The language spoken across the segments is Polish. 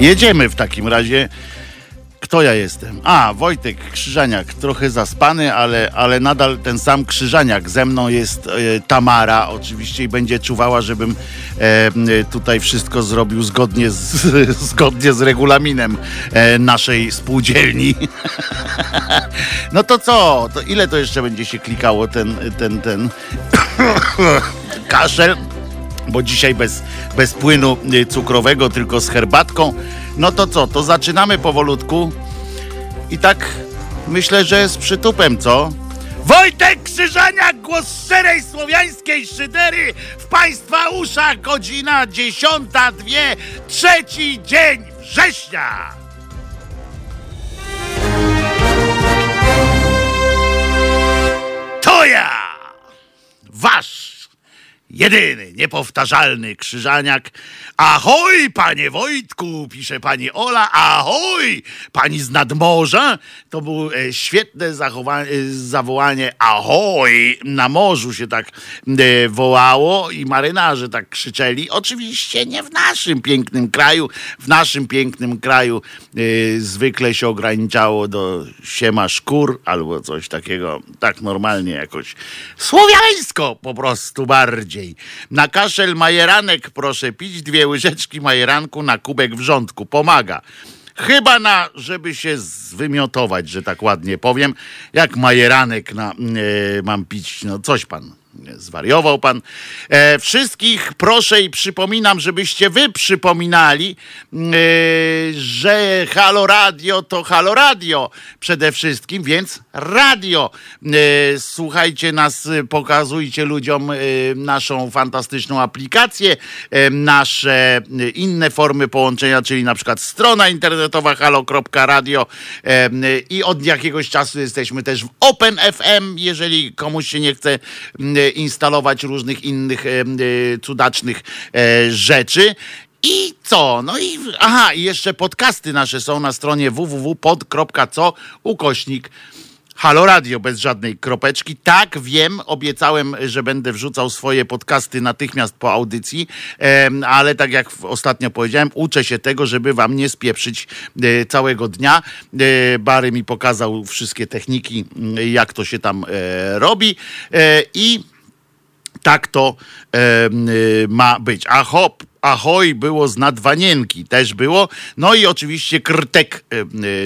Jedziemy w takim razie. Kto ja jestem? A, Wojtek Krzyżaniak, trochę zaspany, ale, ale nadal ten sam Krzyżaniak. Ze mną jest e, Tamara oczywiście i będzie czuwała, żebym e, tutaj wszystko zrobił zgodnie z, zgodnie z regulaminem e, naszej spółdzielni. no to co? To ile to jeszcze będzie się klikało ten, ten, ten kaszel? Bo dzisiaj bez, bez płynu y, cukrowego, tylko z herbatką. No to co, to zaczynamy powolutku i tak myślę, że z przytupem, co? Wojtek Krzyżaniak, głos szczerej słowiańskiej szydery w Państwa uszach, godzina dziesiąta, dwie, trzeci dzień września. To ja, wasz jedyny, niepowtarzalny krzyżaniak. Ahoj, panie Wojtku, pisze pani Ola. Ahoj, pani z nadmorza. To było e, świetne e, zawołanie. Ahoj, na morzu się tak e, wołało i marynarze tak krzyczeli. Oczywiście nie w naszym pięknym kraju. W naszym pięknym kraju zwykle się ograniczało do siema szkór albo coś takiego, tak normalnie jakoś słowiańsko po prostu bardziej. Na kaszel majeranek proszę pić dwie łyżeczki majeranku na kubek wrzątku. Pomaga. Chyba na, żeby się zwymiotować, że tak ładnie powiem, jak majeranek na, yy, mam pić. No coś pan Zwariował pan. E, wszystkich proszę i przypominam, żebyście wy przypominali, e, że Halo Radio to Halo Radio przede wszystkim, więc radio. E, słuchajcie nas, pokazujcie ludziom e, naszą fantastyczną aplikację, e, nasze inne formy połączenia, czyli na przykład strona internetowa halo.radio e, i od jakiegoś czasu jesteśmy też w Open FM, jeżeli komuś się nie chce instalować różnych innych e, cudacznych e, rzeczy. I co? No i aha, i jeszcze podcasty nasze są na stronie www.pod.co ukośnik Halo Radio bez żadnej kropeczki. Tak, wiem, obiecałem, że będę wrzucał swoje podcasty natychmiast po audycji, ale tak jak ostatnio powiedziałem, uczę się tego, żeby wam nie spieprzyć e, całego dnia. E, Bary mi pokazał wszystkie techniki, jak to się tam e, robi i tak to e, ma być. A hop, Ahoj było z nadwanienki, też było. No i oczywiście Krtek e, e,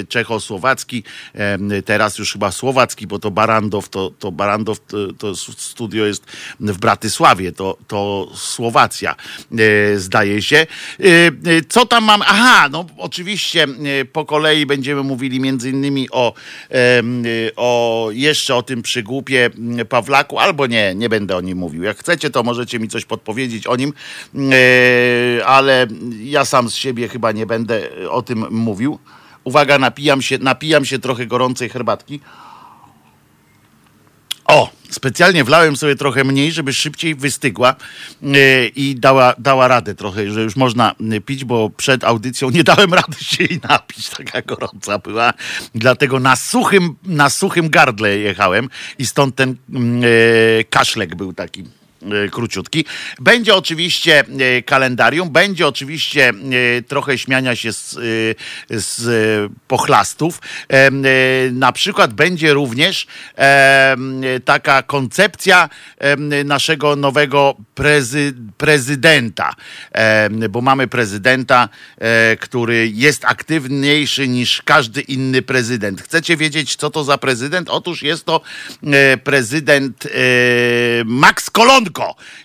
czechosłowacki, e, teraz już chyba słowacki, bo to Barandow, to, to Barandow to, to studio jest w Bratysławie, to, to Słowacja zdaje się. Co tam mam? Aha, no oczywiście po kolei będziemy mówili między innymi o, o jeszcze o tym przygłupie Pawlaku, albo nie, nie będę o nim mówił. Jak chcecie, to możecie mi coś podpowiedzieć o nim ale ja sam z siebie chyba nie będę o tym mówił. Uwaga, napijam się, napijam się trochę gorącej herbatki. O, specjalnie wlałem sobie trochę mniej, żeby szybciej wystygła yy, i dała, dała radę trochę, że już można pić, bo przed audycją nie dałem rady się jej napić, taka gorąca była. Dlatego na suchym, na suchym gardle jechałem i stąd ten yy, kaszlek był taki E, króciutki. Będzie oczywiście e, kalendarium, będzie oczywiście e, trochę śmiania się z, z pochlastów. Na przykład będzie również taka koncepcja naszego nowego prezy, prezydenta, bo mamy prezydenta, który jest aktywniejszy niż każdy inny prezydent. Chcecie wiedzieć, co to za prezydent? Otóż jest to prezydent Max Kolon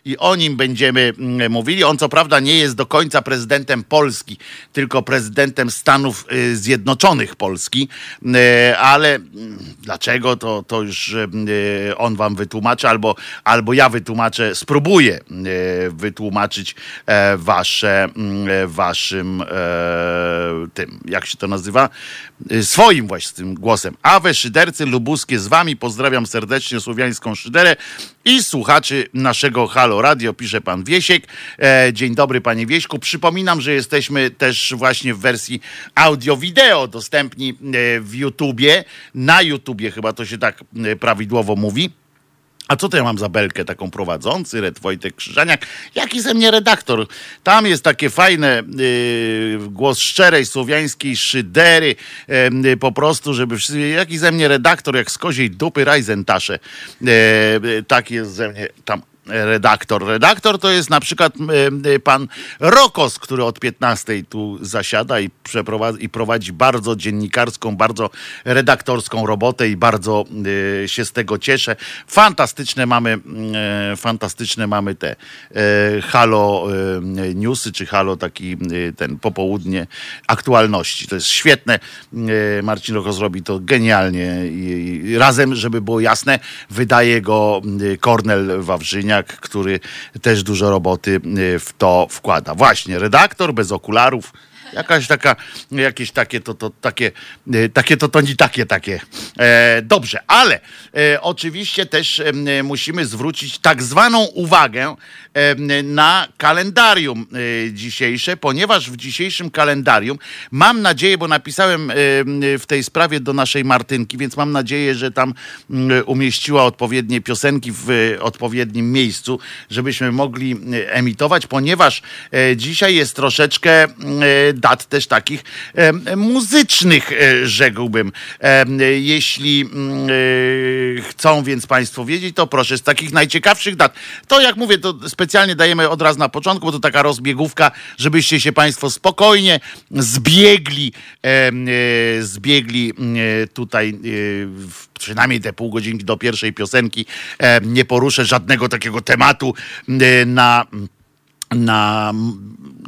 i o nim będziemy mm, mówili. On co prawda nie jest do końca prezydentem Polski, tylko prezydentem Stanów y, Zjednoczonych Polski, y, ale mm, dlaczego to, to już y, on wam wytłumaczy, albo, albo ja wytłumaczę, spróbuję wytłumaczyć e, wasze, mm, waszym e, tym, jak się to nazywa, swoim właśnie głosem. Awe Szydercy Lubuskie z wami, pozdrawiam serdecznie słowiańską Szyderę i słuchaczy naszego Halo Radio, pisze pan Wiesiek. E, dzień dobry panie Wieśku. Przypominam, że jesteśmy też właśnie w wersji audio-wideo dostępni e, w YouTubie, na YouTubie chyba to się tak e, prawidłowo mówi A co to ja mam za belkę taką prowadzący, Red Wojtek Krzyżaniak? Jaki ze mnie redaktor? Tam jest takie fajne yy, głos szczerej słowiańskiej szydery, yy, po prostu, żeby wszyscy, jaki ze mnie redaktor, jak z koziej dupy Rajzentasze. Yy, tak jest ze mnie tam redaktor. Redaktor to jest na przykład e, pan Rokos, który od 15 tu zasiada i, i prowadzi bardzo dziennikarską, bardzo redaktorską robotę i bardzo y, się z tego cieszę. Fantastyczne mamy, y, fantastyczne mamy te y, halo newsy, czy halo taki ten popołudnie aktualności. To jest świetne. Marcin Rokos robi to genialnie i razem, żeby było jasne, wydaje go Kornel Wawrzynia który też dużo roboty y, w to wkłada. Właśnie, redaktor bez okularów. Jakaś taka, jakieś takie to, to takie, y, takie to, to nie takie, takie. E, dobrze, ale e, oczywiście też e, musimy zwrócić tak zwaną uwagę na kalendarium e, dzisiejsze, ponieważ w dzisiejszym kalendarium mam nadzieję, bo napisałem w tej sprawie do naszej Martynki, więc mam nadzieję, że tam umieściła odpowiednie piosenki w odpowiednim miejscu, żebyśmy mogli emitować, ponieważ e, dzisiaj jest troszeczkę dat też takich muzycznych, e, rzekłbym. Jeśli chcą więc Państwo wiedzieć, to proszę, z takich najciekawszych dat. To jak mówię, to specjalnie dajemy od razu na początku, bo to taka rozbiegówka, żebyście się Państwo spokojnie zbiegli, e, zbiegli e, tutaj e, przynajmniej te pół godzinki do pierwszej piosenki. E, nie poruszę żadnego takiego tematu e, na na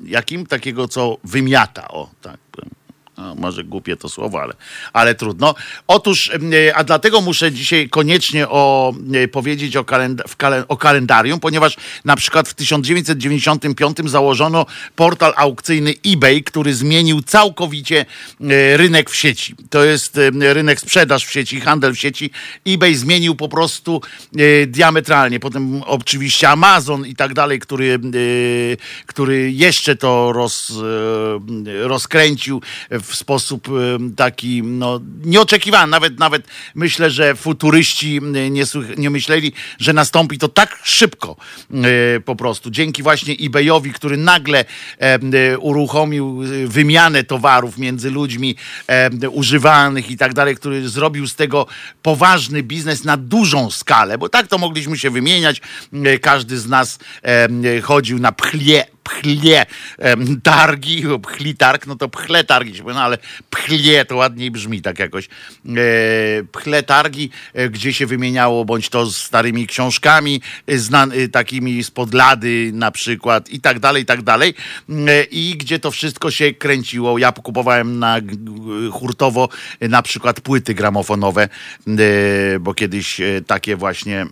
jakim takiego, co wymiata, o tak powiem. No, może głupie to słowo, ale, ale trudno. Otóż, a dlatego muszę dzisiaj koniecznie o, powiedzieć o, kalend o kalendarium, ponieważ na przykład w 1995 założono portal aukcyjny eBay, który zmienił całkowicie rynek w sieci. To jest rynek sprzedaż w sieci, handel w sieci. eBay zmienił po prostu diametralnie. Potem oczywiście Amazon i tak dalej, który, który jeszcze to roz, rozkręcił w sposób taki no, nieoczekiwany. Nawet, nawet myślę, że futuryści nie, nie myśleli, że nastąpi to tak szybko e, po prostu. Dzięki właśnie eBayowi, który nagle e, uruchomił wymianę towarów między ludźmi używanych i tak dalej, który zrobił z tego poważny biznes na dużą skalę, bo tak to mogliśmy się wymieniać. E, każdy z nas chodził na pchlie pchlie targi, pchli targ, no to pchle targi, no ale pchlie to ładniej brzmi tak jakoś. E, pchle targi, e, gdzie się wymieniało bądź to z starymi książkami, e, znan, takimi spod lady na przykład i tak dalej, i tak dalej. I gdzie to wszystko się kręciło. Ja kupowałem na hurtowo na przykład płyty gramofonowe, bo kiedyś takie właśnie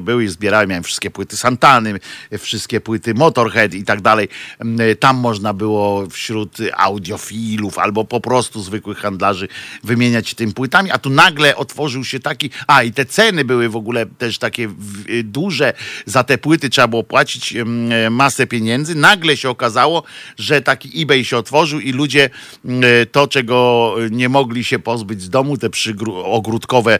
były i zbierałem. Miałem wszystkie płyty Santany, wszystkie płyty Motorhead i tak dalej. Mm, tam można było wśród audiofilów albo po prostu zwykłych handlarzy wymieniać się tymi płytami, a tu nagle otworzył się taki, a i te ceny były w ogóle też takie duże, za te płyty trzeba było płacić mm, masę pieniędzy. Nagle się okazało, że taki eBay się otworzył i ludzie mm, to, czego nie mogli się pozbyć z domu, te ogródkowe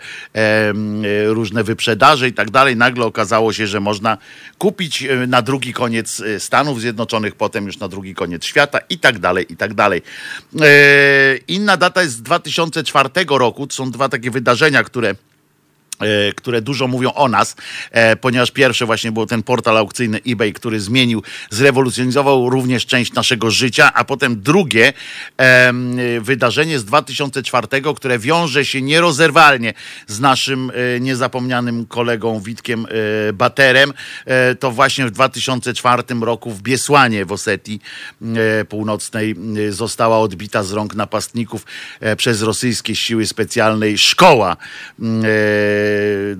różne wyprzedaże i tak dalej, nagle okazało się, że można kupić e, na drugi koniec e, Stanów Zjednoczonych Zjednoczonych, potem już na drugi koniec świata i tak dalej, i tak dalej. E, inna data jest z 2004 roku. To są dwa takie wydarzenia, które które dużo mówią o nas, e, ponieważ pierwsze właśnie był ten portal aukcyjny eBay, który zmienił, zrewolucjonizował również część naszego życia, a potem drugie wydarzenie z 2004, które wiąże się nierozerwalnie z naszym e, niezapomnianym kolegą Witkiem Baterem. To właśnie w 2004 roku w Biesłanie w Osetii Północnej została odbita z rąk napastników przez rosyjskie siły specjalnej szkoła E,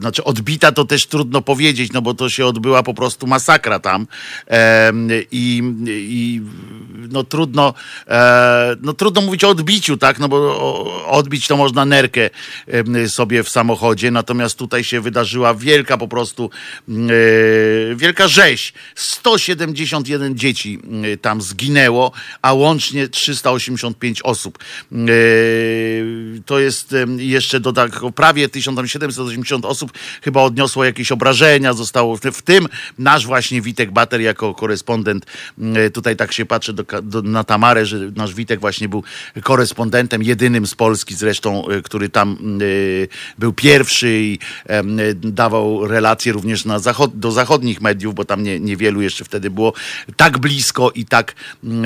znaczy odbita to też trudno powiedzieć, no bo to się odbyła po prostu masakra tam i, i no trudno, e, no trudno mówić o odbiciu, tak, no bo odbić to można nerkę sobie w samochodzie, natomiast tutaj się wydarzyła wielka po prostu e, wielka rzeź. 171 dzieci tam zginęło, a łącznie 385 osób. To jest jeszcze do tak, prawie 1780 osób chyba odniosło jakieś obrażenia, zostało w tym nasz właśnie Witek Bater jako korespondent. Tutaj tak się patrzy do, do, na Tamarę, że nasz Witek właśnie był korespondentem, jedynym z Polski zresztą, który tam był pierwszy i dawał relacje również na zachod, do zachodnich mediów, bo tam nie, niewielu jeszcze wtedy było tak blisko i tak mm,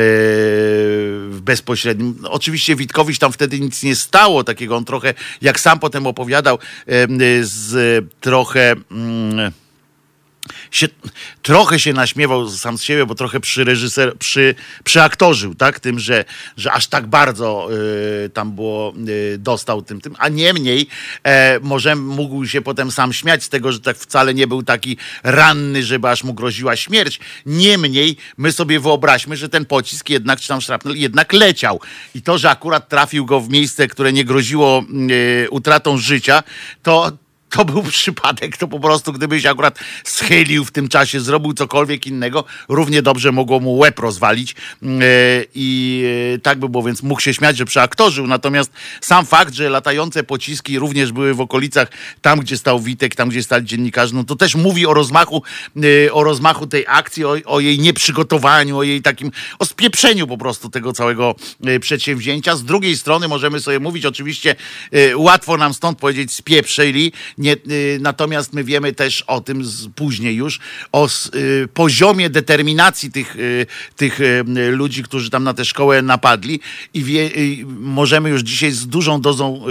bezpośrednim. Oczywiście Witkowicz tam wtedy nic nie stało takiego, on trochę, jak sam potem opowiadał, e, z trochę... Mm, się, trochę się naśmiewał sam z siebie, bo trochę przy reżyser, przy, przyaktorzył, tak, tym, że, że aż tak bardzo y, tam było, y, dostał tym, tym, a niemniej e, może mógł się potem sam śmiać z tego, że tak wcale nie był taki ranny, żeby aż mu groziła śmierć. Niemniej my sobie wyobraźmy, że ten pocisk jednak, czy tam szrapnel, jednak leciał. I to, że akurat trafił go w miejsce, które nie groziło y, utratą życia, to, to był przypadek, to po prostu gdybyś akurat schylił w tym czasie, zrobił cokolwiek innego, równie dobrze mogło mu łeb rozwalić mm, e, i e, tak by było, więc mógł się śmiać, że przeaktorzył, natomiast sam fakt, że latające pociski również były w okolicach, tam gdzie stał Witek, tam gdzie stali dziennikarze, no to też mówi o rozmachu, e, o rozmachu tej akcji, o, o jej nieprzygotowaniu, o jej takim, o spieprzeniu po prostu tego całego przedsięwzięcia. Z drugiej strony możemy sobie mówić, oczywiście łatwo nam stąd powiedzieć spieprzyli, nie, y, natomiast my wiemy też o tym z, później już, o y, poziomie determinacji tych, y, tych ludzi, którzy tam na tę szkołę napadli i wie, możemy już dzisiaj z dużą dozą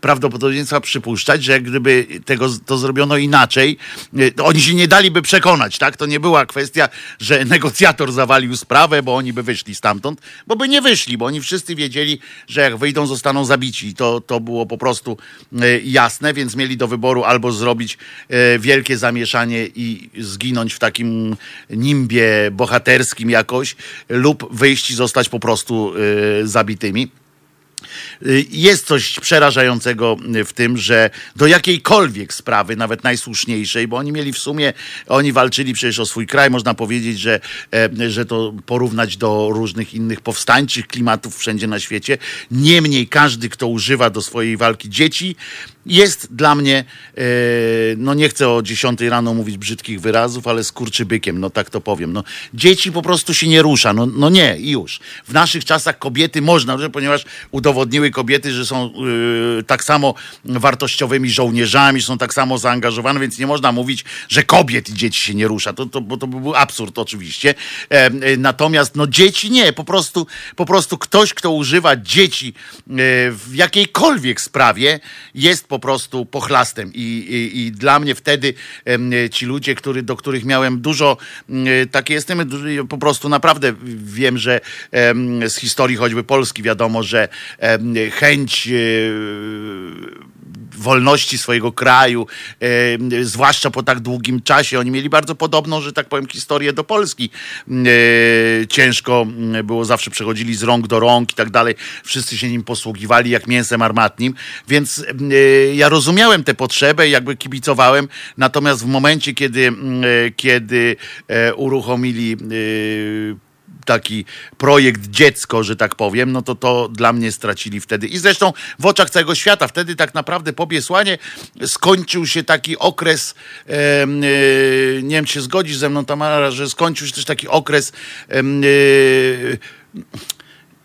prawdopodobieństwa przypuszczać, że gdyby tego, to zrobiono inaczej, oni się nie daliby przekonać, tak? To nie była kwestia, że negocjator zawalił sprawę, bo oni by wyszli stamtąd, bo by nie wyszli, bo oni wszyscy wiedzieli, że jak wyjdą, zostaną zabici. To, to było po prostu jasne, więc mieli do wyboru wyboru albo zrobić e, wielkie zamieszanie i zginąć w takim nimbie bohaterskim jakoś, lub wyjść i zostać po prostu e, zabitymi. Y, jest coś przerażającego w tym, że do jakiejkolwiek sprawy, nawet najsłuszniejszej, bo oni mieli w sumie, oni walczyli przecież o swój kraj, można powiedzieć, że, e, że to porównać do różnych innych powstańczych klimatów wszędzie na świecie. Niemniej każdy, kto używa do swojej walki dzieci, jest dla mnie, e, no nie chcę o 10 rano mówić brzydkich wyrazów, ale skurczybykiem, no tak to powiem. No, dzieci po prostu się nie rusza, no, no nie i już. W naszych czasach kobiety można, ponieważ udowodniły kobiety, że są yy, tak samo wartościowymi żołnierzami, są tak samo zaangażowane, więc nie można mówić, że kobiet i dzieci się nie rusza. To, to, bo to by był absurd oczywiście. E, e, natomiast no dzieci nie, po prostu, po prostu ktoś, kto używa dzieci e, w jakiejkolwiek sprawie, jest po prostu pochlastem. I, i, i dla mnie wtedy e, ci ludzie, który, do których miałem dużo, e, takie jestem, po prostu naprawdę wiem, że z historii choćby Polski wiadomo, że chęć e, wolności swojego kraju, e, zwłaszcza po tak długim czasie. Oni mieli bardzo podobną, że tak powiem, historię do Polski. E, ciężko było, zawsze przechodzili z rąk do rąk i tak dalej. Wszyscy się nim posługiwali jak mięsem armatnim, więc ja rozumiałem tę potrzebę, jakby kibicowałem, natomiast w momencie, kiedy, kiedy uruchomili taki projekt dziecko, że tak powiem, no to to dla mnie stracili wtedy. I zresztą w oczach całego świata, wtedy tak naprawdę po Biesłanie skończył się taki okres, e, nie wiem, czy się zgodzisz ze mną Tamara, że skończył się też taki okres e,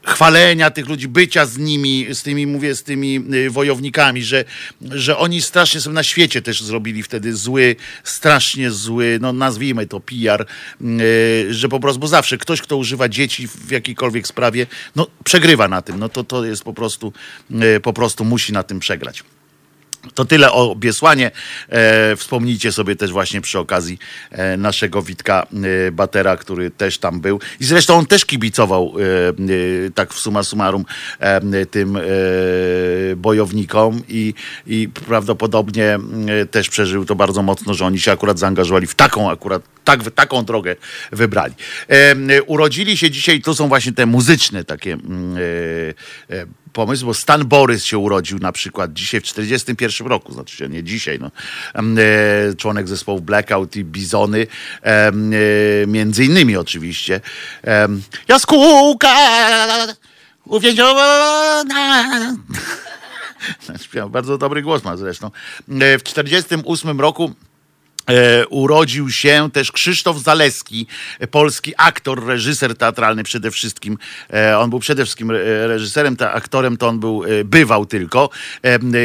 chwalenia tych ludzi, bycia z nimi, z tymi, mówię, z tymi y, wojownikami, że, że oni strasznie sobie na świecie też zrobili wtedy zły, strasznie zły, no nazwijmy to PR, y, że po prostu, bo zawsze ktoś, kto używa dzieci w jakiejkolwiek sprawie, no przegrywa na tym, no to, to jest po prostu, y, po prostu musi na tym przegrać. To tyle o Biesłanie. E, wspomnijcie sobie też właśnie przy okazji e, naszego Witka e, Batera, który też tam był. I zresztą on też kibicował e, e, tak w suma summarum e, tym bojownikom i, i prawdopodobnie też przeżył to bardzo mocno, że oni się akurat zaangażowali w taką akurat tak, taką drogę wybrali. Urodzili się dzisiaj, to są właśnie te muzyczne takie e, e, pomysły, bo Stan Borys się urodził na przykład dzisiaj w 41 roku, znaczy się nie dzisiaj, no. E, członek zespołu Blackout i Bizony, e, między innymi oczywiście. Jaskółka uwięziona bardzo dobry głos ma zresztą. W 1948 roku E, urodził się też Krzysztof Zaleski, polski aktor, reżyser teatralny przede wszystkim. E, on był przede wszystkim reżyserem, ta aktorem to on był, e, bywał tylko.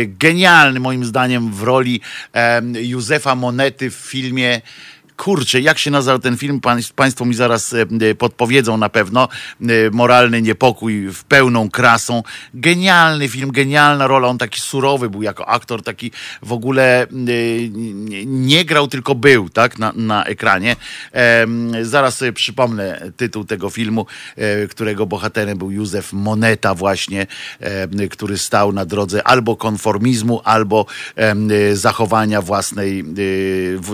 Genialny moim zdaniem w roli Józefa Monety w filmie kurczę, jak się nazywał ten film, Państwo mi zaraz e, e, podpowiedzą na pewno. E, moralny niepokój w pełną krasą. Genialny film, genialna rola. On taki surowy był jako aktor, taki w ogóle nie grał, tylko był, tak, na, na ekranie. Zaraz sobie przypomnę tytuł tego filmu, którego bohaterem był Józef Moneta właśnie, który stał na drodze albo konformizmu, albo zachowania własnej,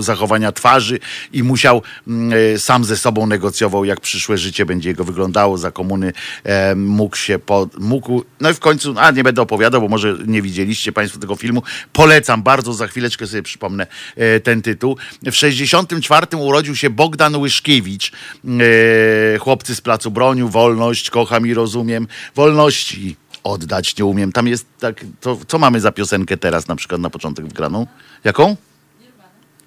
zachowania twarzy i musiał mm, e, sam ze sobą negocjował, jak przyszłe życie będzie jego wyglądało. Za komuny e, mógł się, pod, mógł, no i w końcu, a nie będę opowiadał, bo może nie widzieliście Państwo tego filmu. Polecam bardzo, za chwileczkę sobie przypomnę e, ten tytuł. W 64 urodził się Bogdan Łyszkiewicz, chłopcy z Placu Broniu, wolność, kocham i rozumiem, wolności oddać nie umiem. Tam jest tak, to, co mamy za piosenkę teraz na przykład na początek wgraną? Jaką?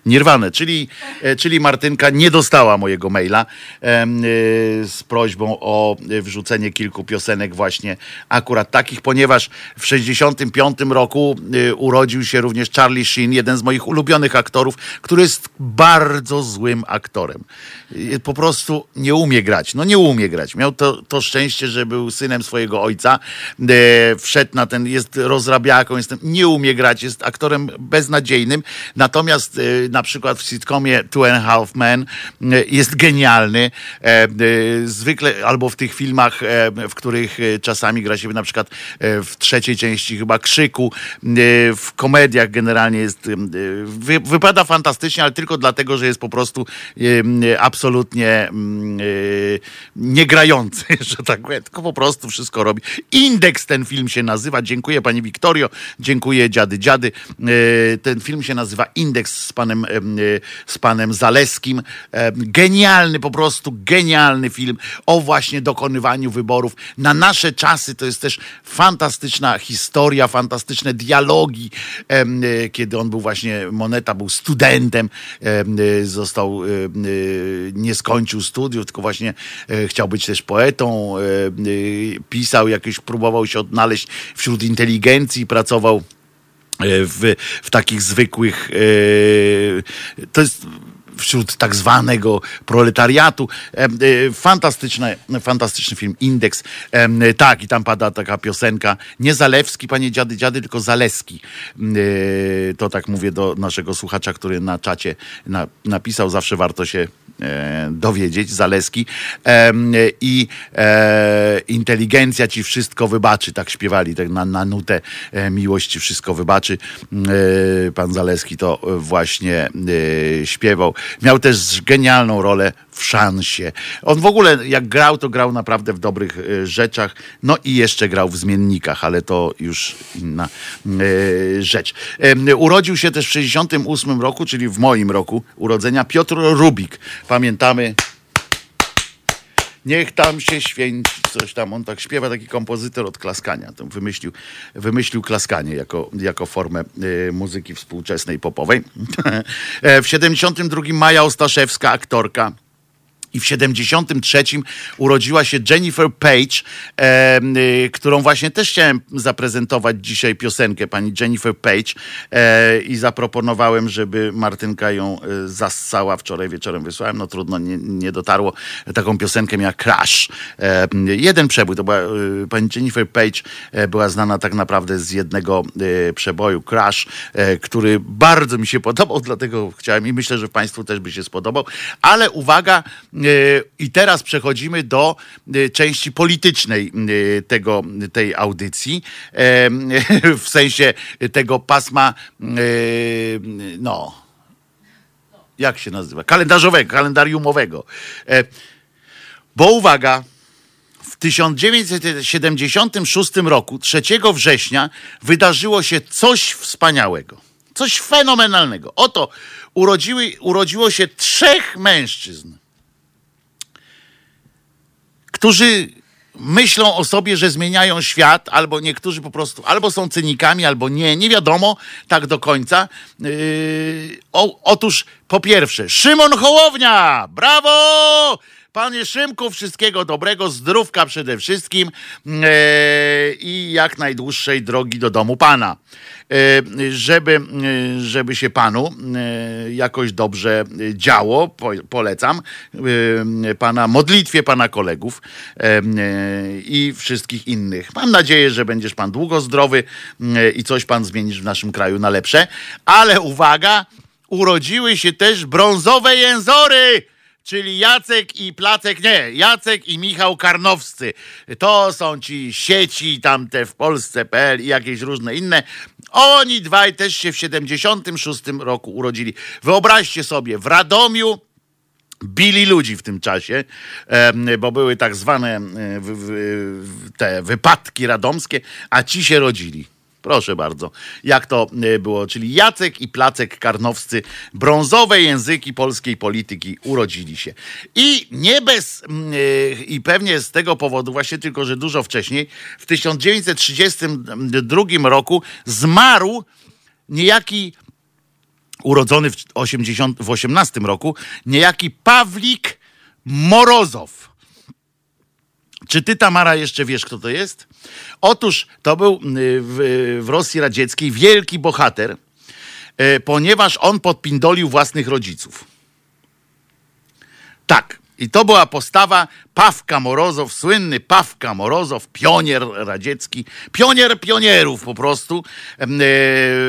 Nirwane, czyli, e, czyli Martynka nie dostała mojego maila e, z prośbą o wrzucenie kilku piosenek właśnie akurat takich, ponieważ w 65 roku e, urodził się również Charlie Sheen, jeden z moich ulubionych aktorów, który jest bardzo złym aktorem. Po prostu nie umie grać. No nie umie grać. Miał to, to szczęście, że był synem swojego ojca. Wszedł na ten, jest rozrabiaką, jest, nie umie grać, jest aktorem beznadziejnym. Natomiast na przykład w sitcomie Two and a Half Men e, jest genialny. E, e, zwykle, albo w tych filmach, w których czasami gra się na przykład w trzeciej części chyba Krzyku, w komediach generalnie jest, wypada fantastycznie, ale tylko dlatego, że jest po prostu absolutnie niegrający, że tak powiem, tylko po prostu wszystko robi. Indeks ten film się nazywa. Dziękuję pani Wiktorio, dziękuję dziady, dziady. Ten film się nazywa Indeks z panem Y, z panem Zaleskim. E, genialny, po prostu genialny film o właśnie dokonywaniu wyborów. Na nasze czasy to jest też fantastyczna historia, fantastyczne dialogi, e, kiedy on był właśnie, Moneta był studentem, e, został, nie skończył studiów, tylko właśnie chciał być też poetą, pisał jakieś, próbował się odnaleźć wśród inteligencji, pracował E, w, w takich zwykłych. E, to jest wśród tak zwanego proletariatu. E, fantastyczny, fantastyczny film, Indeks. Tak, i tam pada taka piosenka. Nie Zalewski, panie dziady, dziady, tylko Zaleski. To tak mówię do naszego słuchacza, który na czacie napisał. Zawsze warto się E, dowiedzieć, Zaleski. I e, inteligencja ci wszystko wybaczy, tak śpiewali, tak na, na nutę e, miłości wszystko wybaczy. Pan Zaleski to właśnie śpiewał. Miał też genialną rolę w szansie. On w ogóle jak grał, to grał naprawdę w dobrych rzeczach. No i jeszcze grał w zmiennikach, ale to już inna rzecz. Urodził się też w 68 roku, czyli w moim roku urodzenia Piotr Rubik pamiętamy. Niech tam się święci, coś tam. On tak śpiewa, taki kompozytor od klaskania. To wymyślił, wymyślił klaskanie jako, jako formę y, muzyki współczesnej popowej. w 72 Maja Ostaszewska, aktorka i w 73 urodziła się Jennifer Page, e, którą właśnie też chciałem zaprezentować dzisiaj piosenkę pani Jennifer Page e, i zaproponowałem, żeby Martynka ją e, zassała. Wczoraj wieczorem wysłałem, no trudno, nie, nie dotarło. Taką piosenkę miała Crash. E, jeden przebój, to była e, pani Jennifer Page, była znana tak naprawdę z jednego przeboju Crash, który bardzo mi się podobał, dlatego chciałem i myślę, że Państwu też by się spodobał. Ale uwaga, i teraz przechodzimy do e, części politycznej e, tego, tej audycji, e, w sensie tego pasma, no, jak się nazywa? Kalendarzowego, kalendariumowego. E, bo uwaga, w 1976 roku, 3 września, wydarzyło się coś wspaniałego, coś fenomenalnego. Oto urodziły, urodziło się trzech mężczyzn, którzy myślą o sobie, że zmieniają świat, albo niektórzy po prostu albo są cynikami, albo nie, nie wiadomo tak do końca. Yy, o, otóż po pierwsze, Szymon Hołownia, brawo! Panie Szymku, wszystkiego dobrego, zdrówka przede wszystkim yy, i jak najdłuższej drogi do domu Pana. E, żeby, e, żeby się panu e, jakoś dobrze działo, polecam pana modlitwie pana kolegów i wszystkich innych. Mam nadzieję, że będziesz pan długo zdrowy i coś pan zmienisz w naszym kraju na lepsze. Ale uwaga, urodziły się też brązowe jęzory czyli Jacek i Placek, nie, Jacek i Michał Karnowscy. To są ci sieci tamte w Polsce.pl i jakieś różne inne. Oni dwaj też się w 76 roku urodzili. Wyobraźcie sobie, w Radomiu bili ludzi w tym czasie, bo były tak zwane te wypadki radomskie, a ci się rodzili. Proszę bardzo, jak to e, było, czyli Jacek i Placek Karnowscy, brązowe języki polskiej polityki urodzili się. I nie bez, e, i pewnie z tego powodu, właśnie tylko, że dużo wcześniej, w 1932 roku zmarł niejaki, urodzony w, 80, w 18 roku, niejaki Pawlik Morozow. Czy ty, Tamara, jeszcze wiesz, kto to jest? Otóż to był y, w, w Rosji Radzieckiej wielki bohater, y, ponieważ on podpindolił własnych rodziców. Tak. I to była postawa Pawka Morozow, słynny Pawka Morozow, pionier radziecki, pionier pionierów po prostu. E,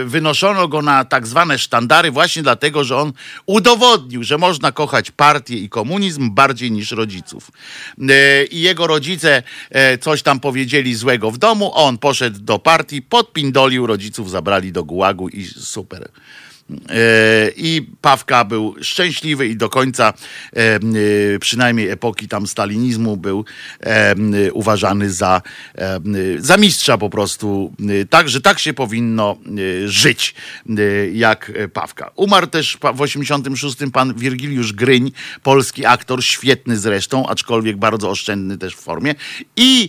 wynoszono go na tak zwane sztandary właśnie dlatego, że on udowodnił, że można kochać partię i komunizm bardziej niż rodziców. E, I jego rodzice e, coś tam powiedzieli złego w domu, on poszedł do partii, podpindolił, rodziców zabrali do gułagu i super. E, I Pawka był szczęśliwy i do końca e, e, przynajmniej epoki tam stalinizmu był uważany za, za mistrza po prostu. Także tak się powinno żyć jak Pawka. Umarł też w 86 pan Wirgiliusz Gryń, polski aktor, świetny zresztą, aczkolwiek bardzo oszczędny też w formie. I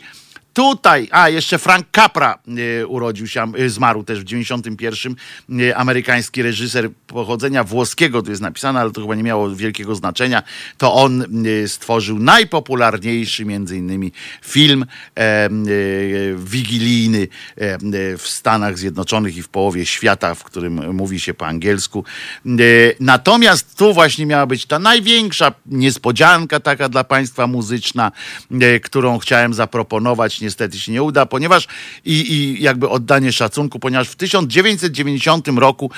Tutaj, a jeszcze Frank Capra e, urodził się, e, zmarł też w 91. E, amerykański reżyser pochodzenia włoskiego, tu jest napisane, ale to chyba nie miało wielkiego znaczenia. To on stworzył najpopularniejszy między innymi film wigilijny w Stanach Zjednoczonych i w połowie świata, w którym mówi się po angielsku. Natomiast tu właśnie miała być ta największa niespodzianka taka dla Państwa muzyczna, którą chciałem zaproponować niestety się nie uda, ponieważ i, i jakby oddanie szacunku, ponieważ w 1990 roku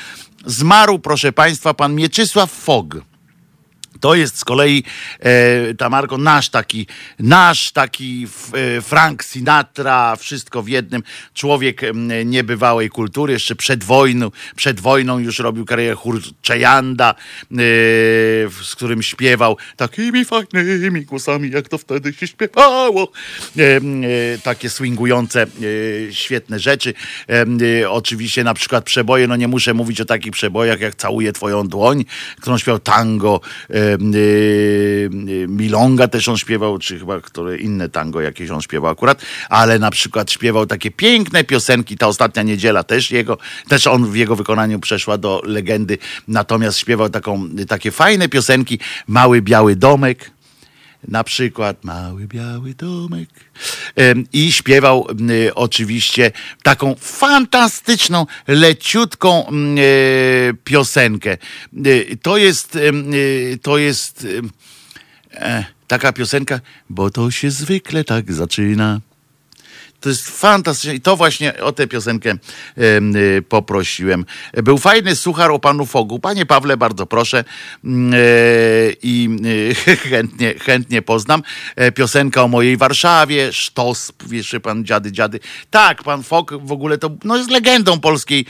zmarł, proszę Państwa, pan Mieczysław Fog. To jest z kolei, e, Tamarko, nasz taki, nasz taki e, Frank Sinatra, wszystko w jednym. Człowiek e, niebywałej kultury, jeszcze przed wojną, przed wojną już robił karierę Hurczejanda, e, z którym śpiewał takimi fajnymi głosami, jak to wtedy się śpiewało. E, e, takie swingujące, świetne rzeczy. oczywiście na przykład przeboje, no nie muszę mówić o takich przebojach, jak Całuję Twoją dłoń, którą śpiewał tango, Milonga też on śpiewał, czy chyba które inne tango jakieś on śpiewał akurat, ale na przykład śpiewał takie piękne piosenki, ta ostatnia niedziela też jego, też on w jego wykonaniu przeszła do legendy, natomiast śpiewał taką, takie fajne piosenki, Mały Biały Domek, na przykład Mały Biały Domek. I śpiewał oczywiście taką fantastyczną, leciutką piosenkę. To jest, to jest e, taka piosenka, bo to się zwykle tak zaczyna. To jest fantastyczne i to właśnie o tę piosenkę y, poprosiłem. Był fajny suchar o panu Fogu. Panie Pawle, bardzo proszę. Y, I chętnie, chętnie poznam. Piosenka o mojej Warszawie, sztos, wiesz pan, dziady, dziady. Tak, pan Fok w ogóle to no, jest legendą polskiej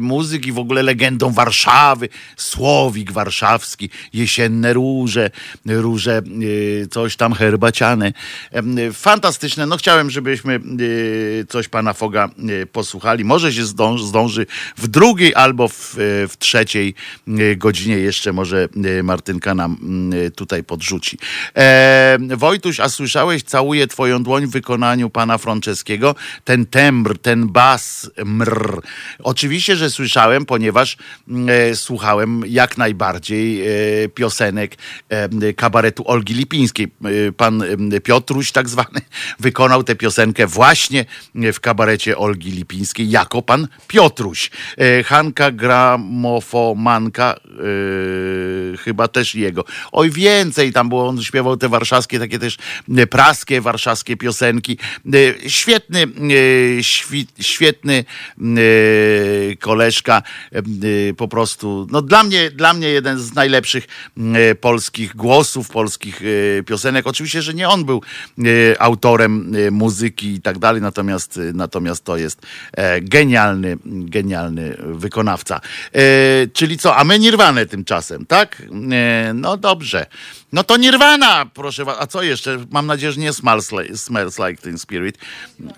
muzyki, w ogóle legendą Warszawy, słowik warszawski, jesienne róże, róże, coś tam herbaciane. Fantastyczne. No chciałem, żebyśmy coś pana Foga posłuchali. Może się zdąży, zdąży w drugiej albo w, w trzeciej godzinie jeszcze może Martynka nam tutaj podrzuci. E, Wojtuś, a słyszałeś, całuję twoją dłoń w wykonaniu pana Franceskiego. Ten tembr, ten bas, mr. Oczywiście, że słyszałem, ponieważ e, słuchałem jak najbardziej e, piosenek kabaretu Olgi Lipińskiej. Pan Piotruś tak zwany wykonał tę piosenkę właśnie w kabarecie Olgi Lipińskiej jako pan Piotruś. E, Hanka Gramofomanka, e, chyba też jego. Oj, więcej tam było, on śpiewał te warszawskie, takie też praskie warszawskie piosenki. Świetny, świetny koleżka, po prostu, no dla mnie, dla mnie jeden z najlepszych polskich głosów, polskich piosenek. Oczywiście, że nie on był autorem muzyki i tak dalej, natomiast, natomiast to jest e, genialny, genialny wykonawca. E, czyli co, a my Nirwanę tymczasem, tak? E, no dobrze. No to Nirwana, proszę was. A co jeszcze? Mam nadzieję, że nie smells like, smells like Teen Spirit.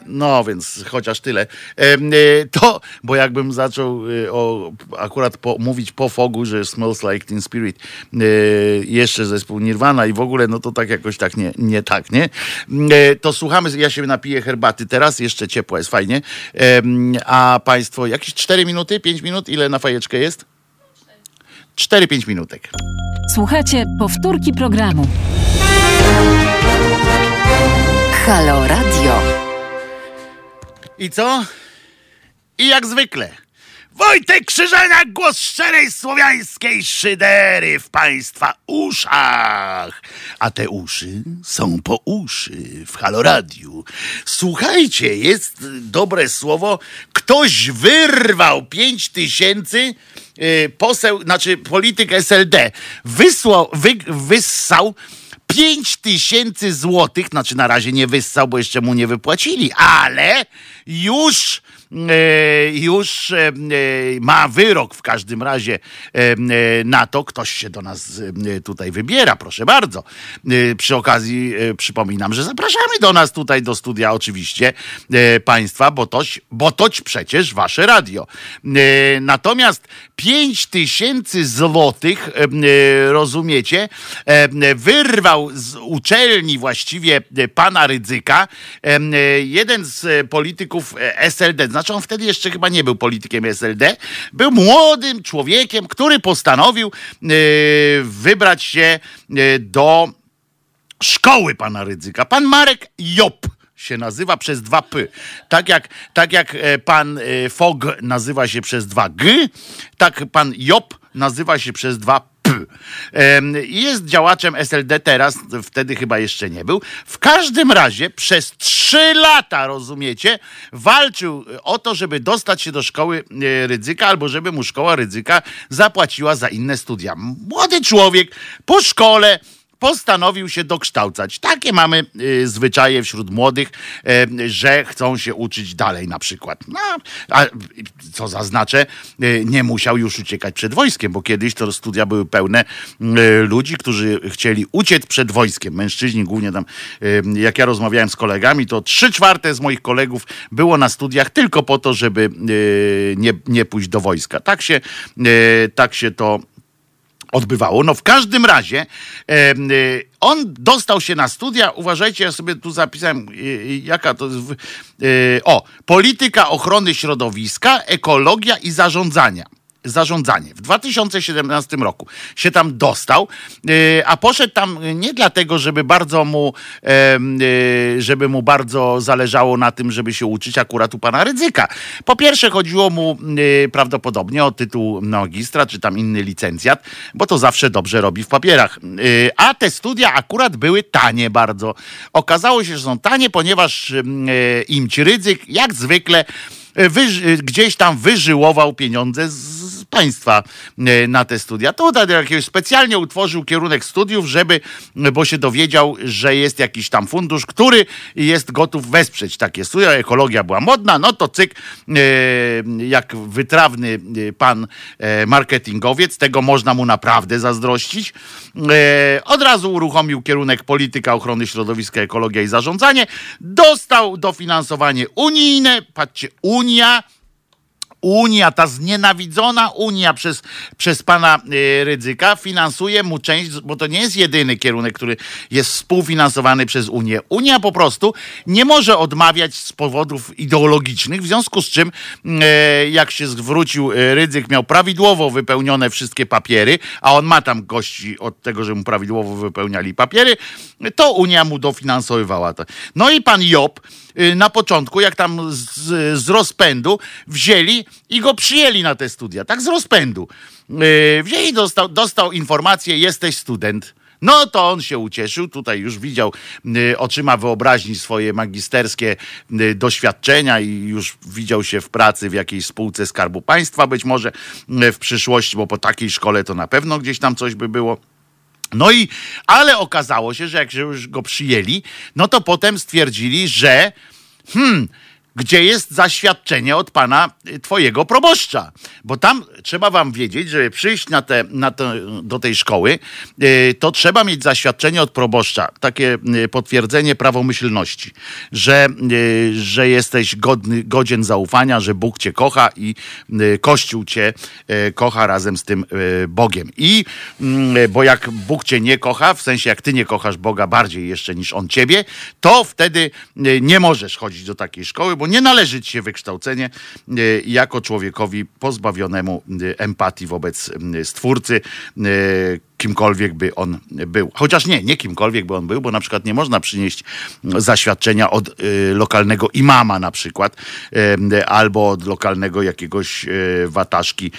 No więc chociaż tyle. E, to, bo jakbym zaczął e, o, akurat po, mówić po fogu, że smells like Teen Spirit, e, jeszcze zespół Nirwana i w ogóle, no to tak jakoś tak nie, nie tak, nie? To słuchamy, ja się napiję herbaty teraz, jeszcze ciepło jest, fajnie. A państwo, jakieś 4 minuty, 5 minut? Ile na fajeczkę jest? 4-5 minutek. Słuchajcie powtórki programu. Halo Radio. I co? I jak zwykle. Wojtek Krzyżaniak, głos szczerej słowiańskiej szydery w państwa uszach. A te uszy są po uszy w Haloradiu. Słuchajcie, jest dobre słowo. Ktoś wyrwał pięć tysięcy y, poseł, znaczy polityk SLD. Wysłał, wy, wyssał 5 tysięcy złotych, znaczy na razie nie wyssał, bo jeszcze mu nie wypłacili, ale już E, już e, ma wyrok w każdym razie na to. Ktoś się do nas tutaj wybiera, proszę bardzo. Przy okazji przypominam, że zapraszamy do nas tutaj do studia oczywiście Państwa, bo toś, bo toć przecież wasze radio. Natomiast 5 tysięcy złotych, rozumiecie, wyrwał z uczelni właściwie pana Rydzyka, jeden z polityków SLD, znaczy on wtedy jeszcze chyba nie był politykiem SLD, był młodym człowiekiem, który postanowił wybrać się do szkoły pana Rydzyka. Pan Marek Job się nazywa przez dwa P. Tak jak, tak jak e, pan Fog nazywa się przez dwa G, tak pan Job nazywa się przez dwa P. Jest działaczem SLD teraz, wtedy chyba jeszcze nie był. W każdym razie przez trzy lata, rozumiecie, walczył o to, żeby dostać się do szkoły e, ryzyka, albo żeby mu szkoła ryzyka zapłaciła za inne studia. Młody człowiek po szkole postanowił się dokształcać. Takie mamy y, zwyczaje wśród młodych, y, że chcą się uczyć dalej na przykład. No, a co zaznaczę, y, nie musiał już uciekać przed wojskiem, bo kiedyś to studia były pełne ludzi, którzy chcieli uciec przed wojskiem. Mężczyźni głównie tam, jak ja rozmawiałem z kolegami, to trzy czwarte z moich kolegów było na studiach tylko po to, żeby nie, nie pójść do wojska. Tak się, tak się to odbywało. No w każdym razie e, on dostał się na studia. Uważajcie, ja sobie tu zapisałem, e, jaka to jest. E, o, polityka ochrony środowiska, ekologia i zarządzania zarządzanie. W 2017 roku się tam dostał, y, a poszedł tam nie dlatego, żeby bardzo mu, y, żeby mu bardzo zależało na tym, żeby się uczyć akurat u pana Rydzyka. Po pierwsze chodziło mu y, prawdopodobnie o tytuł magistra, czy tam inny licencjat, bo to zawsze dobrze robi w papierach. A te studia akurat były tanie bardzo. Okazało się, że są tanie, ponieważ imci Rydzyk jak zwykle wyży, gdzieś tam wyżyłował pieniądze z państwa na te studia. To jakiegoś specjalnie utworzył kierunek studiów, żeby, bo się dowiedział, że jest jakiś tam fundusz, który jest gotów wesprzeć takie studia. Ekologia była modna, no to cyk, jak wytrawny pan marketingowiec, tego można mu naprawdę zazdrościć. Od razu uruchomił kierunek polityka ochrony środowiska, ekologia i zarządzanie. Dostał dofinansowanie unijne. Patrzcie, Unia Unia, ta znienawidzona Unia przez, przez pana y, Rydzyka finansuje mu część, bo to nie jest jedyny kierunek, który jest współfinansowany przez Unię. Unia po prostu nie może odmawiać z powodów ideologicznych, w związku z czym y, jak się zwrócił y, Rydzyk, miał prawidłowo wypełnione wszystkie papiery, a on ma tam gości od tego, że mu prawidłowo wypełniali papiery, to Unia mu dofinansowywała to. No i pan Job na początku, jak tam z, z rozpędu wzięli i go przyjęli na te studia. Tak z rozpędu. Y, wzięli, dostał, dostał informację, jesteś student. No to on się ucieszył, tutaj już widział y, oczyma wyobraźni swoje magisterskie y, doświadczenia i już widział się w pracy w jakiejś spółce Skarbu Państwa, być może y, w przyszłości, bo po takiej szkole to na pewno gdzieś tam coś by było. No i, ale okazało się, że jak już go przyjęli, no to potem stwierdzili, że hmm, gdzie jest zaświadczenie od pana y, twojego proboszcza. Bo tam trzeba wam wiedzieć, żeby przyjść na te, na te, do tej szkoły, y, to trzeba mieć zaświadczenie od proboszcza, takie y, potwierdzenie prawomyślności, że, że jesteś godny, godzien zaufania, że Bóg cię kocha i Kościół cię kocha razem z tym Bogiem. I mm, bo jak Bóg cię nie kocha, w sensie jak ty nie kochasz Boga bardziej jeszcze niż On ciebie, to wtedy nie możesz chodzić do takiej szkoły, bo nie należy ci się wykształcenie e, jako człowiekowi pozbawionemu e, empatii wobec e, Stwórcy, kimkolwiek by on był. Chociaż nie, nie kimkolwiek by on był, bo na przykład nie można przynieść zaświadczenia od y, lokalnego imama na przykład, y, albo od lokalnego jakiegoś y, wataszki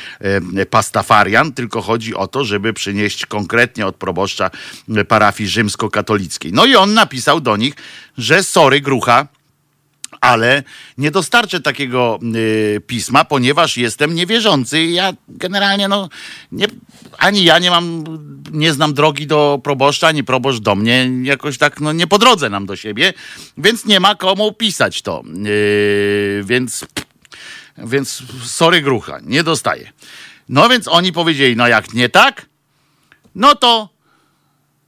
pastafarian, tylko chodzi o to, żeby przynieść konkretnie od proboszcza parafii rzymskokatolickiej. No i on napisał do nich, że sorry grucha, ale nie dostarczę takiego y, pisma, ponieważ jestem niewierzący. Ja generalnie, no, nie, ani ja nie mam, nie znam drogi do proboszcza, ani proboszcz do mnie. Jakoś tak, no, nie po drodze nam do siebie, więc nie ma komu pisać to. Y, więc, więc sorry grucha, nie dostaję. No więc oni powiedzieli, no jak nie tak, no to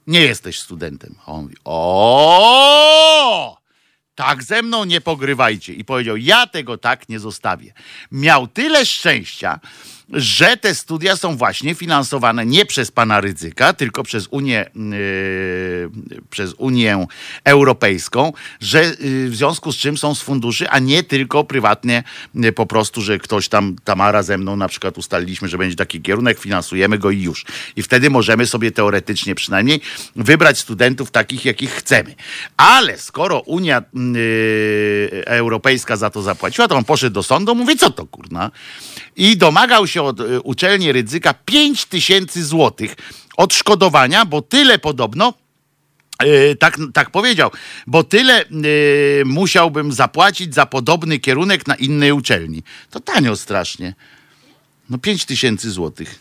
nie jesteś studentem. A on mówi, o tak ze mną nie pogrywajcie. I powiedział, ja tego tak nie zostawię. Miał tyle szczęścia, że te studia są właśnie finansowane nie przez pana Rydzyka, tylko przez Unię, yy, przez Unię Europejską, że yy, w związku z czym są z funduszy, a nie tylko prywatnie yy, po prostu, że ktoś tam, Tamara ze mną na przykład ustaliliśmy, że będzie taki kierunek, finansujemy go i już. I wtedy możemy sobie teoretycznie przynajmniej wybrać studentów takich, jakich chcemy. Ale skoro Unia yy, Europejska za to zapłaciła, to on poszedł do sądu, mówi, co to kurna? I domagał się się od e, uczelni Rydzyka 5 tysięcy złotych odszkodowania, bo tyle podobno Yy, tak, tak powiedział, bo tyle yy, musiałbym zapłacić za podobny kierunek na innej uczelni. To tanio strasznie. No 5 tysięcy złotych.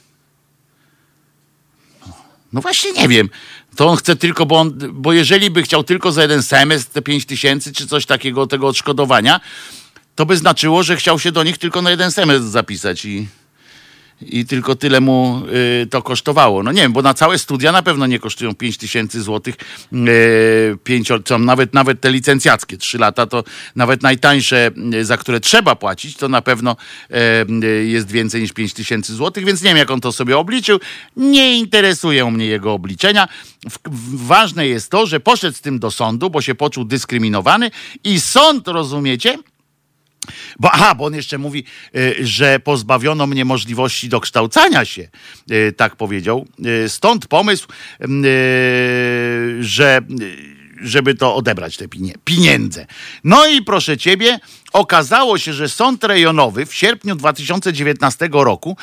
No właśnie nie wiem. To on chce tylko, bo, on, bo jeżeli by chciał tylko za jeden semestr te 5 tysięcy czy coś takiego, tego odszkodowania, to by znaczyło, że chciał się do nich tylko na jeden semestr zapisać i i tylko tyle mu y, to kosztowało. No nie wiem, bo na całe studia na pewno nie kosztują 5 tysięcy złotych, y, nawet, nawet te licencjackie, 3 lata to nawet najtańsze, y, za które trzeba płacić, to na pewno y, jest więcej niż 5 tysięcy złotych, więc nie wiem, jak on to sobie obliczył. Nie interesują mnie jego obliczenia. W, w, ważne jest to, że poszedł z tym do sądu, bo się poczuł dyskryminowany i sąd, rozumiecie, bo, aha, bo on jeszcze mówi, y, że pozbawiono mnie możliwości dokształcania się, y, tak powiedział. Y, stąd pomysł, że żeby to odebrać te pieniądze. No i proszę ciebie, okazało się, że sąd rejonowy w sierpniu 2019 roku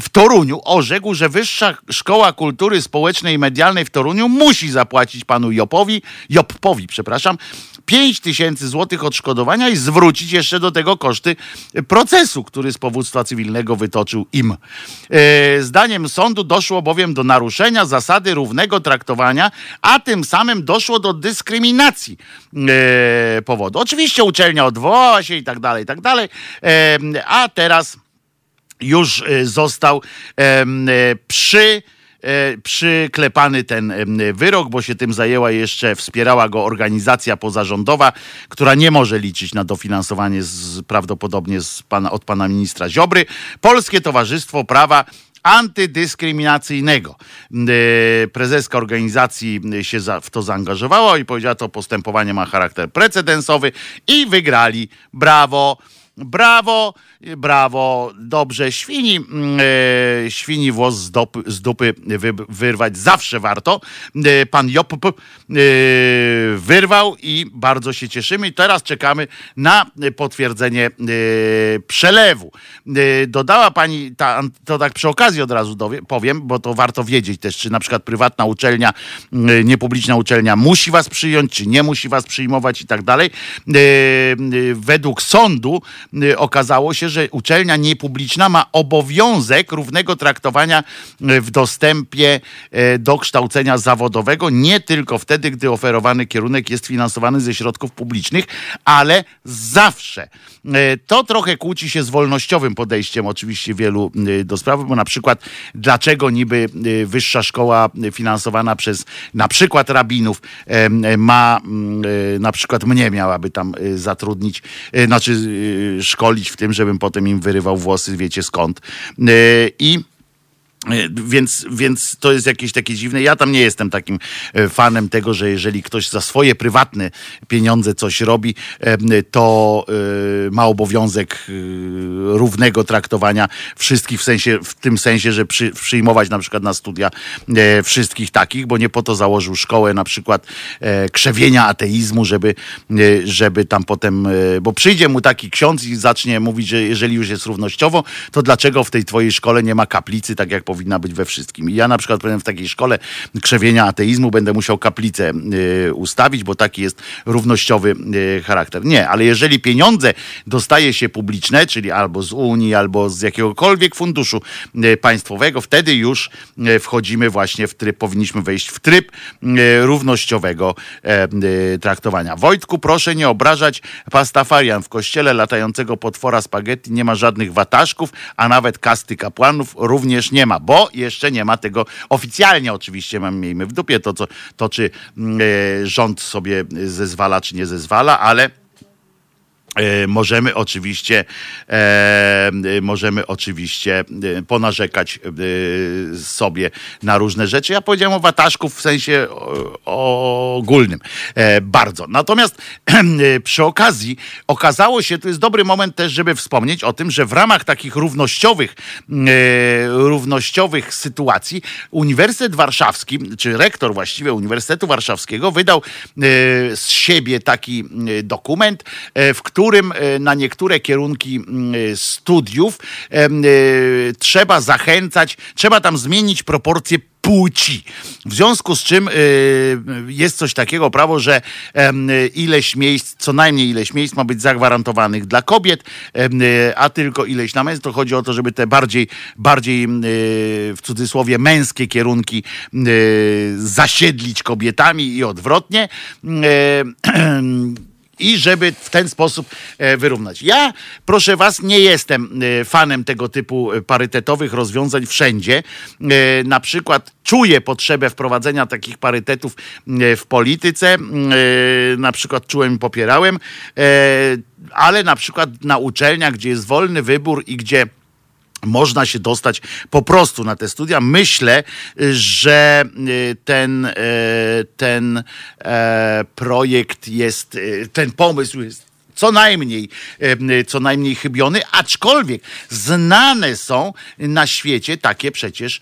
w Toruniu orzekł, że Wyższa Szkoła Kultury Społecznej i Medialnej w Toruniu musi zapłacić panu Jopowi, Joppowi, przepraszam, 5 tysięcy złotych odszkodowania i zwrócić jeszcze do tego koszty procesu, który z powództwa cywilnego wytoczył im. E, zdaniem sądu doszło bowiem do naruszenia zasady równego traktowania, a tym samym doszło do dyskryminacji e, powodu. Oczywiście uczelnia odwołała się i tak dalej, i tak dalej, a teraz już e, został e, przy e, przyklepany ten wyrok, bo się tym zajęła jeszcze, wspierała go organizacja pozarządowa, która nie może liczyć na dofinansowanie z, prawdopodobnie z pana, od pana ministra Ziobry. Polskie Towarzystwo Prawa antydyskryminacyjnego. Prezeska organizacji się w to zaangażowała i powiedziała, to postępowanie ma charakter precedensowy i wygrali. Brawo! Brawo, brawo, dobrze. Świni, mm, e, świni włos z, dopy, z dupy wy, wyrwać zawsze warto. E, pan Jop e, wyrwał i bardzo się cieszymy. Teraz czekamy na potwierdzenie e, przelewu. E, dodała pani, ta, to tak przy okazji od razu dowie, powiem, bo to warto wiedzieć też, czy na przykład prywatna uczelnia, e, niepubliczna uczelnia musi was przyjąć, czy nie musi was przyjmować i tak dalej. Według sądu okazało się, że uczelnia niepubliczna ma obowiązek równego traktowania y, w dostępie y, do kształcenia zawodowego, nie tylko wtedy, gdy oferowany kierunek jest finansowany ze środków publicznych, ale zawsze. Y, To trochę kłóci się z wolnościowym podejściem oczywiście wielu y, do sprawy, bo na przykład dlaczego niby y, wyższa szkoła finansowana przez na przykład rabinów e, ma mm, na przykład mnie miałaby tam zatrudnić, znaczy szkolić w tym, żebym potem im wyrywał włosy, wiecie skąd. I E, Więc, więc to jest jakieś takie dziwne. Ja tam nie jestem takim e, fanem tego, że jeżeli ktoś za swoje prywatne pieniądze coś robi, to e, ma obowiązek e, równego traktowania wszystkich w sensie, w tym sensie, że przy, przyjmować na przykład na studia e, wszystkich takich, bo nie po to założył szkołę na przykład e, krzewienia ateizmu, żeby, e, żeby tam potem, e, bo przyjdzie mu taki ksiądz i zacznie mówić, że jeżeli już jest równościowo, to dlaczego w tej twojej szkole nie ma kaplicy, tak jak powinna być we wszystkim. I ja na przykład powiem w takiej szkole krzewienia ateizmu będę musiał kaplicę y, ustawić, bo taki jest równościowy y, charakter. Nie, ale jeżeli pieniądze dostaje się publiczne, czyli albo z Unii, albo z jakiegokolwiek funduszu y, państwowego, wtedy już y, wchodzimy właśnie w tryb, powinniśmy wejść w tryb y, równościowego e, y, traktowania. Wojtku, proszę nie obrażać pastafarian. W kościele latającego potwora spaghetti nie ma żadnych wataszków, a nawet kasty kapłanów również nie ma, bo jeszcze nie ma tego oficjalnie oczywiście, mam, miejmy w dupie to, co, to czy mm, e, rząd sobie zezwala, czy nie zezwala, ale Możemy oczywiście, e, e, możemy oczywiście e, ponarzekać e, sobie na różne rzeczy. Ja powiedziałem o wataszków w sensie ogólnym. E, bardzo. Natomiast e, przy okazji okazało się, to jest dobry moment też, żeby wspomnieć o tym, że w ramach takich równościowych, e, równościowych sytuacji Uniwersytet Warszawski, czy rektor właściwie Uniwersytetu Warszawskiego wydał e, z siebie taki e, dokument, e, w którym e, na niektóre kierunki mm, e, studiów e, trzeba zachęcać, trzeba tam zmienić proporcje płci. W związku z czym jest coś takiego prawo, że ileś miejsc, co najmniej ileś miejsc ma być zagwarantowanych dla kobiet, a tylko ileś na. To chodzi o to, żeby te bardziej, bardziej w cudzysłowie męskie kierunki zasiedlić kobietami i odwrotnie. I żeby w ten sposób e, wyrównać. Ja, proszę Was, nie jestem e, fanem tego typu e, parytetowych rozwiązań wszędzie. Na przykład czuję potrzebę wprowadzenia takich parytetów w polityce. E, Na przykład czułem i popierałem, ale na przykład na uczelniach, gdzie jest wolny wybór i gdzie można się dostać po prostu na te studia. Myślę, że y, ten, y, ten e, projekt jest, y, ten pomysł jest co najmniej, co najmniej chybiony, aczkolwiek znane są na świecie takie przecież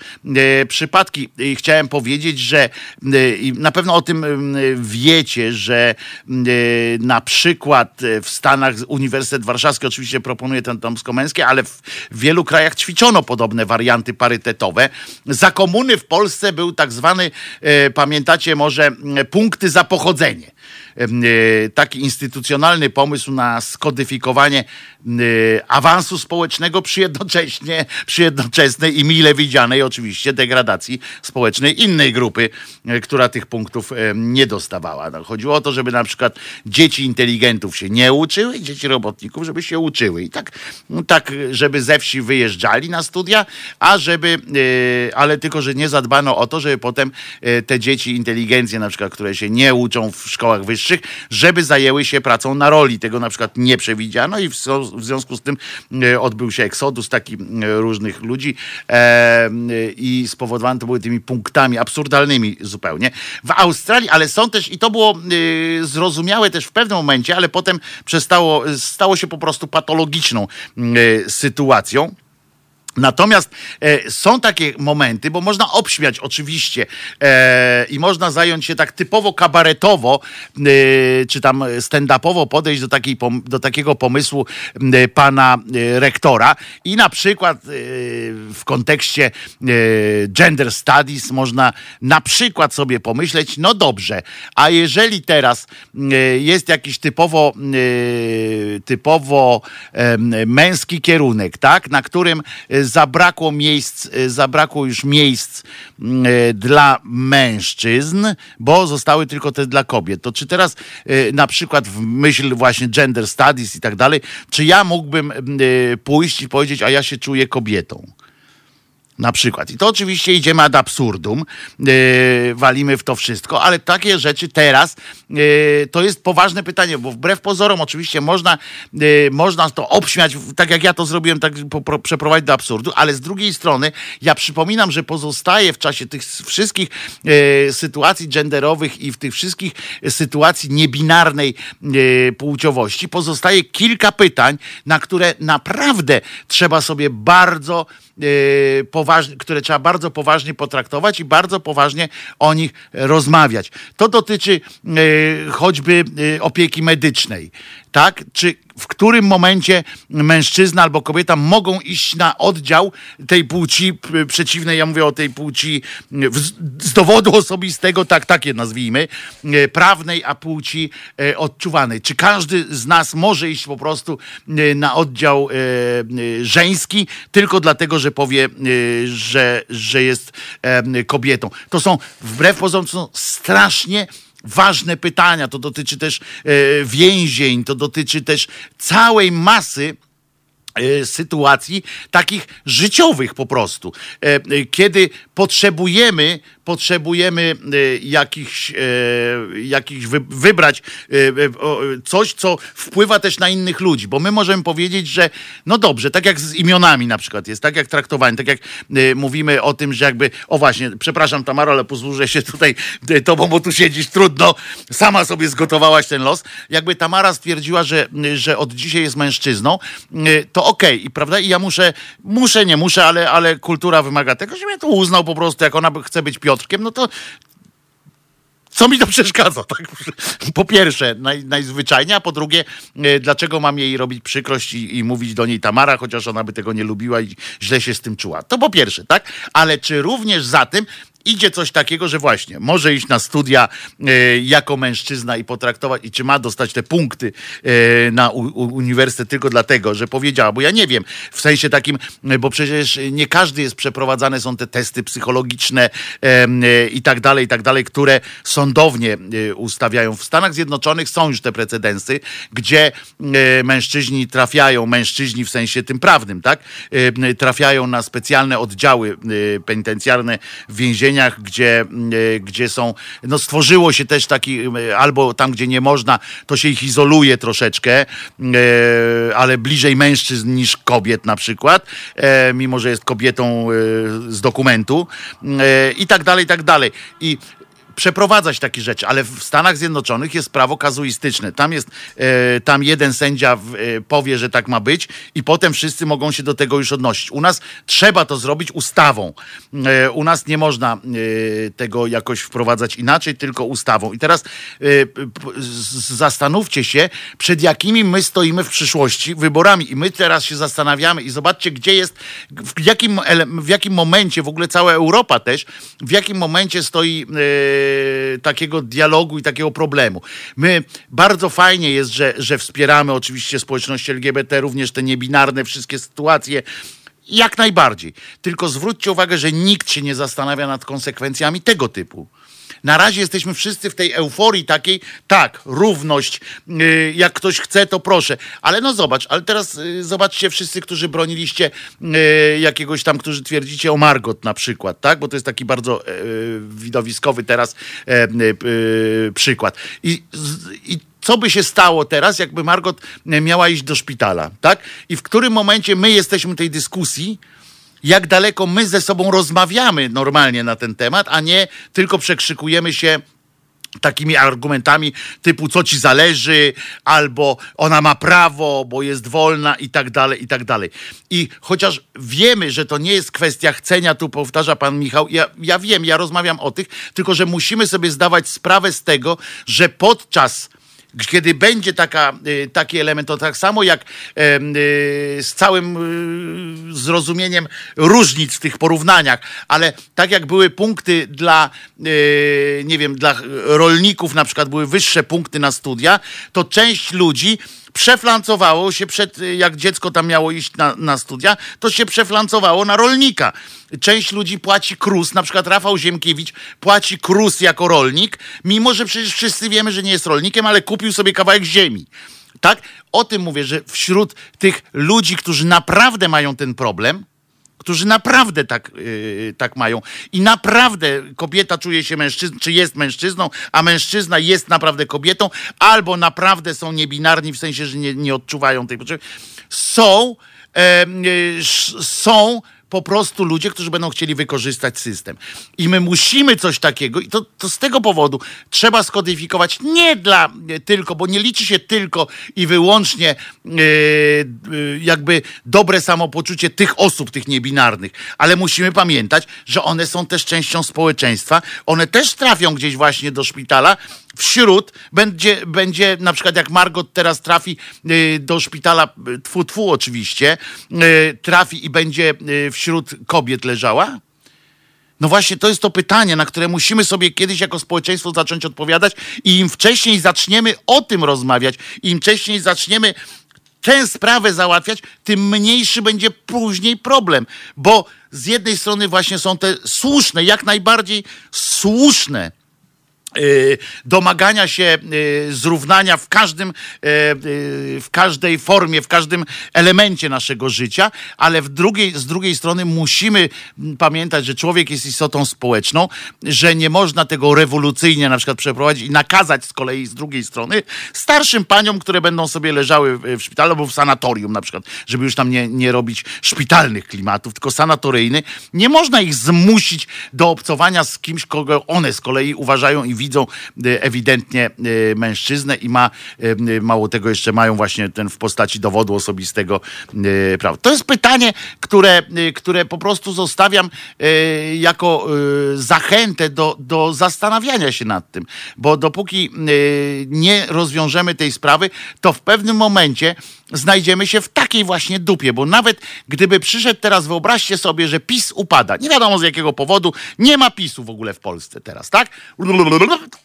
przypadki. I chciałem powiedzieć, że na pewno o tym wiecie, że na przykład w Stanach Uniwersytet Warszawski oczywiście proponuje ten damsko-męskie, ale w wielu krajach ćwiczono podobne warianty parytetowe. Za komuny w Polsce był tak zwany, pamiętacie może, punkty za pochodzenie. E, taki instytucjonalny pomysł na skodyfikowanie awansu społecznego przy jednocześnie, przy jednoczesnej i mile widzianej oczywiście degradacji społecznej innej grupy, e, która tych punktów nie dostawała. No, chodziło o to, żeby na przykład dzieci inteligentów się nie uczyły, dzieci robotników, żeby się uczyły. I tak, no, tak żeby ze wsi wyjeżdżali na studia, a żeby, ale tylko, że nie zadbano o to, żeby potem te dzieci inteligencje, na przykład, które się nie uczą w szkołach wyższych, żeby zajęły się pracą na roli. Tego na przykład nie przewidziano i w, związku z tym e, odbył się eksodus takich e, różnych ludzi e, i spowodowane to były tymi punktami absurdalnymi zupełnie. W Australii, ale są też, i to było zrozumiałe też w pewnym momencie, ale potem przestało, stało się po prostu patologiczną sytuacją. Natomiast e, są takie momenty, bo można obśmiać oczywiście e, i można zająć się tak typowo kabaretowo, e, czy tam stand-upowo podejść do, takiej, do takiego pomysłu e, pana e, rektora. I na przykład e, w kontekście gender studies można na przykład sobie pomyśleć, no dobrze, a jeżeli teraz jest jakiś typowo typowo męski kierunek, tak, na którym zabrakło miejsc, y, zabrakło już miejsc mm, y, dla mężczyzn, bo zostały tylko te dla kobiet. To czy teraz y, na przykład w myśl właśnie gender studies i tak dalej, czy ja mógłbym pójść i powiedzieć, a ja się czuję kobietą? Na przykład. I to oczywiście idziemy ad absurdum, yy, walimy w to wszystko, ale takie rzeczy teraz yy, to jest poważne pytanie, bo wbrew pozorom oczywiście można, yy, można to obśmiać, tak jak ja to zrobiłem, tak po, przeprowadzić do absurdu, ale z drugiej strony ja przypominam, że pozostaje w czasie tych wszystkich sytuacji genderowych i w tych wszystkich sytuacji niebinarnej płciowości pozostaje kilka pytań, na które naprawdę trzeba sobie bardzo poważnie, które trzeba bardzo poważnie potraktować i bardzo poważnie o nich rozmawiać. To dotyczy y, choćby y, opieki medycznej tak? Czy w którym momencie mężczyzna albo kobieta mogą iść na oddział tej płci przeciwnej, ja mówię o tej płci z dowodu osobistego, tak, takie nazwijmy, e, prawnej, a płci e, odczuwanej. Czy każdy z nas może iść po prostu e, na oddział żeński tylko dlatego, że powie, że, że jest kobietą? To są wbrew pozorom są strasznie ważne pytania. To dotyczy też e, więzień, to dotyczy też całej masy e, sytuacji takich życiowych po prostu. E, kiedy potrzebujemy potrzebujemy e, jakichś, e, jakichś wybrać e, coś, co wpływa też na innych ludzi, bo my możemy powiedzieć, że no dobrze, tak jak z imionami na przykład jest, tak jak traktowanie, tak jak mówimy o tym, że jakby, o właśnie, przepraszam Tamaro, ale posłużę się tutaj tobą, bo tu siedzisz trudno, sama sobie zgotowałaś ten los. Jakby Tamara stwierdziła, że, że od dzisiaj jest mężczyzną, to okej, okay. i prawda, i ja muszę, muszę, nie muszę, ale, ale kultura wymaga tego, żebym ja to uznał po prostu, jak ona chce być Piotr Piotrkiem, no to co mi to przeszkadza? Tak? Po pierwsze, naj, najzwyczajniej, a po drugie, e, dlaczego mam jej robić przykrość i, i, mówić do niej Tamara, chociaż ona by tego nie lubiła i źle się z tym czuła. To po pierwsze, tak? Ale czy również za tym idzie coś takiego, że właśnie może iść na studia e, jako mężczyzna i potraktować, i czy ma dostać te punkty e, na u, u, uniwersytet tylko dlatego, że powiedziała, bo ja nie wiem, w sensie takim, e, bo przecież nie każdy jest przeprowadzane, są te testy psychologiczne i tak dalej, i tak dalej, które sądownie ustawiają. W Stanach Zjednoczonych są już te precedensy, gdzie mężczyźni trafiają, mężczyźni w sensie tym prawnym, tak, trafiają na specjalne oddziały penitencjarne w gdzie, e, gdzie są, no stworzyło się też taki, e, albo tam, gdzie nie można, to się ich izoluje troszeczkę, e, ale bliżej mężczyzn niż kobiet na przykład, mimo że jest kobietą z dokumentu i tak dalej, i tak dalej. I przeprowadzać takie rzeczy, ale w Stanach Zjednoczonych jest prawo kazuistyczne. Tam jest, e, tam jeden sędzia w, e, powie, że tak ma być i potem wszyscy mogą się do tego już odnosić. U nas trzeba to zrobić ustawą. E, u nas nie można tego jakoś wprowadzać inaczej, tylko ustawą. I teraz zastanówcie się, przed jakimi my stoimy w przyszłości wyborami i my teraz się zastanawiamy i zobaczcie, gdzie jest, w jakim, w jakim momencie, w ogóle cała Europa też, w jakim momencie stoi takiego dialogu i takiego problemu. My, bardzo fajnie jest, że, że wspieramy oczywiście społeczność LGBT, również te niebinarne wszystkie sytuacje, jak najbardziej. Tylko zwróćcie uwagę, że nikt się nie zastanawia nad konsekwencjami tego typu. Na razie jesteśmy wszyscy w tej euforii takiej, tak, równość, yy, jak ktoś chce, to proszę. Ale no zobacz, ale teraz yy, zobaczcie wszyscy, którzy broniliście yy, jakiegoś tam, którzy twierdzicie o Margot na przykład, tak? Bo to jest taki bardzo yy, widowiskowy teraz e, yy, przykład. I, i co by się stało teraz, jakby Margot miała iść do szpitala, tak? I w którym momencie my jesteśmy tej dyskusji, jak daleko my ze sobą rozmawiamy normalnie na ten temat, a nie tylko przekrzykujemy się takimi argumentami typu co ci zależy, albo ona ma prawo, bo jest wolna i tak dalej, i tak dalej. I chociaż wiemy, że to nie jest kwestia chcenia, tu powtarza pan Michał, ja, ja wiem, ja rozmawiam o tych, tylko że musimy sobie zdawać sprawę z tego, że podczas kiedy będzie taka, y, taki element, to tak samo jak y, z całym y, zrozumieniem różnic w tych porównaniach, ale tak jak były punkty dla, nie wiem, dla rolników na przykład były wyższe punkty na studia, to część ludzi przeflancowało się przed, jak dziecko tam miało iść na, na studia, to się przeflancowało na rolnika. Część ludzi płaci krus, na przykład Rafał Ziemkiewicz płaci krus jako rolnik, mimo że przecież wszyscy wiemy, że nie jest rolnikiem, ale kupił sobie kawałek ziemi. Tak? O tym mówię, że wśród tych ludzi, którzy naprawdę mają ten problem, którzy naprawdę tak, yy, tak mają i naprawdę kobieta czuje się mężczyzną, czy jest mężczyzną, a mężczyzna jest naprawdę kobietą, albo naprawdę są niebinarni, w sensie, że nie, nie odczuwają tej potrzeby, są, yy, są po prostu ludzie, którzy będą chcieli wykorzystać system. I my musimy coś takiego, i to, to z tego powodu trzeba skodyfikować nie dla e, tylko, bo nie liczy się tylko i wyłącznie e, e, jakby dobre samopoczucie tych osób, tych niebinarnych, ale musimy pamiętać, że one są też częścią społeczeństwa, one też trafią gdzieś właśnie do szpitala, wśród będzie, będzie na przykład jak Margot teraz trafi y, do szpitala, y, tfu, tfu oczywiście, y, trafi i będzie wśród kobiet leżała? No właśnie, to jest to pytanie, na które musimy sobie kiedyś jako społeczeństwo zacząć odpowiadać i im wcześniej zaczniemy o tym rozmawiać, im wcześniej zaczniemy tę sprawę załatwiać, tym mniejszy będzie później problem. Bo z jednej strony właśnie są te słuszne, jak najbardziej słuszne domagania się y, zrównania w każdym, y, y, w każdej formie, w każdym elemencie naszego życia, ale w drugiej, z drugiej strony musimy mm, pamiętać, że człowiek jest istotą społeczną, że nie można tego rewolucyjnie na przykład przeprowadzić i nakazać z kolei z drugiej strony starszym paniom, które będą sobie leżały w szpitalu albo w sanatorium na przykład, żeby już tam nie, nie robić szpitalnych klimatów, tylko sanatoryjny. Nie można ich zmusić do obcowania z kimś, kogo one z kolei uważają i widzą e, ewidentnie e, mężczyznę i ma, e, mało tego jeszcze mają właśnie ten w postaci dowodu osobistego prawa. To jest pytanie, które, które po prostu zostawiam jako zachętę do, do zastanawiania się nad tym, bo dopóki nie rozwiążemy tej sprawy, to w pewnym momencie znajdziemy się w takiej właśnie dupie, bo nawet gdyby przyszedł teraz, wyobraźcie sobie, że PiS upada, nie wiadomo z jakiego powodu, nie ma PiSu w ogóle w Polsce teraz, tak?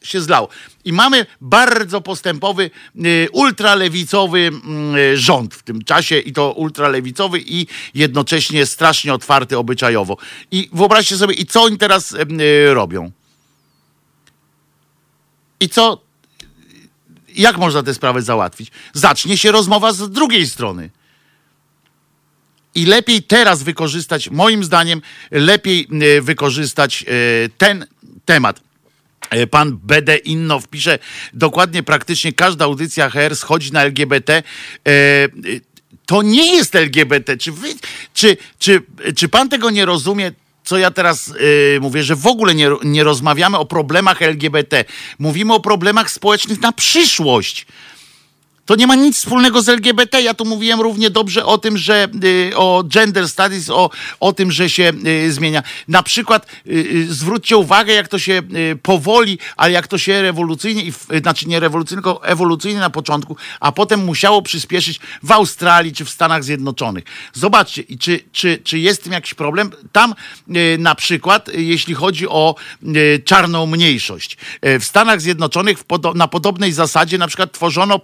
Się zlało. I mamy bardzo postępowy, y, ultralewicowy mm, y, rząd w tym czasie i to ultralewicowy i jednocześnie strasznie otwarty obyczajowo. I wyobraźcie sobie, i co oni teraz y, robią? I co jak można tę sprawę załatwić? Zacznie się rozmowa z drugiej strony. I lepiej teraz wykorzystać, moim zdaniem, lepiej wykorzystać ten temat. E, Pan BD Innow pisze, dokładnie praktycznie każda audycja HR schodzi na LGBT. E, e, To nie jest LGBT. Czy, wy, czy, czy, czy pan tego nie rozumie? co ja teraz mówię, że w ogóle nie, nie rozmawiamy o problemach LGBT. Mówimy o problemach społecznych na przyszłość. To nie ma nic wspólnego z LGBT. Ja tu mówiłem równie dobrze o tym, że y, o gender studies, o, o tym, że się y, zmienia. Na przykład y, zwróćcie uwagę, jak to się powoli, ale jak to się rewolucyjnie, znaczy nie rewolucyjnie, tylko ewolucyjnie na początku, a potem musiało przyspieszyć w Australii czy w Stanach Zjednoczonych. Zobaczcie, czy, czy, czy jest tym jakiś problem? Tam na przykład, jeśli chodzi o czarną mniejszość. W Stanach Zjednoczonych na podobnej zasadzie na przykład tworzono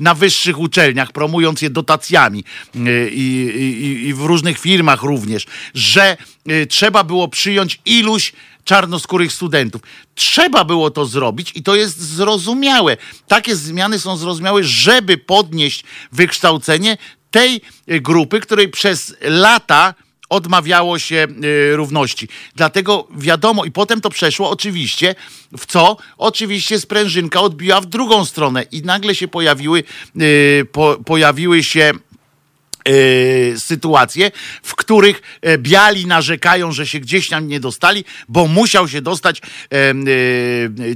na wyższych uczelniach, promując je dotacjami y, i, i, i w różnych firmach również, że y, trzeba było przyjąć iluś czarnoskórych studentów. Trzeba było to zrobić i to jest zrozumiałe. Takie zmiany są zrozumiałe, żeby podnieść wykształcenie tej y, grupy, której przez lata odmawiało się y, równości. Dlatego wiadomo, i potem to przeszło oczywiście w co? Oczywiście sprężynka odbiła w drugą stronę i nagle się pojawiły, y, po, pojawiły się y, sytuacje, w których e, biali narzekają, że się gdzieś tam nie dostali, bo musiał się dostać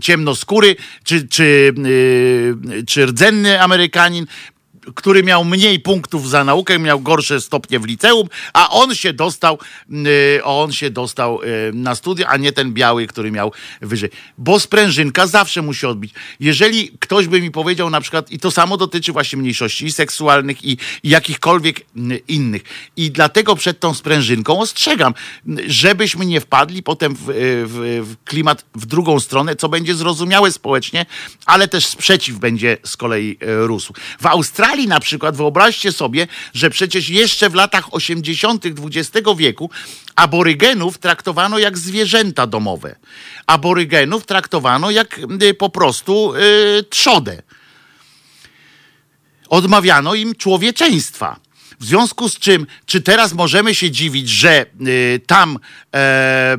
ciemnoskóry czy, czy, czy rdzenny Amerykanin, który miał mniej punktów za naukę, miał gorsze stopnie w liceum, a on się dostał, y, on się dostał y, na studia, a nie ten biały, który miał wyżej. Bo sprężynka zawsze musi odbić. Jeżeli ktoś by mi powiedział na przykład, i to samo dotyczy właśnie mniejszości seksualnych, i, i jakichkolwiek y, innych. I dlatego przed tą sprężynką ostrzegam, żebyśmy nie wpadli potem w, w, w klimat w drugą stronę, co będzie zrozumiałe społecznie, ale też sprzeciw będzie z kolei rósł. W Australii Australii na przykład, wyobraźcie sobie, że przecież jeszcze w latach 80. XX wieku aborygenów traktowano jak zwierzęta domowe. Aborygenów traktowano jak y, po prostu yy, trzodę. Odmawiano im człowieczeństwa. W związku z czym, czy teraz możemy się dziwić, że y, tam e, y,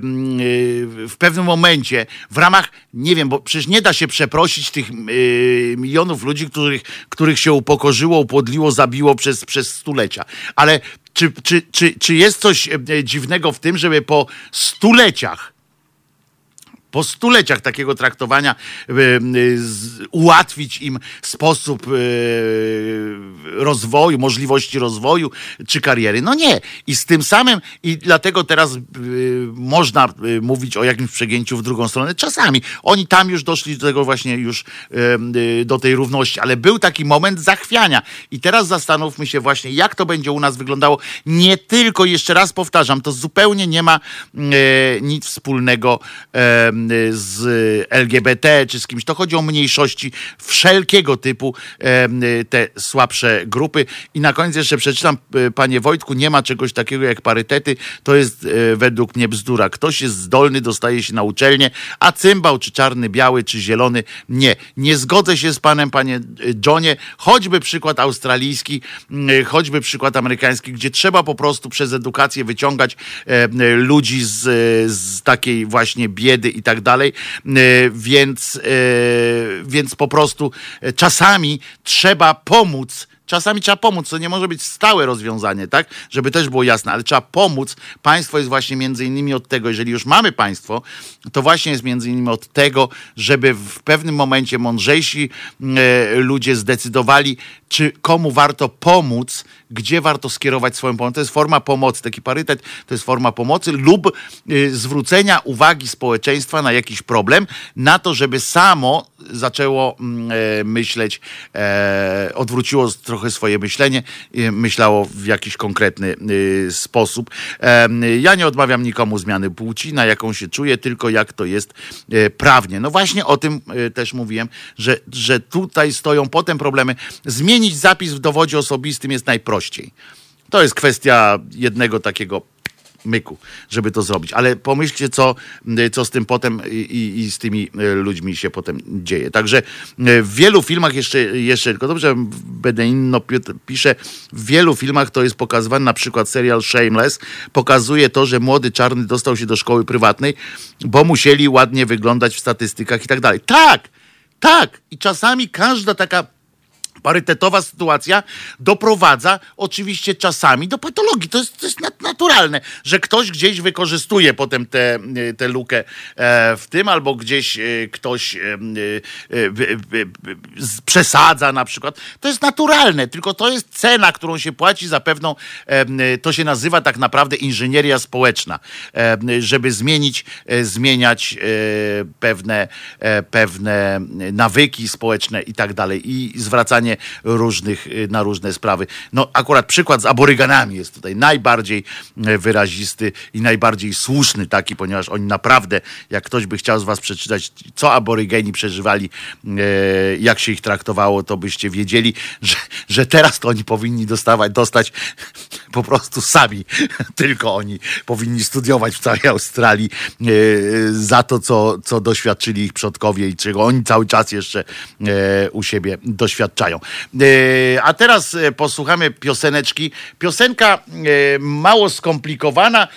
w pewnym momencie w ramach, nie wiem, bo przecież nie da się przeprosić tych y, milionów ludzi, których, których się upokorzyło, upodliło, zabiło przez, przez stulecia. Ale czy, czy, czy, czy jest coś e, dziwnego w tym, żeby po stuleciach po stuleciach takiego traktowania e, ułatwić im sposób e, rozwoju, możliwości rozwoju czy kariery. No nie. I z tym samym, i dlatego teraz e, można mówić o jakimś przegięciu w drugą stronę. Czasami. Oni tam już doszli do tego właśnie już do tej równości, ale był taki moment zachwiania. I teraz zastanówmy się właśnie, jak to będzie u nas wyglądało. Nie tylko, jeszcze raz powtarzam, to zupełnie nie ma nic wspólnego z LGBT czy z kimś. To chodzi o mniejszości wszelkiego typu, te słabsze grupy. I na koniec jeszcze przeczytam, e, panie Wojtku, nie ma czegoś takiego jak parytety. To jest według mnie bzdura. Ktoś jest zdolny, dostaje się na uczelnię, a cymbał, czy czarny, biały, czy zielony, nie. Nie zgodzę się z panem, panie Johnie. Choćby przykład australijski, choćby przykład amerykański, gdzie trzeba po prostu przez edukację wyciągać ludzi z, z takiej właśnie biedy i tak dalej, więc, więc po prostu czasami trzeba pomóc Czasami trzeba pomóc, to nie może być stałe rozwiązanie, tak? Żeby też było jasne, ale trzeba pomóc. Państwo jest właśnie między innymi od tego, jeżeli już mamy państwo, to właśnie jest między innymi od tego, żeby w pewnym momencie mądrzejsi e, ludzie zdecydowali, czy komu warto pomóc, gdzie warto skierować swoją pomoc. To jest forma pomocy, taki parytet to jest forma pomocy lub y, zwrócenia uwagi społeczeństwa na jakiś problem, na to, żeby samo zaczęło mm, e, myśleć, e, odwróciło trochę swoje myślenie, myślało w jakiś konkretny sposób. E, ja nie odmawiam nikomu zmiany płci, na jaką się czuję, tylko jak to jest prawnie. No właśnie o tym też mówiłem, że, że tutaj stoją potem problemy. Zmienić zapis w dowodzie osobistym jest najprościej. To jest kwestia jednego takiego myku, żeby to zrobić. Ale pomyślcie, co, co z tym potem i, i, z tymi e, ludźmi się potem dzieje. Także e, w wielu filmach jeszcze, jeszcze tylko dobrze, Bedenino pisze, w wielu filmach to jest pokazywane, na przykład serial Shameless pokazuje to, że młody czarny dostał się do szkoły prywatnej, bo musieli ładnie wyglądać w statystykach i tak dalej. Tak, tak. I czasami każda taka parytetowa sytuacja doprowadza oczywiście czasami do patologii. To jest, to jest naturalne, że ktoś gdzieś wykorzystuje potem tę te, te lukę e, w tym, albo gdzieś e, ktoś e, przesadza na przykład. To jest naturalne, tylko to jest cena, którą się płaci za pewną, to się nazywa tak naprawdę inżynieria społeczna, żeby zmienić, zmieniać pewne, pewne nawyki społeczne i tak dalej i zwracanie różnych, y, na różne sprawy. No akurat przykład z aboryganami jest tutaj najbardziej y, wyrazisty i najbardziej słuszny taki, ponieważ oni naprawdę, jak ktoś by chciał z was przeczytać, co aborygeni przeżywali, y, jak się ich traktowało, to byście wiedzieli, że, że teraz to oni powinni dostawać, dostać po prostu sami. Tylko oni powinni studiować w całej Australii za to, co, co doświadczyli ich przodkowie i czego oni cały czas jeszcze u siebie doświadczają. E, a teraz e, posłuchamy pioseneczki. Piosenka e, mało skomplikowana,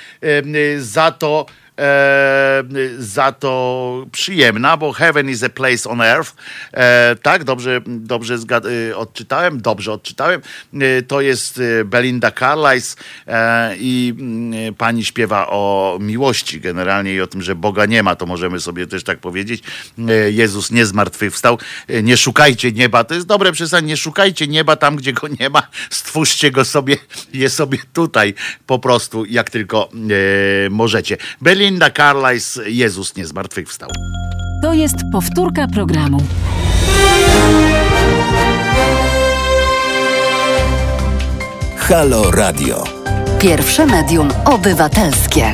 za to e, za to przyjemna, bo Heaven is a place on earth. E, tak, dobrze, dobrze e, odczytałem, dobrze odczytałem. E, to jest e, Belinda Carlisle e, i mm, pani śpiewa o miłości generalnie i o tym, że Boga nie ma, to możemy sobie też tak powiedzieć. Jezus nie zmartwychwstał. Nie szukajcie nieba, to jest dobre przesłanie, nie szukajcie nieba tam, gdzie go nie ma, stwórzcie go sobie, je sobie tutaj po prostu, jak tylko możecie. Belinda Linda Carlisle, Jezus nie zmartwychwstał. To jest powtórka programu. Halo Radio. Pierwsze medium obywatelskie.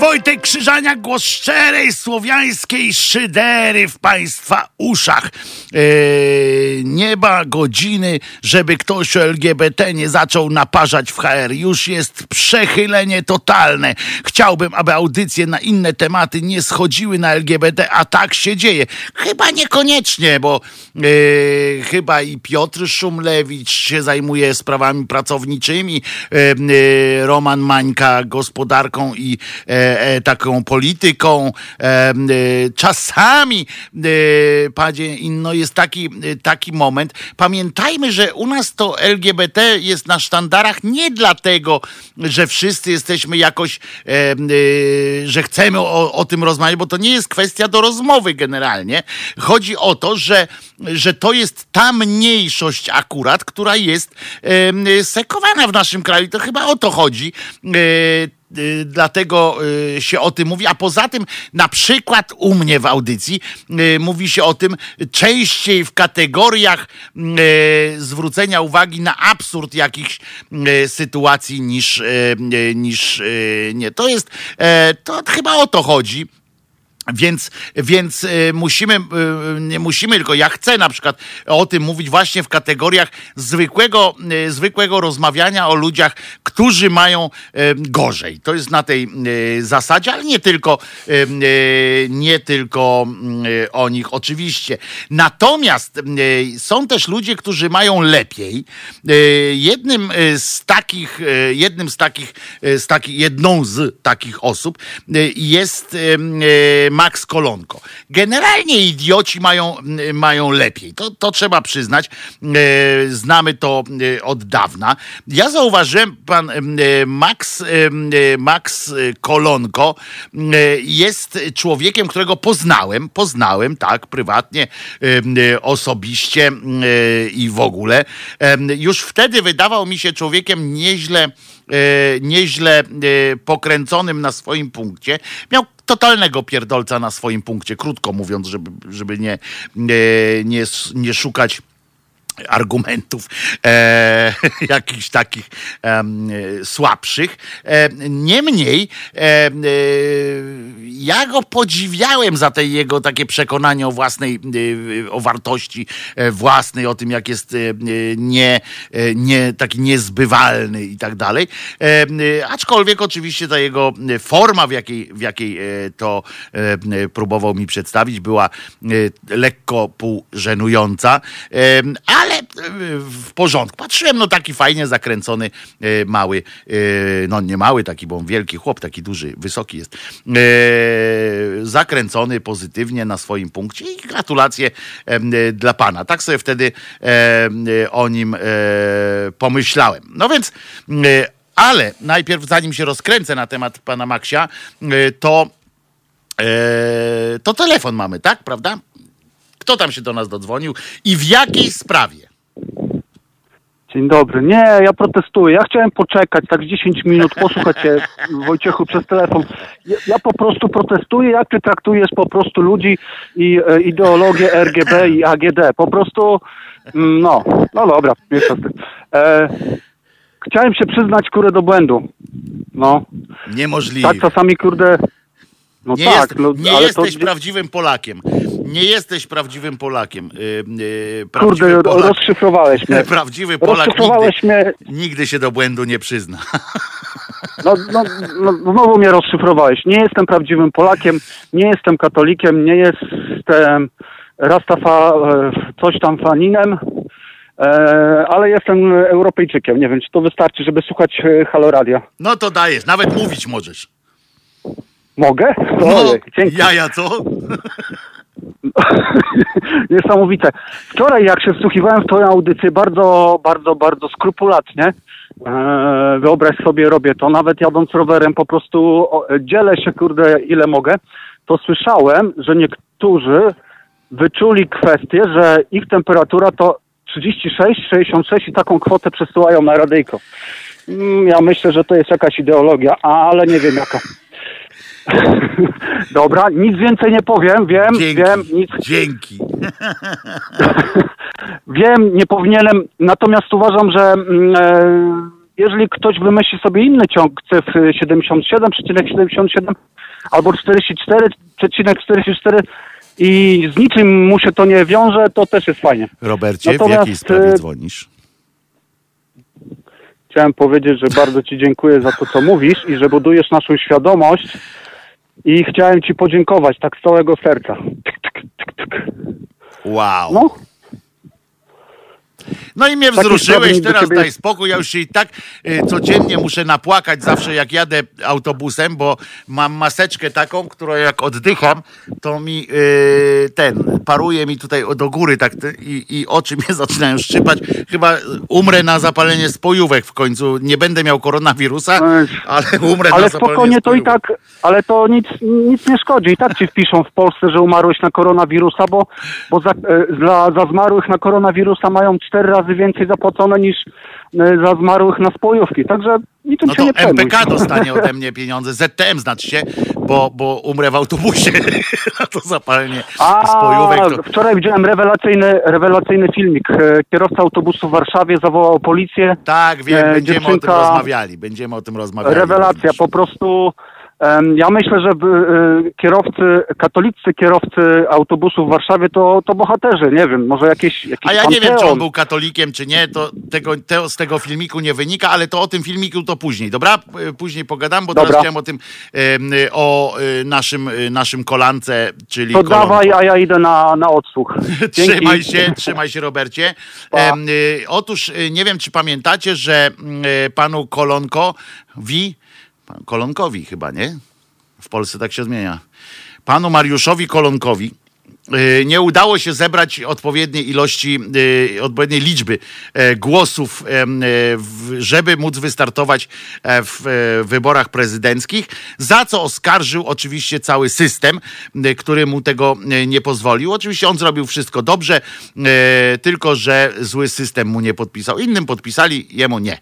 Wojtek Krzyżaniak, głos szczerej słowiańskiej szydery w Państwa uszach. Eee, nieba godziny, żeby ktoś o LGBT nie zaczął naparzać w HR. Już jest przechylenie totalne. Chciałbym, aby audycje na inne tematy nie schodziły na LGBT, a tak się dzieje. Chyba niekoniecznie, bo e, chyba i Piotr Szumlewicz się zajmuje sprawami pracowniczymi, e, Roman Mańka gospodarką i taką polityką. E, e, czasami, panie no jest taki, taki moment. Pamiętajmy, że u nas to LGBT jest na sztandarach nie dlatego, że wszyscy jesteśmy jakoś, że chcemy o, o tym rozmawiać, bo to nie jest kwestia do rozmowy generalnie. Chodzi o to, że, że to jest ta mniejszość akurat, która jest sekowana w naszym kraju. To chyba o to chodzi dlatego y, się o tym mówi. A poza tym, na przykład u mnie w audycji y, mówi się o tym częściej w kategoriach zwrócenia uwagi na absurd jakichś sytuacji niż, niż nie. To jest, e, to chyba o to chodzi. Więc, więc y, musimy, nie musimy, tylko ja chcę na przykład o tym mówić właśnie w kategoriach zwykłego, y, zwykłego rozmawiania o ludziach, którzy mają gorzej. To jest na tej zasadzie, ale nie tylko, nie tylko o nich oczywiście. Natomiast są też ludzie, którzy mają lepiej. Jednym z takich, jednym z takich, z takich jedną z takich osób jest Max Kolonko. Generalnie idioci mają, mają lepiej. To, to trzeba przyznać. E, znamy to e, od dawna. Ja zauważyłem, pan e, Max, Max Kolonko jest człowiekiem, którego poznałem. Poznałem, tak, prywatnie, osobiście i w ogóle. Już wtedy wydawał mi się człowiekiem nieźle nieźle pokręconym na swoim punkcie. Miał totalnego pierdolca na swoim punkcie, krótko mówiąc, żeby, żeby nie, nie, nie, nie szukać argumentów e, jakichś takich e, słabszych. E, niemniej e, ja go podziwiałem za te jego takie przekonanie o własnej, e, o wartości e, własnej, o tym jak jest nie, nie taki niezbywalny i tak dalej. Aczkolwiek oczywiście ta jego forma, w jakiej, w jakiej to próbował mi przedstawić, była lekko półżenująca, ale ale w porządku. Patrzyłem, no taki fajnie zakręcony, e, mały, e, no nie mały taki, bo on wielki chłop, taki duży, wysoki jest. E, zakręcony pozytywnie na swoim punkcie i gratulacje e, dla pana. Tak sobie wtedy e, o nim e, pomyślałem. No więc, e, ale najpierw, zanim się rozkręcę na temat pana Maksia, e, to, e, to telefon mamy, tak? Prawda? Kto tam się do nas dodzwonił i w jakiej sprawie? Dzień dobry. Nie, ja protestuję. Ja chciałem poczekać tak z 10 minut, posłuchać cię, Wojciechu, przez telefon. Ja, ja po prostu protestuję, jak ty traktujesz po prostu ludzi i e, ideologię RGB i AGD. Po prostu, mm, no, no dobra, nie to ty. E, chciałem się przyznać, kurde, do błędu. No, Niemożliwe. tak czasami, kurde, no Nie, tak, jest, no, nie ale jesteś to... prawdziwym Polakiem. Nie jesteś prawdziwym Polakiem. Yy, Kurde, prawdziwy Polak, rozszyfrowałeś mnie. prawdziwy Polak Rozszyfrowałeś mnie, nigdy, nigdy się do błędu nie przyzna. No, no, no, znowu mnie rozszyfrowałeś. Nie jestem prawdziwym Polakiem, nie jestem katolikiem, nie jestem Rastafa, e, coś tam faninem, e, ale jestem Europejczykiem. Nie wiem, czy to wystarczy, żeby słuchać e, Halo Radia. No to dajesz, nawet mówić możesz. Mogę? No, Ojej, dzięki. jaja co? Niesamowite. Wczoraj, jak się wsłuchiwałem w twoją audycję, bardzo, bardzo, bardzo skrupulatnie, e, wyobraź sobie, robię to, nawet jadąc rowerem, po prostu dzielę się, kurde, ile mogę, to słyszałem, że niektórzy wyczuli kwestię, że ich temperatura to 36, 66 i taką kwotę przesyłają na radyjko. Mm, Ja myślę, że to jest jakaś ideologia, ale nie wiem jaka. Dobra, nic więcej nie powiem, wiem, Dzięki. wiem, nic, Dzięki. wiem, nie powinienem, natomiast uważam, że mm, e, jeżeli ktoś wymyśli sobie inny ciąg cyfr 77,77 albo 44,44 i z niczym mu się to nie wiąże, to też jest fajnie. Robercie, w Natomiast, jakiej sprawie e, dzwonisz? Chciałem powiedzieć, że bardzo Ci dziękuję za to, co mówisz i że budujesz naszą świadomość i chciałem Ci podziękować tak z całego serca. Wow. No, No i mnie Taki wzruszyłeś, teraz ciebie- daj spokój. Ja już się i tak y, codziennie muszę napłakać zawsze jak jadę autobusem, bo mam maseczkę taką, którą jak oddycham, to mi y, ten, paruje mi tutaj do góry tak i, i oczy mnie zaczynają szczypać. Chyba umrę na zapalenie spojówek w końcu. Nie będę miał koronawirusa, Ej. ale umrę na ale zapalenie spokojnie to i tak, ale to nic, nic nie szkodzi. I tak Ci wpiszą w Polsce, że umarłeś na koronawirusa, bo, bo za, e, za, za zmarłych na koronawirusa mają cztery razy więcej zapłacone niż e, za zmarłych na spojówki. Także niczym No się nie przejmuj. MPK dostanie ode mnie pieniądze, ZTM znaczy się, bo, bo umrę w autobusie na to zapalenie spojówek. A, To... wczoraj widziałem rewelacyjny, rewelacyjny filmik. E, Kierowca autobusu w Warszawie zawołał policję. Tak, wiem, E, będziemy o tym dziewczynka- rozmawiali. Będziemy o tym rozmawiali. Rewelacja, po prostu. Ja myślę, że e, kierowcy, katolicy kierowcy autobusów w Warszawie to, to bohaterzy, nie wiem, może jakieś, jakiś A ja nie wiem, czy on panteon. był katolikiem, czy nie, to tego, te, z tego filmiku nie wynika, ale to o tym filmiku to później, dobra? E, Później pogadam, bo teraz Dobra. chciałem o tym, em, o naszym, naszym kolance, czyli To kolonko. dawaj, a ja idę na, na odsłuch. Trzymaj się, trzymaj się, Robercie. Pa. Y, otóż y, nie wiem, czy pamiętacie, że mm, y, panu Kolonkowi, pan Kolonkowi chyba, nie? W Polsce tak się zmienia. Panu Mariuszowi Kolonkowi nie udało się zebrać odpowiedniej ilości, y, odpowiedniej liczby e, głosów, e, żeby móc wystartować e, w wyborach prezydenckich, za co oskarżył oczywiście cały system, y, który mu tego y, nie pozwolił. Oczywiście on zrobił wszystko dobrze, tylko że zły system mu nie podpisał. Innym podpisali, jemu nie.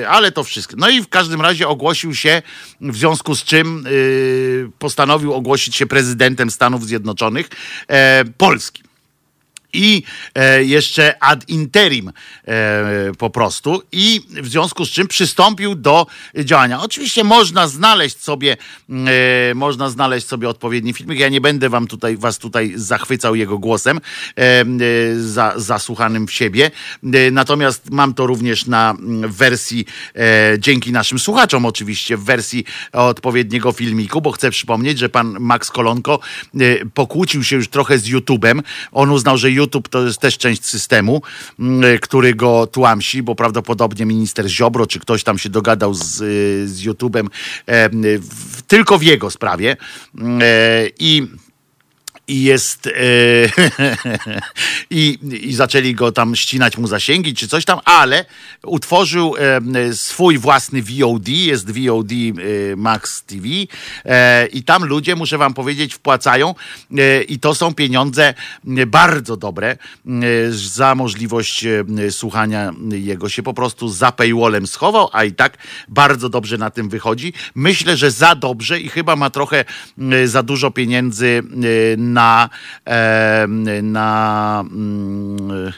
Y, Ale to wszystko. No i w każdym razie ogłosił się, w związku z czym y, postanowił ogłosić się prezydentem Stanów Zjednoczonych e, Polski i e, jeszcze ad interim e, po prostu i w związku z czym przystąpił do działania. Oczywiście można znaleźć sobie e, można znaleźć sobie odpowiedni filmik. Ja nie będę wam tutaj was tutaj zachwycał jego głosem e, e, za, zasłuchanym w siebie. E, natomiast mam to również na mm, wersji dzięki naszym słuchaczom oczywiście w wersji odpowiedniego filmiku, bo chcę przypomnieć, że pan Max Kolonko pokłócił się już trochę z YouTube'em. On uznał, że YouTube to jest też część systemu, mm, który go tłamsi, bo prawdopodobnie minister Ziobro, czy ktoś tam się dogadał z, z YouTube'em tylko w jego sprawie. Mm, e, I i jest e, i, i zaczęli go tam ścinać mu zasięgi czy coś tam, ale utworzył e, swój własny VOD, jest VOD e, Max TV i tam ludzie, muszę wam powiedzieć, wpłacają i to są pieniądze bardzo dobre za możliwość słuchania jego się po prostu za paywallem schował, a i tak bardzo dobrze na tym wychodzi. Myślę, że za dobrze i chyba ma trochę za dużo pieniędzy na na, na mm,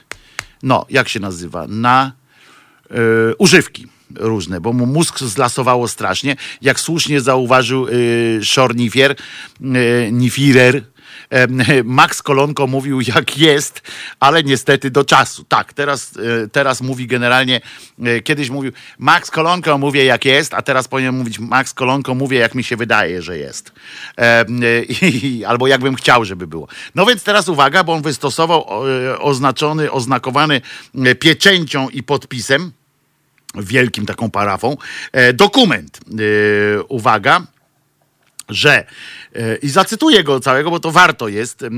no, jak się nazywa? Na e, używki różne, bo mu mózg zlasowało strasznie. Jak słusznie zauważył y, Szornifier, y, Nifirer, Max Kolonko mówił jak jest, ale niestety do czasu. Tak, teraz, e, teraz mówi generalnie, e, kiedyś mówił Max Kolonko mówię jak jest, a teraz powinien mówić Max Kolonko mówię jak mi się wydaje, że jest. E, albo jakbym chciał, żeby było. No więc teraz uwaga, bo on wystosował oznaczony, oznakowany pieczęcią i podpisem, wielkim taką parafą, dokument. Uwaga, że e, i zacytuję go całego, bo to warto jest. E,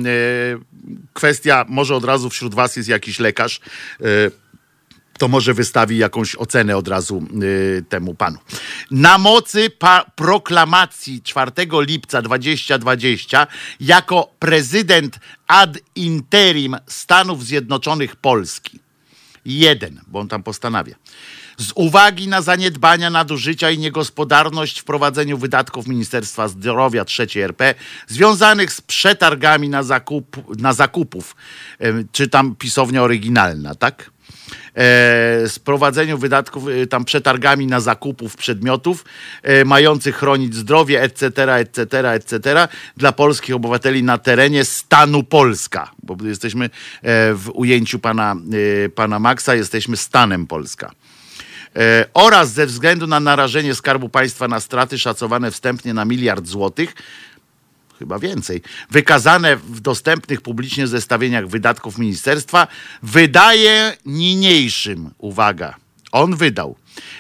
kwestia, może od razu wśród Was jest jakiś lekarz, e, to może wystawi jakąś ocenę od razu temu panu. Na mocy proklamacji 4 lipca 2020 jako prezydent ad interim Stanów Zjednoczonych Polski. Jeden, bo on tam postanawia z uwagi na zaniedbania, nadużycia i niegospodarność w prowadzeniu wydatków Ministerstwa Zdrowia III RP związanych z przetargami na, zakup, na zakupów, czy tam pisownia oryginalna, tak? E, sprowadzeniu wydatków, e, tam przetargami na zakupów przedmiotów e, mających chronić zdrowie, etc., etc., etc., dla polskich obywateli na terenie stanu Polska, bo jesteśmy w ujęciu pana, pana Maxa, jesteśmy stanem Polska. E, oraz ze względu na narażenie Skarbu Państwa na straty szacowane wstępnie na miliard złotych, chyba więcej, wykazane w dostępnych publicznie zestawieniach wydatków ministerstwa, wydaje niniejszym, uwaga, on wydał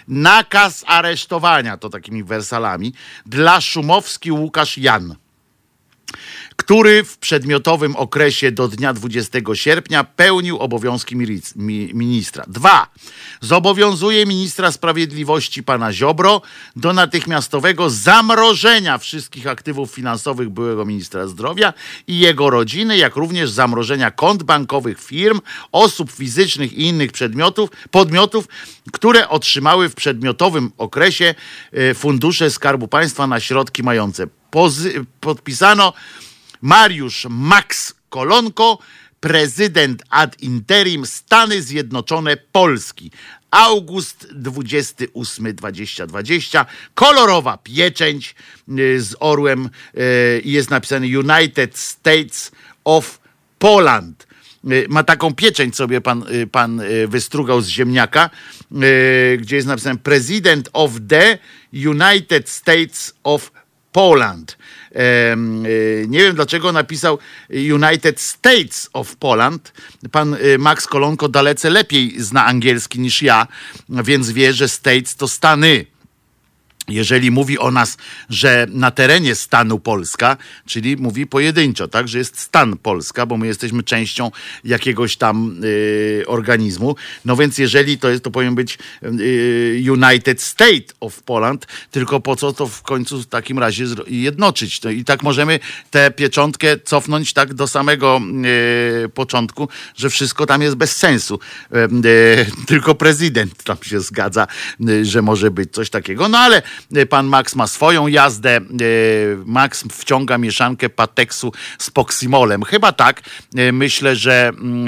nakaz aresztowania, to takimi wersalami, dla Szumowski Łukasz Jan który w przedmiotowym okresie do dnia 20 sierpnia pełnił obowiązki ministra. Dwa. Zobowiązuje ministra sprawiedliwości pana Ziobro do natychmiastowego zamrożenia wszystkich aktywów finansowych byłego ministra zdrowia i jego rodziny, jak również zamrożenia kont bankowych firm, osób fizycznych i innych przedmiotów, podmiotów, które otrzymały w przedmiotowym okresie e, fundusze Skarbu Państwa na środki mające. Pozy podpisano Mariusz Max Kolonko, prezydent ad interim Stany Zjednoczone Polski. August 28 2020. Kolorowa pieczęć y, z orłem y, jest napisane United States of Poland. Y, ma taką pieczęć sobie pan, pan wystrugał z ziemniaka, gdzie jest napisane President of the United States of Poland. Y, nie wiem dlaczego napisał United States of Poland. Pan y, Max Kolonko dalece lepiej zna angielski niż ja, więc wie, że States to Stany jeżeli mówi o nas, że na terenie stanu Polska, czyli mówi pojedynczo, tak, że jest stan Polska, bo my jesteśmy częścią jakiegoś tam y, organizmu. No więc jeżeli to jest, to powinien być y, United State of Poland, tylko po co to w końcu w takim razie jednoczyć? No I tak możemy tę pieczątkę cofnąć tak do samego y, początku, że wszystko tam jest bez sensu. Y, tylko prezydent tam się zgadza, y, że może być coś takiego. No ale pan Max ma swoją jazdę. E, Max wciąga mieszankę pateksu z poksimolem. Chyba tak. E, myślę, że, mm,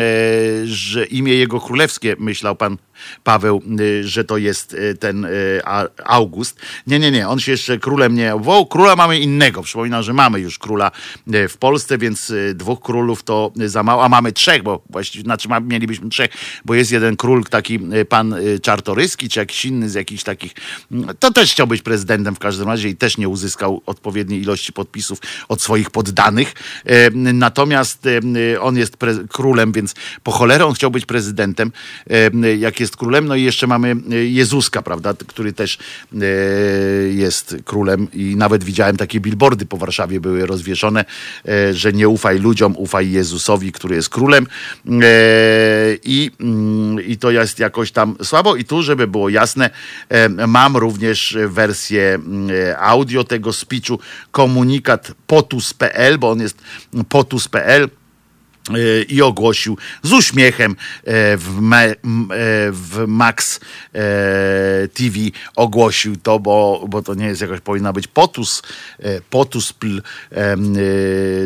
że imię jego królewskie, myślał pan Paweł, y, że to jest y, ten y, August. Nie, nie, nie, on się jeszcze królem nie obwołał. Króla mamy innego. Przypominam, że mamy już króla w Polsce, więc dwóch królów to za mało, a mamy trzech, bo właściwie, znaczy mielibyśmy trzech, bo jest jeden król, taki pan Czartoryski, czy jakiś inny z jakichś takich, mm, to też chciał być prezydentem w każdym razie i też nie uzyskał odpowiedniej ilości podpisów od swoich poddanych. Natomiast on jest królem, więc po cholerę on chciał być prezydentem, jak jest królem. No i jeszcze mamy e, Jezuska, prawda, który też e, jest królem i nawet widziałem takie billboardy po Warszawie były rozwieszone, e, że nie ufaj ludziom, ufaj Jezusowi, który jest królem. I, mm, I to jest jakoś tam słabo. I tu, żeby było jasne, mam również wersję audio tego speechu, komunikat potus.pl, bo on jest potus.pl i ogłosił z uśmiechem e, w, me, e, w Max e, TV ogłosił to, bo, bo to nie jest jakoś powinna być potus, e, potuspl e, e,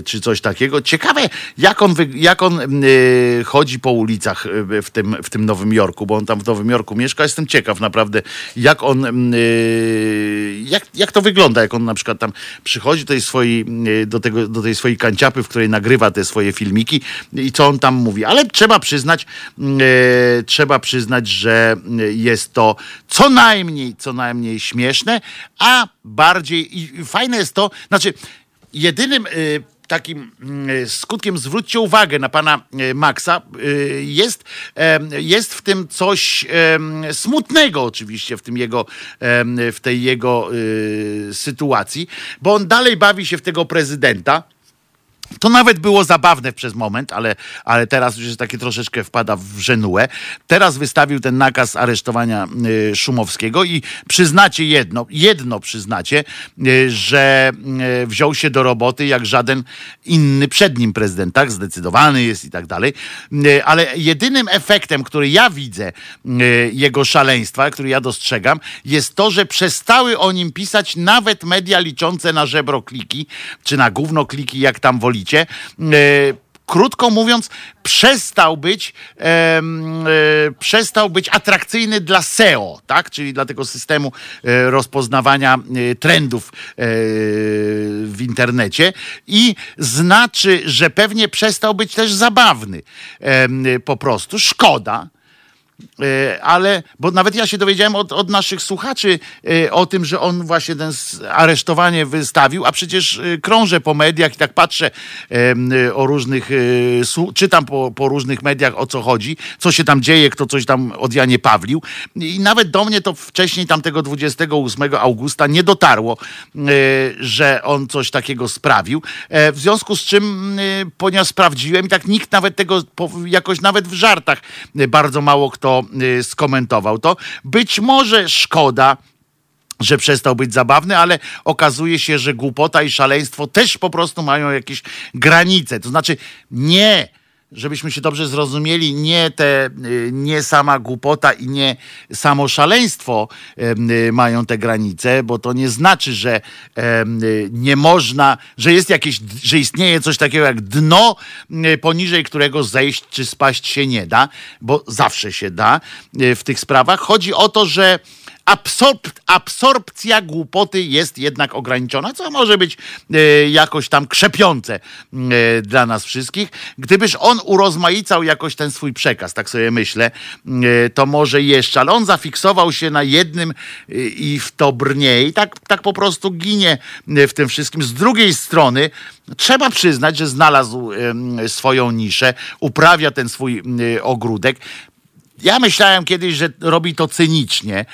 czy coś takiego. Ciekawe, jak on, jak on e, chodzi po ulicach e, w tym, w tym Nowym Jorku, bo on tam w Nowym Jorku mieszka. Jestem ciekaw naprawdę, jak on, e, jak, jak to wygląda, jak on na przykład tam przychodzi do tej swojej, e, do tego, do tej swojej kanciapy, w której nagrywa te swoje filmiki i co on tam mówi. Ale trzeba przyznać, mm, e, trzeba przyznać, że mm, jest to co najmniej, co najmniej śmieszne, a bardziej i fajne jest to, znaczy jedynym e, takim mm, skutkiem, zwróćcie uwagę na pana e, Maxa, jest, jest w tym coś smutnego oczywiście, w tym jego, w tej jego sytuacji, bo on dalej bawi się w tego prezydenta, to nawet było zabawne przez moment, ale, ale teraz już takie troszeczkę wpada w żenułę. Teraz wystawił ten nakaz aresztowania y, Szumowskiego i przyznacie jedno, jedno przyznacie, y, że y, wziął się do roboty jak żaden inny przed nim prezydent, tak? Zdecydowany jest i tak dalej. Y, Ale jedynym efektem, który ja widzę y, jego szaleństwa, który ja dostrzegam, jest to, że przestały o nim pisać nawet media liczące na żebro kliki, czy na gówno kliki, jak tam wolicie. E, Krótko mówiąc, przestał być, em, e, przestał być atrakcyjny dla SEO, tak? czyli dla tego systemu e, rozpoznawania e, trendów e, w internecie i znaczy, że pewnie przestał być też zabawny. Po prostu szkoda. E, ale, bo nawet ja się dowiedziałem od, od naszych słuchaczy e, o tym, że on właśnie ten aresztowanie wystawił, a przecież e, krążę po mediach i tak patrzę o różnych, czytam po, po różnych mediach o co chodzi, co się tam dzieje, kto coś tam od Janie Pawlił i nawet do mnie to wcześniej tamtego 28 augusta nie dotarło, że on coś takiego sprawił, w związku z czym, ponieważ sprawdziłem i tak nikt nawet tego, jakoś nawet w żartach bardzo mało kto e, skomentował to. Być może szkoda, że przestał być zabawny, ale okazuje się, że głupota i szaleństwo też po prostu mają jakieś granice. To znaczy nie, żebyśmy się dobrze zrozumieli, nie te, y, nie sama głupota i nie samo szaleństwo y, mają te granice, bo to nie znaczy, że y, nie można, że jest jakieś, że istnieje coś takiego jak dno, poniżej którego zejść czy spaść się nie da, bo zawsze się da w tych sprawach. Chodzi o to, że absorb, absorpcja głupoty jest jednak ograniczona, co może być e, jakoś tam krzepiące e, dla nas wszystkich. Gdybyż on urozmaicał jakoś ten swój przekaz, tak sobie myślę, e, to może jeszcze, ale on zafiksował się na jednym i w to brnie i tak, tak po prostu ginie w tym wszystkim. Z drugiej strony trzeba przyznać, że znalazł swoją niszę, uprawia ten swój ogródek. Ja myślałem kiedyś, że robi to cynicznie,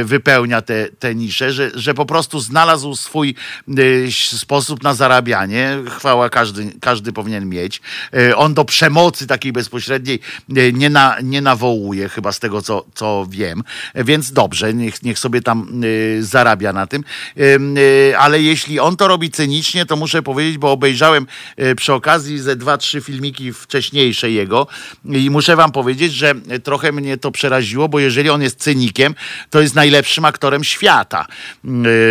y, wypełnia te, te nisze, że, że po prostu znalazł swój y, sposób na zarabianie. Chwała każdy, każdy powinien mieć. Y, On do przemocy takiej bezpośredniej nie, na, nie nawołuje, chyba z tego, co, co wiem. Więc dobrze, niech, niech sobie tam zarabia na tym. Ale jeśli on to robi cynicznie, to muszę powiedzieć, bo obejrzałem przy okazji ze dwa, trzy filmiki wcześniejsze jego i muszę wam powiedzieć, że trochę trochę mnie to przeraziło, bo jeżeli on jest cynikiem, to jest najlepszym aktorem świata.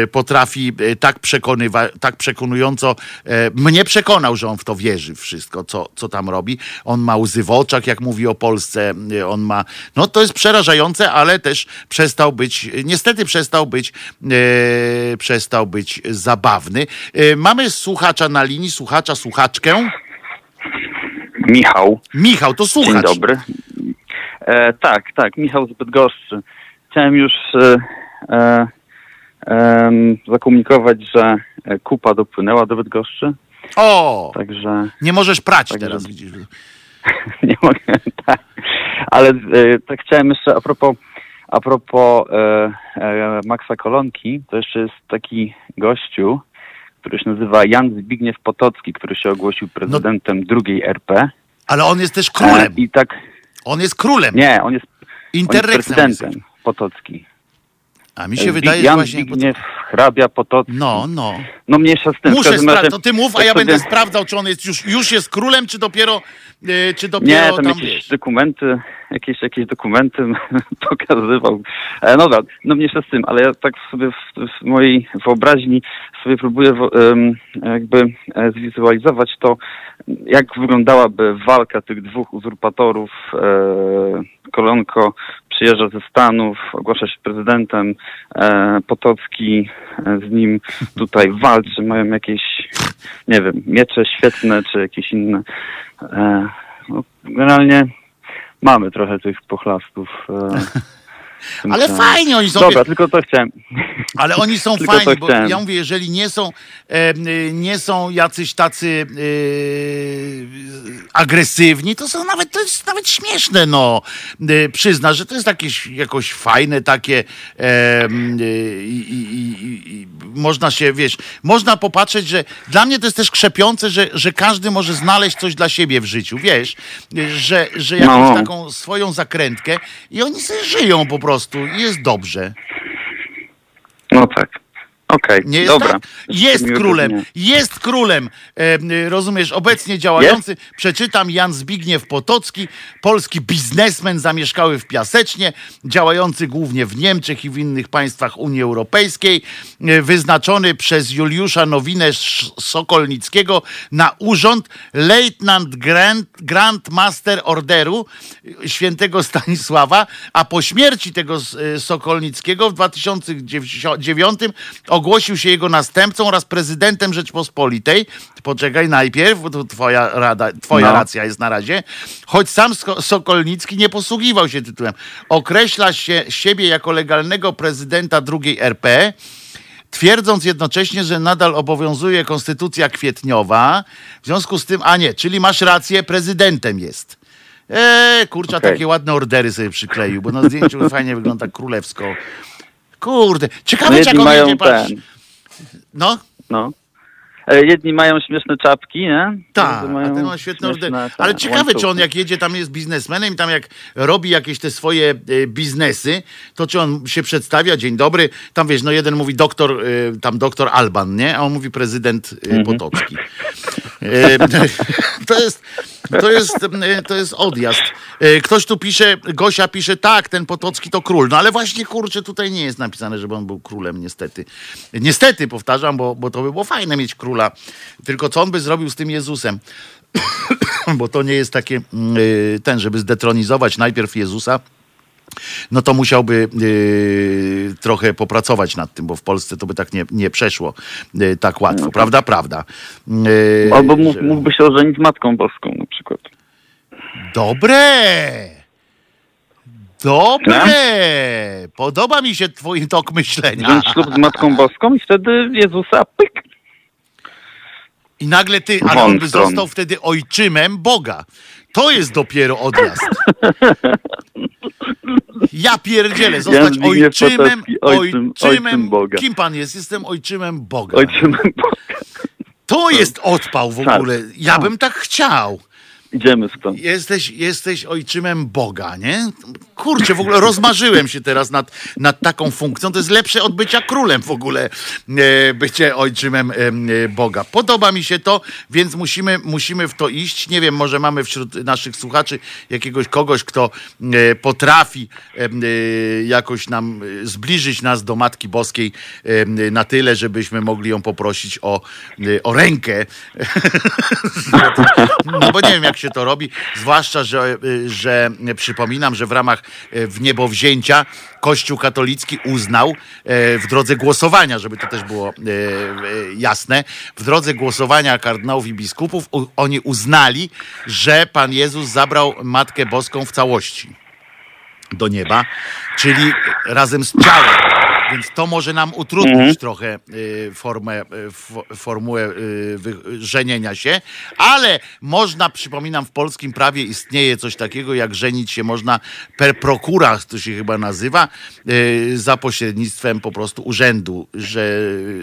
Y, Potrafi y, tak, przekonywa, tak przekonująco, e, mnie przekonał, że on w to wierzy wszystko, co, co tam robi. On ma łzy w oczach, jak mówi o Polsce, y, on ma, no to jest przerażające, ale też przestał być, niestety przestał być, e, przestał być zabawny. E, Mamy słuchacza na linii, słuchacza, słuchaczkę. Michał, Michał, to słuchacz. dzień dobry. E, tak, tak, Michał z Bydgoszczy. Chciałem już e, e, zakomunikować, że kupa dopłynęła do Bydgoszczy, O, także nie możesz prać Także- teraz, widzisz. nie mogę, tak. Ale e, tak chciałem jeszcze a propos, a propos e, e, Maxa Kolonki, to jeszcze jest taki gościu, który się nazywa Jan Zbigniew Potocki, który się ogłosił prezydentem drugiej RP. Ale on jest też królem. I tak, On jest królem. nie, on jest, on jest prezydentem Potocki. A mi się wydaje, że Jan właśnie... Zbigniew Hrabia Potocki. No, no. No mniejsza z tym. Muszę sprawdzić, to ty mów, a ja będę sprawdzał, czy on jest już, już jest królem, czy dopiero, e, czy Nie, dopiero tam, tam, jakieś wiesz. dokumenty, jakieś, jakieś dokumenty pokazywał. E, no dobra, no mniejsza z tym, ale ja tak sobie w, w mojej wyobraźni sobie próbuję jakby e, zwizualizować to, jak wyglądałaby walka tych dwóch uzurpatorów. E, Kolonko przyjeżdża ze Stanów, ogłasza się prezydentem, e, Potocki z nim tutaj walczy, mają jakieś, nie wiem, miecze świetne, czy jakieś inne. No, generalnie mamy trochę tych pochlastów. E, Ale kraju. fajnie oni są, Dobra, wiesz, tylko to chciałem. ale oni są fajni, bo ja mówię, jeżeli nie są, e, y, nie są jacyś tacy e, agresywni, to są nawet, to jest nawet śmieszne, no. E, przyzna, że to jest jakieś, jakoś fajne takie e, y, i, i, i, i można się, wiesz, można popatrzeć, że dla mnie to jest też krzepiące, że, że każdy może znaleźć coś dla siebie w życiu, wiesz, że, że jakąś No. taką swoją zakrętkę i oni sobie żyją po prostu i jest dobrze. No tak. Okej, Nie jest dobra. tak? Jest królem, jest królem. E, rozumiesz, obecnie działający. Przeczytam Jan Zbigniew Potocki, polski biznesmen zamieszkały w Piasecznie, działający głównie w Niemczech i w innych państwach Unii Europejskiej, e, wyznaczony przez Juliusza Nowinę Sokolnickiego na urząd Leitnant Grand, Grand Master Orderu świętego Stanisława, a po śmierci tego e, Sokolnickiego w 2009 ogłosił się jego następcą oraz prezydentem Rzeczpospolitej. Poczekaj najpierw, bo to twoja, rada, twoja No. racja jest na razie. Choć sam Sokolnicki nie posługiwał się tytułem. Określa się siebie jako legalnego prezydenta drugiej RP twierdząc jednocześnie, że nadal obowiązuje konstytucja kwietniowa. W związku z tym, a nie, czyli masz rację, prezydentem jest. Eee, kurczę, Okej. takie ładne ordery sobie przykleił, bo na zdjęciu fajnie wygląda królewsko. Kurde, No ciekawe, czy jak on mają ten, No, no. E, Jedni mają śmieszne czapki, nie? tak, mają ten ma świetne śmieszne Ale ciekawe, czy on jak jedzie, tam jest biznesmenem i tam jak robi jakieś te swoje e, biznesy, to czy on się przedstawia, dzień dobry, tam wiesz, no jeden mówi doktor, e, tam doktor Alban, nie? A on mówi prezydent Mhm. Potocki. E, to jest, to jest, e, to jest odjazd. E, Ktoś tu pisze, Gosia pisze, tak, ten Potocki to król. No ale właśnie, kurczę, tutaj nie jest napisane, żeby on był królem, niestety. Niestety, powtarzam, bo, bo to by było fajne mieć króla. Tylko co on by zrobił z tym Jezusem? bo to nie jest takie, mm, y, ten, żeby zdetronizować najpierw Jezusa, no to musiałby y, trochę popracować nad tym, bo w Polsce to by tak nie, nie przeszło y, tak łatwo, prawda? Prawda. Y, Albo mógł, mógłby się ożenić z Matką Boską na przykład. Dobre! Dobre! Podoba mi się twój tok myślenia. Wziąć ślub z Matką Boską i wtedy Jezusa pyk. I nagle ty, ale on by został wtedy ojczymem Boga. To jest dopiero odjazd. Ja pierdzielę, zostać Zbigniew ojczymem, Potocki, ojczym- ojczym Boga. Kim pan jest? Jestem ojczymem Boga. Ojczymem Boga. To jest odpał w Tak. ogóle. Ja bym tak chciał. Idziemy stąd. Jesteś, jesteś ojczymem Boga, nie? Kurczę, w ogóle rozmarzyłem się teraz nad, nad taką funkcją. To jest lepsze od bycia królem w ogóle, e, bycie ojczymem e, e, Boga. Podoba mi się to, więc musimy, musimy w to iść. Nie wiem, może mamy wśród naszych słuchaczy jakiegoś kogoś, kto potrafi jakoś nam zbliżyć nas do Matki Boskiej na tyle, żebyśmy mogli ją poprosić o, o rękę. No bo nie wiem, jak się to robi, zwłaszcza, że, że przypominam, że w ramach y, w niebowzięcia Kościół katolicki uznał y, w drodze głosowania, żeby to też było y, jasne, w drodze głosowania kardynałów i biskupów oni uznali, że Pan Jezus zabrał Matkę Boską w całości do nieba, czyli razem z ciałem. Więc to może nam utrudnić trochę y, formę, y, fo- formułę y, wy- żenienia się, ale można, przypominam, w polskim prawie istnieje coś takiego, jak żenić się można per procura, to się chyba nazywa, y, za pośrednictwem po prostu urzędu, że,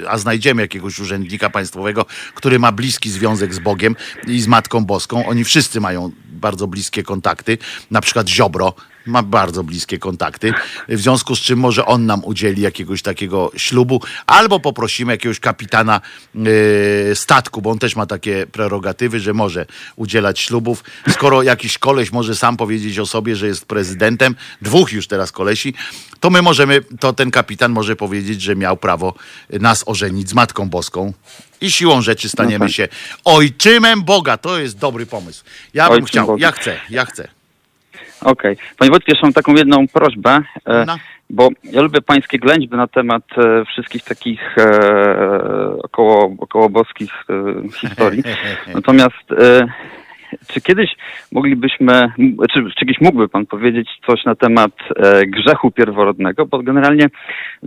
a znajdziemy jakiegoś urzędnika państwowego, który ma bliski związek z Bogiem i z Matką Boską. Oni wszyscy mają bardzo bliskie kontakty, na przykład Ziobro ma bardzo bliskie kontakty, w związku z czym może on nam udzieli jakiegoś takiego ślubu, albo poprosimy jakiegoś kapitana e, statku, bo on też ma takie prerogatywy, że może udzielać ślubów. Skoro jakiś koleś może sam powiedzieć o sobie, że jest prezydentem, dwóch już teraz kolesi, to my możemy, to ten kapitan może powiedzieć, że miał prawo nas ożenić z Matką Boską. I siłą rzeczy staniemy się ojczymem Boga. To jest dobry pomysł. Ja bym Ojczym chciał, Boga. ja chcę, ja chcę. Okej. Panie Wojtku, jeszcze mam taką jedną prośbę, e, No. bo ja lubię pańskie ględźby na temat e, wszystkich takich e, około, około boskich e, historii. Natomiast e, czy kiedyś moglibyśmy, czy, czy kiedyś mógłby pan powiedzieć coś na temat e, grzechu pierworodnego, bo generalnie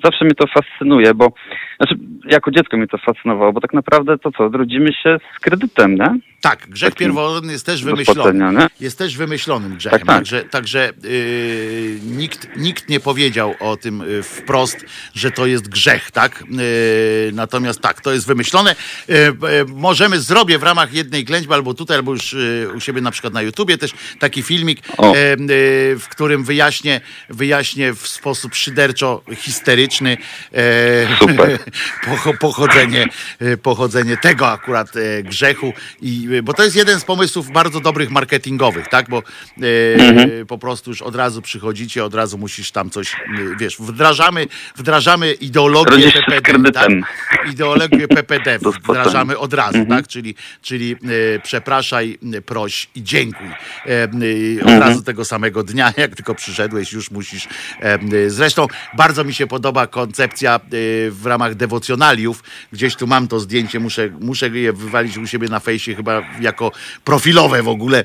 zawsze mnie to fascynuje, bo znaczy jako dziecko mnie to fascynowało, bo tak naprawdę to co, rodzimy się z kredytem, nie? Tak, grzech Takim pierworodny jest też wymyślony. nie? Jest też wymyślonym grzechem. Tak, tak. Także, także yy, nikt, nikt nie powiedział o tym yy, wprost, że to jest grzech, tak? Yy, natomiast tak, to jest wymyślone. Yy, możemy zrobię w ramach jednej ględźby, albo tutaj, albo już yy, u siebie na przykład na YouTubie też taki filmik, yy, yy, w którym wyjaśnię, wyjaśnię w sposób szyderczo histeryczny pocho- pochodzenie, pochodzenie tego akurat e, grzechu, i, bo to jest jeden z pomysłów bardzo dobrych marketingowych, tak? Bo e, po prostu już od razu przychodzicie, od razu musisz tam coś, wiesz, wdrażamy, wdrażamy ideologię PPD, tak? Ideologię PPD wdrażamy od razu, tak? Czyli, czyli e, przepraszaj, e, proś i dziękuj. E, od razu tego samego dnia, jak tylko przyszedłeś, już musisz. E, zresztą bardzo mi się podoba koncepcja e, w ramach dewocjonaliów. Gdzieś tu mam to zdjęcie, muszę, muszę je wywalić u siebie na fejsie chyba jako profilowe w ogóle.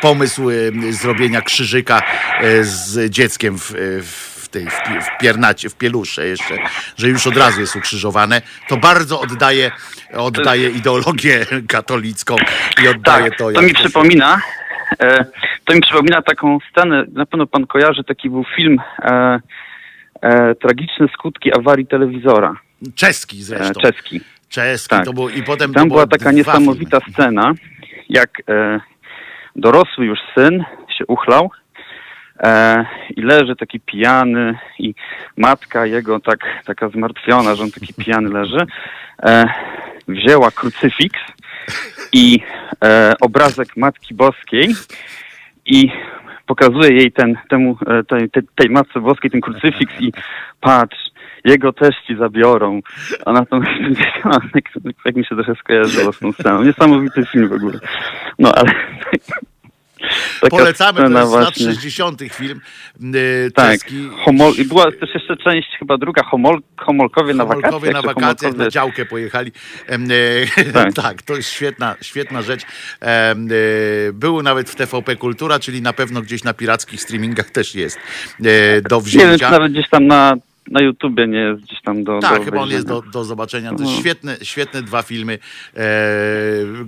Pomysł zrobienia krzyżyka e, z dzieckiem w, w tej, w, pi- w piernacie, w pielusze jeszcze, że już od razu jest ukrzyżowane, to bardzo oddaje, oddaje ideologię katolicką i oddaje Tak, to. to, mi przypomina, e, to mi przypomina taką scenę, na pewno pan kojarzy, taki był film e, e, Tragiczne skutki awarii telewizora, Czeski e, zresztą. czeski. Czeski Tak. to był i potem Tam była taka niesamowita filmy. scena, jak e, dorosły już syn się uchlał e, i leży taki pijany i matka jego tak, taka zmartwiona, że on taki pijany leży, e, wzięła krucyfiks i e, obrazek Matki Boskiej i pokazuje jej ten, temu, e, tej, tej, Matce Boskiej ten krucyfiks i patrz, jego też ci zabiorą. Ona to jak, jak mi się trochę skojarzyło z tą sceną. Niesamowity film w ogóle. No ale taka Polecamy, to jest z lat właśnie. 60. film y, Tak. Homol, i była też jeszcze część, chyba druga, Homol, Homolkowie na wakacjach. Homolkowie na wakacjach, na Homolkowie- działkę pojechali. E, Tak. tak, to jest świetna, świetna rzecz. E, Był nawet w TVP Kultura, czyli na pewno gdzieś na pirackich streamingach też jest e, do Nie wiem, wzięcia. czy nawet gdzieś tam na, na YouTubie nie jest gdzieś tam do Tak, do chyba on jest do, do zobaczenia. To No. świetne, świetne dwa filmy, e,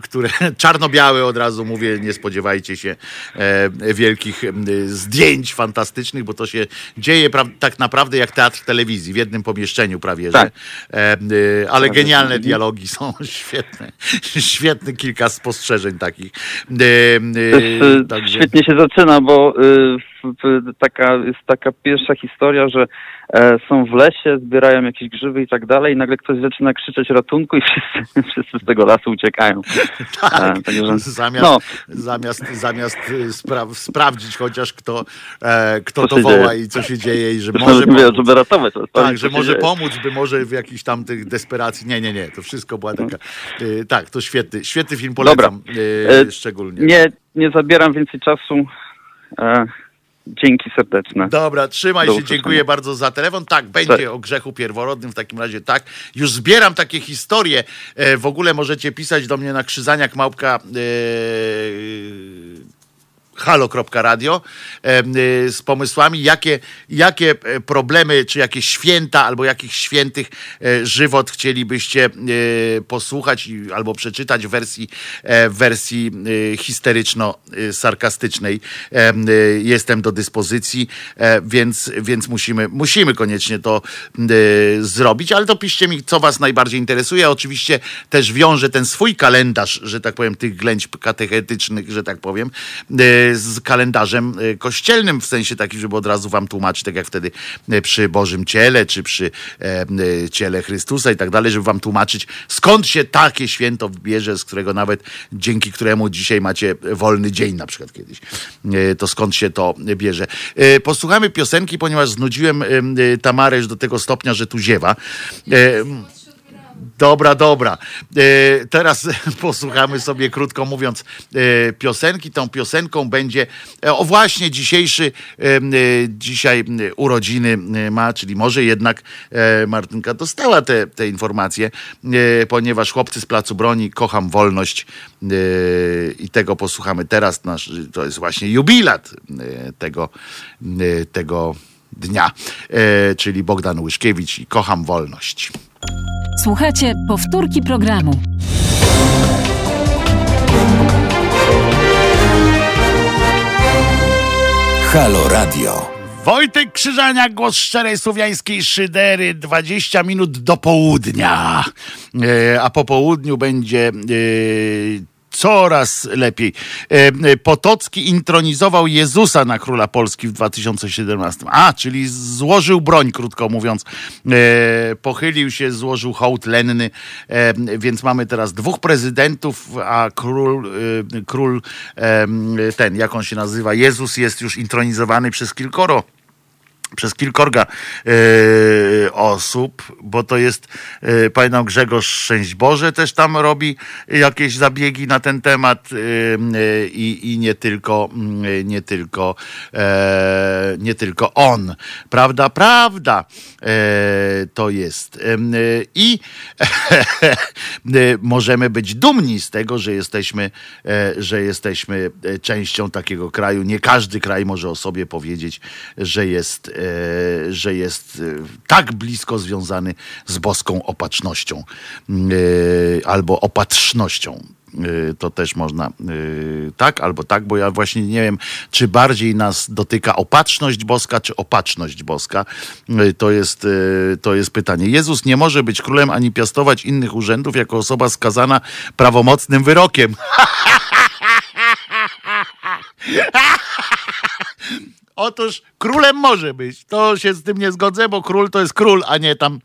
które czarno-białe od razu mówię, nie spodziewajcie się e, wielkich e, zdjęć fantastycznych, bo to się dzieje tak naprawdę jak teatr telewizji w jednym pomieszczeniu prawie, że. Tak. E, e, ale genialne Mhm. dialogi są świetne. Świetne kilka spostrzeżeń takich. E, Też, e, także- Świetnie się zaczyna, bo taka, jest taka pierwsza historia, że e, są w lesie, zbierają jakieś grzyby i tak dalej i nagle ktoś zaczyna krzyczeć ratunku i wszyscy, wszyscy z tego lasu uciekają. Tak, E, także, że- zamiast, no. zamiast, zamiast y, spra sprawdzić chociaż kto, e, kto to woła dzieje. i co się dzieje i że Zresztą, może pomóc. żeby ratować. Tak, że może dzieje. pomóc, by może w jakiejś tam tych desperacji. Nie, nie, nie, to wszystko była taka. y, tak, to świetny, świetny film polecam. y, E, szczególnie. Nie, nie zabieram więcej czasu. Dzięki serdeczne. Dobra, trzymaj Do się, usłyszenia. dziękuję bardzo za telefon. Tak, będzie o grzechu pierworodnym w takim razie, tak. Już zbieram takie historie. E, w ogóle możecie pisać do mnie na krzyżaniak małpka e, halo.radio y, z pomysłami, jakie, jakie e, problemy, czy jakieś święta, albo jakich świętych e, żywot chcielibyście e, posłuchać albo przeczytać w wersji, w wersji histeryczno-sarkastycznej. Jestem do dyspozycji, więc, więc musimy, musimy koniecznie to zrobić, ale to piszcie mi, co was najbardziej interesuje. Oczywiście też wiążę ten swój kalendarz, że tak powiem, tych ględźb katechetycznych, że tak powiem, z kalendarzem e, kościelnym, w sensie takim, żeby od razu wam tłumaczyć, tak jak wtedy e, przy Bożym Ciele, czy przy e, e, Ciele Chrystusa i tak dalej, żeby wam tłumaczyć, skąd się takie święto bierze, z którego nawet, dzięki któremu dzisiaj macie wolny dzień na przykład kiedyś. E, To skąd się to bierze. E, Posłuchamy piosenki, ponieważ znudziłem Tamarę już do tego stopnia, że tu ziewa. Dobra, dobra. E, teraz posłuchamy sobie, krótko mówiąc, e, piosenki. Tą piosenką będzie, e, o właśnie dzisiejszy, dzisiaj urodziny ma, czyli może jednak Martynka dostała te, te informacje, ponieważ chłopcy z Placu Broni, kocham wolność i tego posłuchamy teraz. Nasz, to jest właśnie jubilat tego, tego dnia, czyli Bogdan Łyszkiewicz i kocham wolność. Słuchajcie powtórki programu. Halo Radio. Wojtek Krzyżaniak, głos szczerej słowiańskiej szydery, 20 minut do południa. E, a po południu będzie e, coraz lepiej. E, e, Potocki intronizował Jezusa na króla Polski w 2017. A, czyli złożył broń, krótko mówiąc. E, Pochylił się, złożył hołd lenny, więc mamy teraz dwóch prezydentów, a król, król ten, jak on się nazywa, Jezus jest już intronizowany przez kilkoro przez kilkorga e, osób, bo to jest, e, pamiętam Grzegorz Szczęść Boże też tam robi jakieś zabiegi na ten temat e, i, nie tylko, mm, nie tylko, nie tylko on. Prawda, prawda to jest. I możemy być dumni z tego, że jesteśmy, że jesteśmy częścią takiego kraju. Nie każdy kraj może o sobie powiedzieć, że jest, że jest e, tak blisko związany z boską opatrznością e, albo opatrznością. E, To też można e, tak albo tak, bo ja właśnie nie wiem, czy bardziej nas dotyka opatrzność boska, czy opatrzność boska. E, To jest, e, to jest pytanie. Jezus nie może być królem ani piastować innych urzędów jako osoba skazana prawomocnym wyrokiem. Otóż królem może być. To się z tym nie zgodzę, bo król to jest król, a nie tam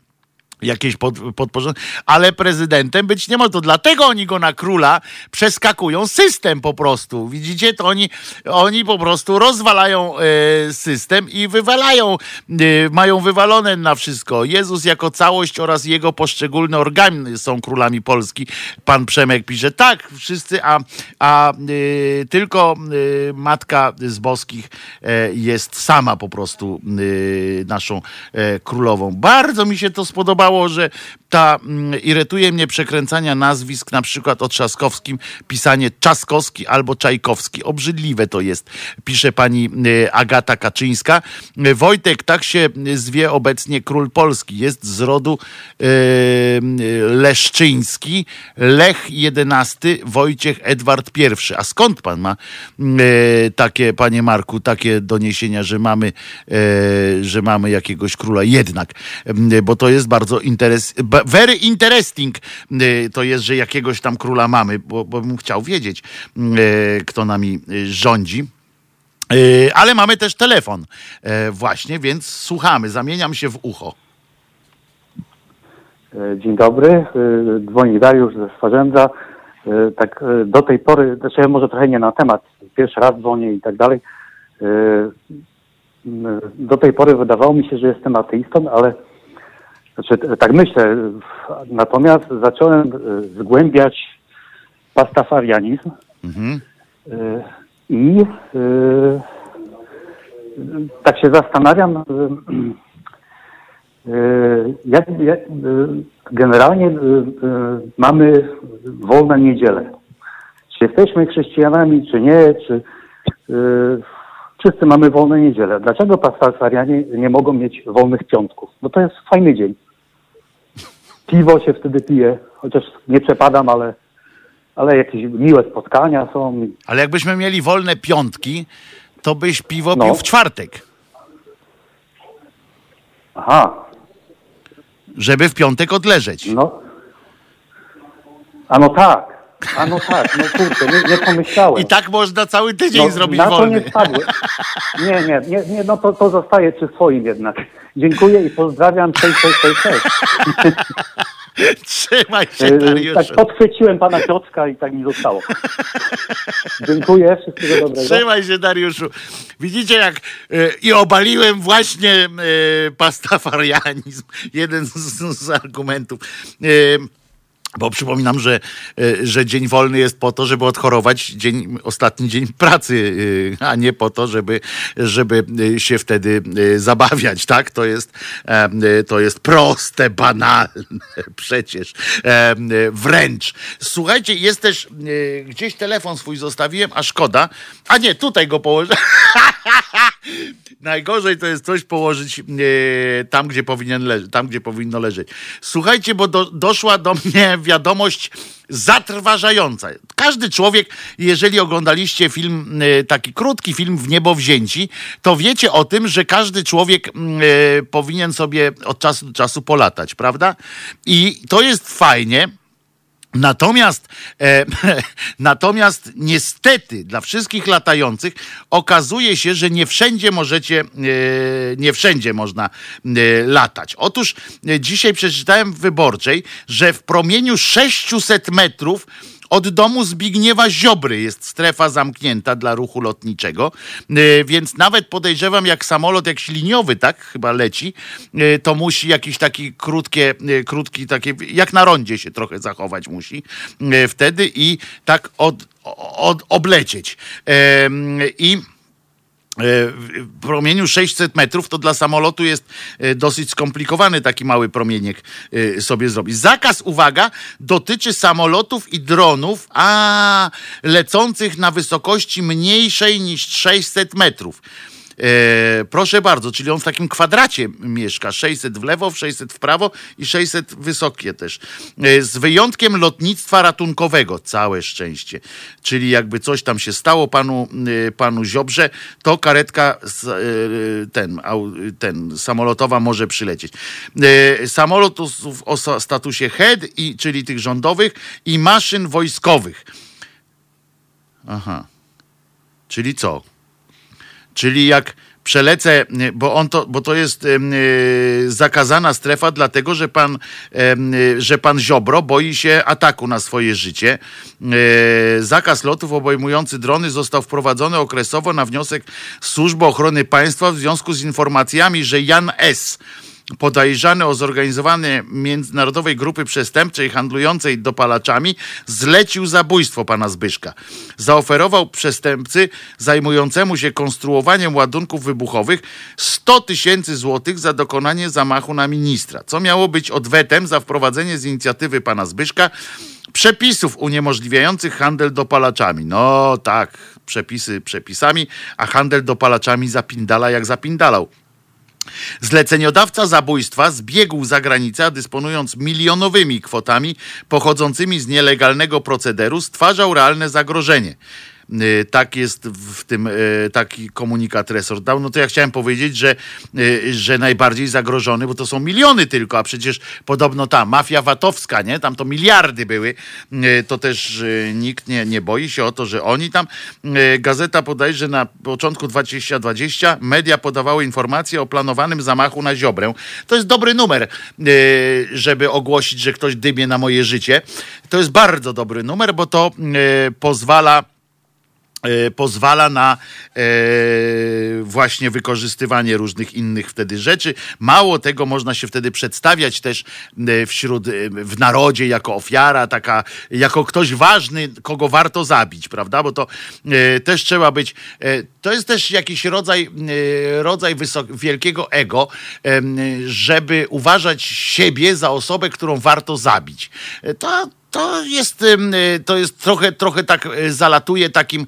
jakieś pod, podporządek, ale prezydentem być nie może. To dlatego oni go na króla przeskakują system po prostu. Widzicie, to oni, oni po prostu rozwalają e, system i wywalają, e, mają wywalone na wszystko. Jezus jako całość oraz jego poszczególne organy są królami Polski. Pan Przemek pisze, tak, wszyscy, a, a e, tylko matka z boskich jest sama po prostu naszą królową. Bardzo mi się to spodobało, że ta mm, irytuje mnie przekręcania nazwisk, na przykład o Trzaskowskim, pisanie Czaskowski albo Czajkowski. Obrzydliwe to jest, pisze pani e, Agata Kaczyńska. Wojtek, tak się zwie obecnie król Polski. Jest z rodu e, Leszczyński, Lech XI, Wojciech Edward I. A skąd pan ma takie, panie Marku, takie doniesienia, że mamy, że mamy jakiegoś króla jednak, bo to jest bardzo interes, very interesting e, to jest, że jakiegoś tam króla mamy, bo, bo bym chciał wiedzieć, e, kto nami e, rządzi. Ale mamy też telefon właśnie, więc słuchamy. Zamieniam się w ucho. E, Dzień dobry, e, dzwoni Dariusz ze Swarzędza. E, Tak do tej pory, znaczy może trochę nie na temat, pierwszy raz dzwonię i tak dalej. Do tej pory wydawało mi się, że jestem ateistą, ale znaczy, tak myślę. Natomiast zacząłem e, zgłębiać pastafarianizm Mhm. e, i e, tak się zastanawiam, Jak, jak, generalnie mamy wolne niedzielę. Czy jesteśmy chrześcijanami, czy nie, czy wszyscy mamy wolne niedzielę. Dlaczego pastafarianie nie mogą mieć wolnych piątków? Bo to jest fajny dzień. Piwo się wtedy pije, chociaż nie przepadam, ale, ale jakieś miłe spotkania są. Ale jakbyśmy mieli wolne piątki, to byś piwo No. pił w czwartek, Aha, żeby w piątek odleżeć. no. A no tak, a no tak, no kurczę, nie, nie pomyślałem. I tak można cały tydzień zrobić No, na wolny. to nie spadły. Nie, nie, nie, nie no to, to zostaje przy swoim jednak. Dziękuję i pozdrawiam. Cześć, cześć, cześć, cześć. Trzymaj się, Yy, Dariuszu. Tak podchwyciłem pana Piotrka i tak mi zostało. Dziękuję, wszystkiego dobrego. Trzymaj się, Dariuszu. Widzicie, jak e, i obaliłem właśnie e, pastafarianizm. Jeden z, z argumentów. E, bo przypominam, że, e, że dzień wolny jest po to, żeby odchorować dzień, ostatni dzień pracy, e, a nie po to, żeby, żeby e, się wtedy zabawiać, tak? To jest, to jest proste, banalne przecież. Wręcz. Słuchajcie, jest też gdzieś telefon swój zostawiłem, a szkoda. A nie, tutaj go położę. Najgorzej to jest coś położyć e, tam, gdzie powinien leżeć, tam, gdzie powinno leżeć. Słuchajcie, bo do, doszła do mnie wiadomość zatrważająca. Każdy człowiek, jeżeli oglądaliście film, e, taki krótki film w niebo wzięci, to wiecie o tym, że każdy człowiek e, powinien sobie od czasu do czasu polatać, prawda? I to jest fajnie. Natomiast, e, natomiast niestety dla wszystkich latających okazuje się, że nie wszędzie możecie, e, nie wszędzie można e, latać. Otóż e, dzisiaj przeczytałem w Wyborczej, że w promieniu 600 metrów od domu Zbigniewa Ziobry jest strefa zamknięta dla ruchu lotniczego, e, więc nawet podejrzewam, jak samolot jakiś liniowy, tak, chyba leci, e, to musi jakiś taki krótkie, e, krótki, takie, jak na rondzie się trochę zachować musi wtedy i tak od, od, oblecieć. I w promieniu 600 metrów to dla samolotu jest e, dosyć skomplikowany taki mały promieniek e, sobie zrobić. Zakaz, uwaga, dotyczy samolotów i dronów, a lecących na wysokości mniejszej niż 600 metrów. E, proszę bardzo, czyli on w takim kwadracie mieszka. 600 w lewo, 600 w prawo i 600 wysokie też. E, z wyjątkiem lotnictwa ratunkowego. Całe szczęście. Czyli jakby coś tam się stało panu, e, panu Ziobrze, to karetka ten, ten samolotowa może przylecieć. Samolotów o statusie head, i, czyli tych rządowych i maszyn wojskowych. Aha. Czyli co? Czyli jak przelecę, bo on to, bo to jest y, zakazana strefa, dlatego że pan, y, że pan Ziobro boi się ataku na swoje życie. Y, Zakaz lotów obejmujący drony został wprowadzony okresowo na wniosek Służby Ochrony Państwa w związku z informacjami, że Jan S podejrzany o zorganizowanie międzynarodowej grupy przestępczej handlującej dopalaczami zlecił zabójstwo pana Zbyszka. Zaoferował przestępcy zajmującemu się konstruowaniem ładunków wybuchowych 100 tysięcy złotych za dokonanie zamachu na ministra, co miało być odwetem za wprowadzenie z inicjatywy pana Zbyszka przepisów uniemożliwiających handel dopalaczami. No tak, przepisy przepisami, a handel dopalaczami zapindala jak zapindalał. Zleceniodawca zabójstwa zbiegł za granicę, dysponując milionowymi kwotami pochodzącymi z nielegalnego procederu, stwarzał realne zagrożenie. Y, tak jest w tym y, taki komunikat resort dał. No to ja chciałem powiedzieć, że, y, że najbardziej zagrożony, bo to są miliony tylko, a przecież podobno ta mafia VAT-owska, nie? Tam to miliardy były. To też nikt nie, nie boi się o to, że oni tam. Gazeta podaje, że na początku 2020 media podawały informacje o planowanym zamachu na Ziobrę. To jest dobry numer, żeby ogłosić, że ktoś dymie na moje życie. To jest bardzo dobry numer, bo to pozwala pozwala na e, właśnie wykorzystywanie różnych innych wtedy rzeczy. Mało tego, można się wtedy przedstawiać też e, wśród, w narodzie jako ofiara, taka, jako ktoś ważny, kogo warto zabić, prawda? Bo to e, też trzeba być, e, to jest też jakiś rodzaj, rodzaj wysok, wielkiego ego, żeby uważać siebie za osobę, którą warto zabić. To, to jest, y, to jest trochę, trochę tak y, zalatuje takim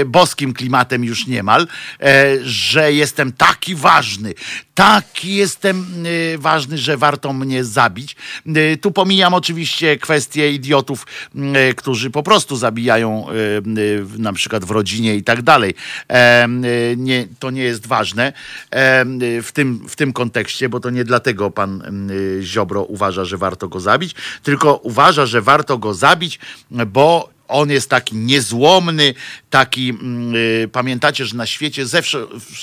y, boskim klimatem już niemal, e, że jestem taki ważny, taki jestem y, ważny, że warto mnie zabić. Y, Tu pomijam oczywiście kwestie idiotów, y, którzy po prostu zabijają na przykład w rodzinie i tak dalej. Nie, to nie jest ważne w tym, w tym kontekście, bo to nie dlatego pan Ziobro uważa, że warto go zabić, tylko uważa, że warto go zabić, bo on jest taki niezłomny, taki, mm, y, pamiętacie, że na świecie,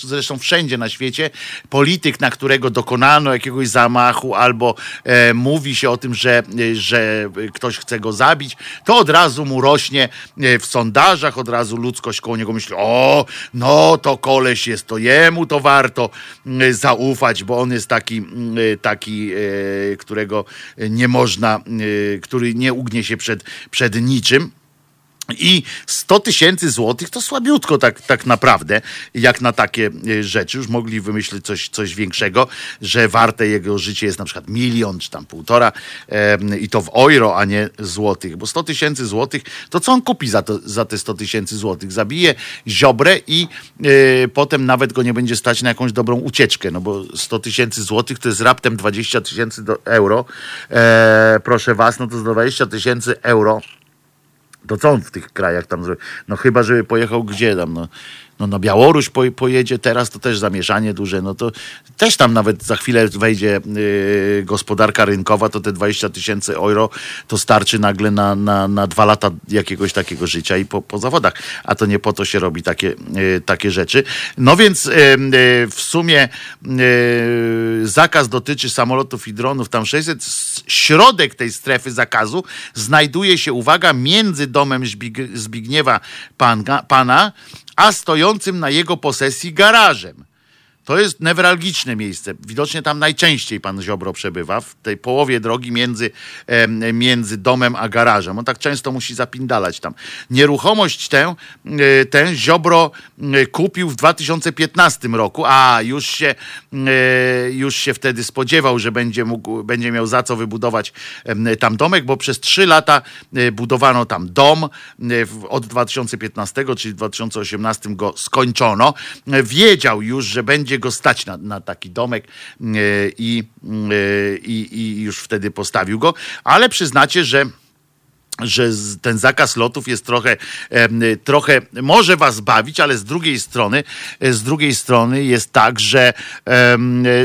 zresztą wszędzie na świecie, polityk, na którego dokonano jakiegoś zamachu, albo e, mówi się o tym, że, y, że ktoś chce go zabić, to od razu mu rośnie e, w sondażach, od razu ludzkość koło niego myśli, o, no to koleś jest, to jemu to warto mm, zaufać, bo on jest taki, mm, taki e, którego nie można, który nie ugnie się przed, przed niczym. I 100 tysięcy złotych to słabiutko tak, tak naprawdę, jak na takie e, rzeczy. Już mogli wymyślić coś, coś większego, że warte jego życie jest na przykład milion czy tam półtora em, i to w euro, a nie złotych. Bo 100 tysięcy złotych, to co on kupi za, to, za te 100 tysięcy złotych? Zabije ziobrę i e, potem nawet go nie będzie stać na jakąś dobrą ucieczkę, no bo 100 tysięcy złotych to jest raptem 20 tysięcy euro. E, proszę was, no to z 20 tysięcy euro to co on w tych krajach tam zrobi? No chyba, żeby pojechał gdzie tam, no, no na Białoruś po, pojedzie teraz, to też zamieszanie duże, no to też tam nawet za chwilę wejdzie y, gospodarka rynkowa, to te 20 tysięcy euro to starczy nagle na, na, na dwa lata jakiegoś takiego życia i po, po zawodach, a to nie po to się robi takie, y, takie rzeczy. No więc y, y, w sumie y, zakaz dotyczy samolotów i dronów, tam 600, S- środek tej strefy zakazu znajduje się, uwaga, między domem Zbig- Zbigniewa Pana, Pana a stojącym na jego posesji garażem. To jest newralgiczne miejsce. Widocznie tam najczęściej pan Ziobro przebywa, w tej połowie drogi między, między domem a garażem. On tak często musi zapindalać tam. Nieruchomość tę, e, tę Ziobro e, kupił w 2015 roku, a już się, e, już się wtedy spodziewał, że będzie, mógł, będzie miał za co wybudować tam domek, bo przez trzy lata budowano tam dom. Od 2015, czyli w 2018 go skończono. Wiedział już, że będzie go stać na, na taki domek e, i, e, i, i już wtedy postawił go, ale przyznacie, że że ten zakaz lotów jest trochę, trochę może was bawić, ale z drugiej strony, e, z drugiej strony jest tak, że,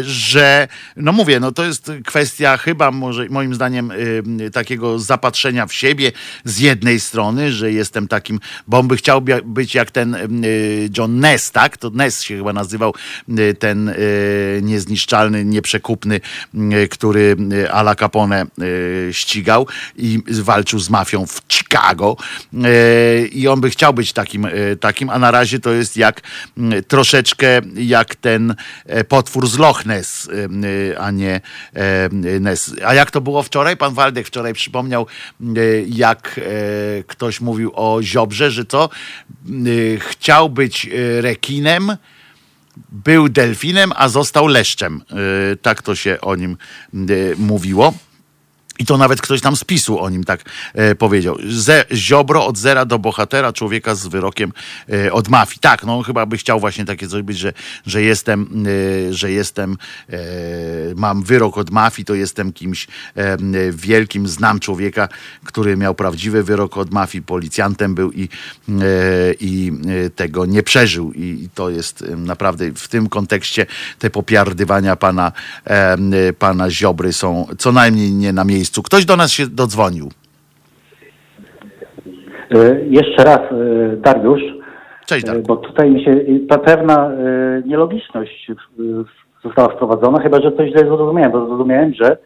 że no mówię, no to jest kwestia chyba może moim zdaniem em, takiego zapatrzenia w siebie z jednej strony, że jestem takim, bo on by chciał być jak ten em, John Ness, tak? To Ness się chyba nazywał e, ten e, niezniszczalny, nieprzekupny, który e, Ala Capone e, ścigał i walczył z mafią w Chicago E, i on by chciał być takim, e, takim a na razie to jest jak m, troszeczkę jak ten e, potwór z Loch Ness, a nie Ness. A jak to było wczoraj? Pan Waldek wczoraj przypomniał, jak ktoś mówił o Ziobrze, że to m, e, chciał być rekinem, był delfinem, a został leszczem. Tak to się o nim mówiło. I to nawet ktoś tam z PiSu o nim tak e, powiedział. Ze, ziobro od zera do bohatera, człowieka z wyrokiem e, od mafii. Tak, no chyba by chciał właśnie takie coś być, że, że jestem, e, że jestem, e, mam wyrok od mafii, to jestem kimś e, wielkim, znam człowieka, który miał prawdziwy wyrok od mafii, policjantem był i, e, i tego nie przeżył. I, I to jest naprawdę w tym kontekście te popiardywania pana, pana Ziobry są co najmniej nie na miejscu. Ktoś do nas się dodzwonił. E, Jeszcze raz, e, Dariusz, Cześć, e, Darku. bo tutaj mi się pe- pewna nielogiczność została wprowadzona, chyba że coś źle zrozumiałem, bo zrozumiałem, że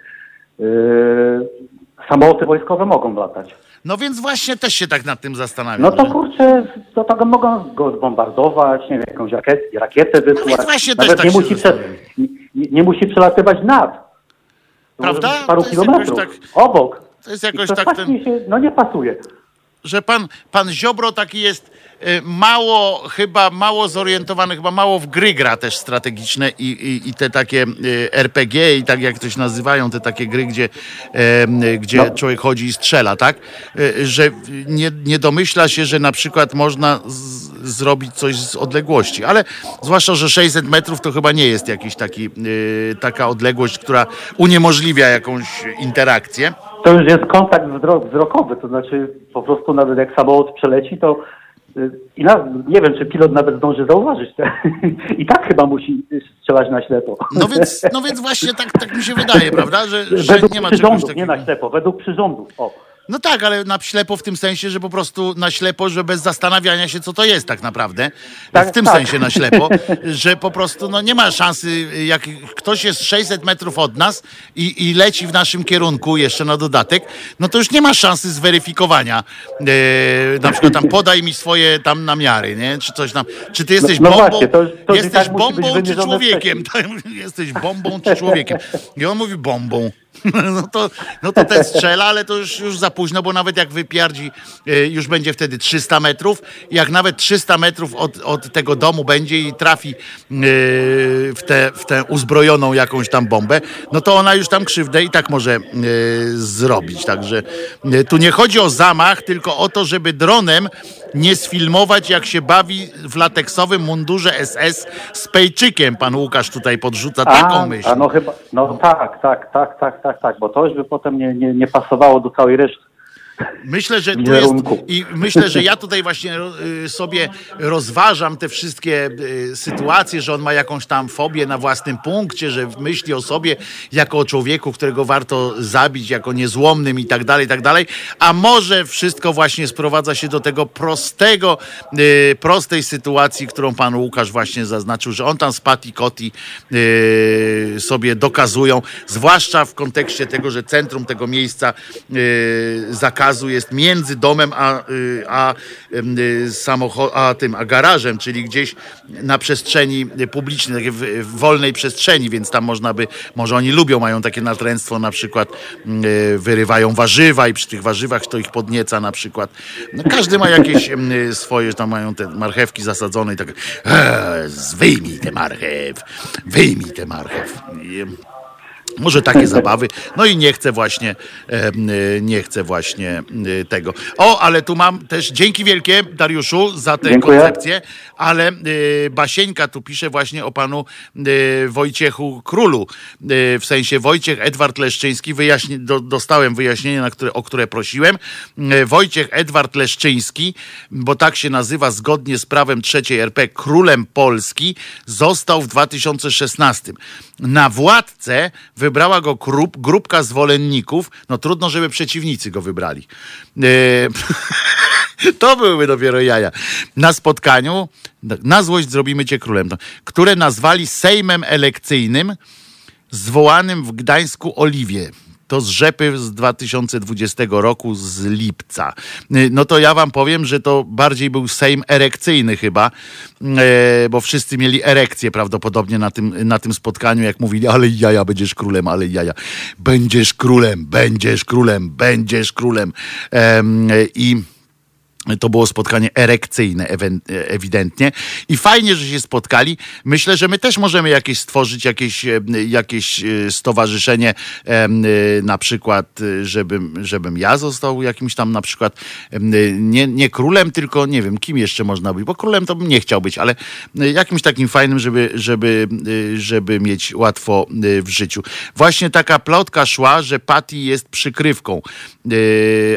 samoloty wojskowe mogą latać. No więc właśnie też się tak nad tym zastanawiam. No to że- kurczę, to tego mogą go zbombardować, nie wiem, jakąś rakietę, rakietę wysłać. więc właśnie też Nawet tak nie, się musi prze, nie, nie musi przelatywać nad. Prawda? Paru To jest kilometrów. jakoś tak- Obok. To jest I jakoś to tak ten, się, no nie pasuje. że pan, pan Ziobro taki jest mało, chyba mało zorientowany, chyba mało w gry gra też strategiczne i, i, i te takie y, RPG i tak jak to się nazywają, te takie gry, gdzie, y, gdzie No. człowiek chodzi i strzela, tak? Y, że nie, nie domyśla się, że na przykład można z, zrobić coś z odległości, ale zwłaszcza, że 600 metrów to chyba nie jest jakiś taki, y, taka odległość, która uniemożliwia jakąś interakcję. To już jest kontakt wzrok, wzrokowy, to znaczy po prostu nawet jak samolot przeleci, to y, i na, nie wiem, czy pilot nawet zdąży zauważyć. I tak chyba musi strzelać na ślepo. No więc, no więc właśnie tak, tak mi się wydaje, prawda? Że, że według nie ma przyrządów, nie na ślepo, według przyrządów. O. No tak, ale na ślepo w tym sensie, że po prostu na ślepo, że bez zastanawiania się, co to jest tak naprawdę. Tak, w tym tak. sensie na ślepo, że po prostu no, nie ma szansy, jak ktoś jest 600 metrów od nas i, i leci w naszym kierunku jeszcze na dodatek, no to już nie ma szansy zweryfikowania. E, na przykład tam podaj mi swoje tam namiary, nie? Czy coś tam. Czy ty jesteś no bombą? właśnie, to to i jesteś tak bombą czy człowiekiem? jesteś bombą czy człowiekiem? I on mówi bombą. No to, no to ten strzela, ale to już, już za późno, bo nawet jak wypiardzi, y, już będzie wtedy 300 metrów. Jak nawet 300 metrów od, od tego domu będzie i trafi y, w, tę, w tę uzbrojoną jakąś tam bombę, no to ona już tam krzywdę i tak może y, zrobić. Także tu nie chodzi o zamach, tylko o to, żeby dronem nie sfilmować, jak się bawi w lateksowym mundurze SS z Pejczykiem. Pan Łukasz tutaj podrzuca taką a, myśl. a no chyba, no tak, tak, tak, tak, tak, tak, bo to już by potem nie, nie, nie pasowało do całej reszty. Myślę, że tu jest i myślę, że ja tutaj właśnie y, sobie rozważam te wszystkie y, sytuacje, że on ma jakąś tam fobię na własnym punkcie, że myśli o sobie jako o człowieku, którego warto zabić, jako niezłomnym i tak dalej, i tak dalej. A może wszystko właśnie sprowadza się do tego prostego, y, prostej sytuacji, którą pan Łukasz właśnie zaznaczył, że on tam z Pati Koti sobie dokazują, zwłaszcza w kontekście tego, że centrum tego miejsca y, zakazu jest między domem a, y, a, y, samocho- a tym, a garażem, czyli gdzieś na przestrzeni publicznej, w, wolnej przestrzeni, więc tam można by, może oni lubią, mają takie natręctwo, na przykład y, wyrywają warzywa i przy tych warzywach to ich podnieca na przykład. No, każdy ma jakieś swoje, tam mają te marchewki zasadzone i tak, eee, wyjmij tę marchew, wyjmij tę marchew. Może takie zabawy. No i nie chcę właśnie, y, nie chcę właśnie y, tego. O, ale tu mam też, dzięki wielkie Dariuszu za tę Dziękuję. koncepcję, ale y, Basieńka tu pisze właśnie o panu Wojciechu Królu. W sensie Wojciech Edward Leszczyński, wyjaśni, do, dostałem wyjaśnienie, na które, o które prosiłem. Wojciech Edward Leszczyński, bo tak się nazywa zgodnie z prawem trzeciej RP, królem Polski, został w 2016. Na władcę wybrała go grup, grupka zwolenników. No trudno, żeby przeciwnicy go wybrali. E, to byłyby dopiero jaja. Na spotkaniu, na złość zrobimy cię królem, które nazwali Sejmem Elekcyjnym zwołanym w Gdańsku Oliwie. To z rzepy z 2020 roku, z lipca. Y, No to ja wam powiem, że to bardziej był Sejm erekcyjny chyba, e, bo wszyscy mieli erekcję prawdopodobnie na tym, na tym spotkaniu, jak mówili, ale jaja, będziesz królem, ale jaja. Będziesz królem, będziesz królem, będziesz królem. Em, I... To było spotkanie erekcyjne ewidentnie i fajnie, że się spotkali. Myślę, że my też możemy jakieś stworzyć jakieś, e, jakieś e, stowarzyszenie, e, na przykład, żebym, żebym ja został jakimś tam na przykład nie, nie królem, tylko nie wiem, kim jeszcze można być, bo królem to bym nie chciał być, ale jakimś takim fajnym, żeby, żeby, żeby mieć łatwo w życiu. Właśnie taka plotka szła, że Patty jest przykrywką.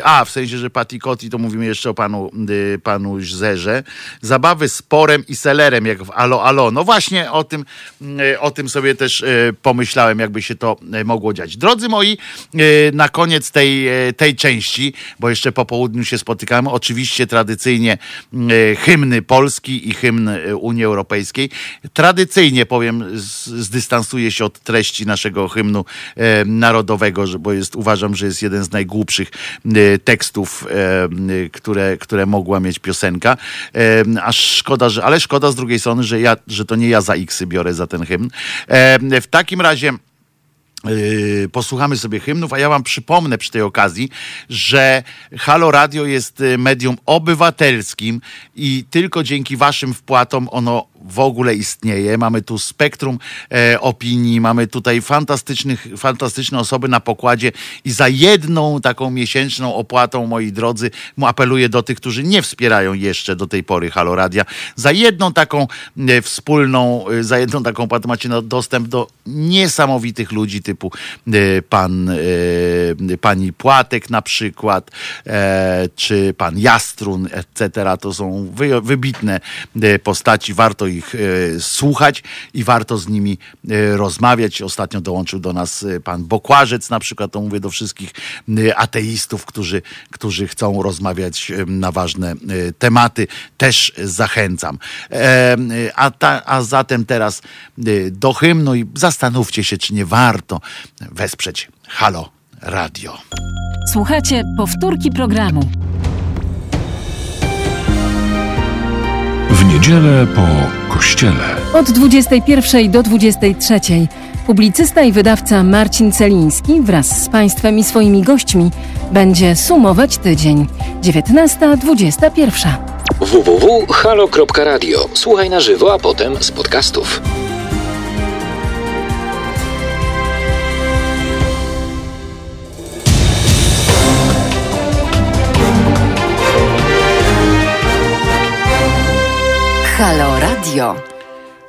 A, w sensie, że Patty Kotti, to mówimy jeszcze o panu panu, y, panu Zerze. Zabawy z porem i selerem, jak w Alo Alo. No właśnie o tym, y, o tym sobie też y, pomyślałem, jakby się to mogło dziać. Drodzy moi, na koniec tej, tej części, bo jeszcze po południu się spotykamy, oczywiście tradycyjnie hymny Polski i hymn Unii Europejskiej. Tradycyjnie powiem, zdystansuję się od treści naszego hymnu narodowego, bo jest, uważam, że jest jeden z najgłupszych tekstów, które, które mogła mieć piosenka. A szkoda, że, ale szkoda z drugiej strony, że, ja, że to nie ja za X biorę za ten hymn. W takim razie. Yy, posłuchamy sobie hymnów, a ja wam przypomnę przy tej okazji, że Halo Radio jest y, medium obywatelskim i tylko dzięki waszym wpłatom ono w ogóle istnieje. Mamy tu spektrum e, opinii, mamy tutaj fantastycznych, fantastyczne osoby na pokładzie i za jedną taką miesięczną opłatą, moi drodzy, apeluję do tych, którzy nie wspierają jeszcze do tej pory Halo Radia, za jedną taką e, wspólną, e, za jedną taką opłatę macie dostęp do niesamowitych ludzi typu e, pan, e, pani Płatek na przykład, e, czy pan Jastrun, etc. To są wy, wybitne postaci, warto ich słuchać i warto z nimi rozmawiać. Ostatnio dołączył do nas pan Bokłażec, na przykład, to mówię do wszystkich ateistów, którzy, którzy chcą rozmawiać na ważne tematy. Też zachęcam. A, ta, a zatem teraz do hymnu i zastanówcie się, czy nie warto wesprzeć Halo Radio. Słuchajcie powtórki programu. W niedzielę po kościele. Od 21 do 23 publicysta i wydawca Marcin Celiński wraz z Państwem i swoimi gośćmi będzie sumować tydzień 19-21. www.halo.radio. Słuchaj na żywo, a potem z podcastów. Halo Radio.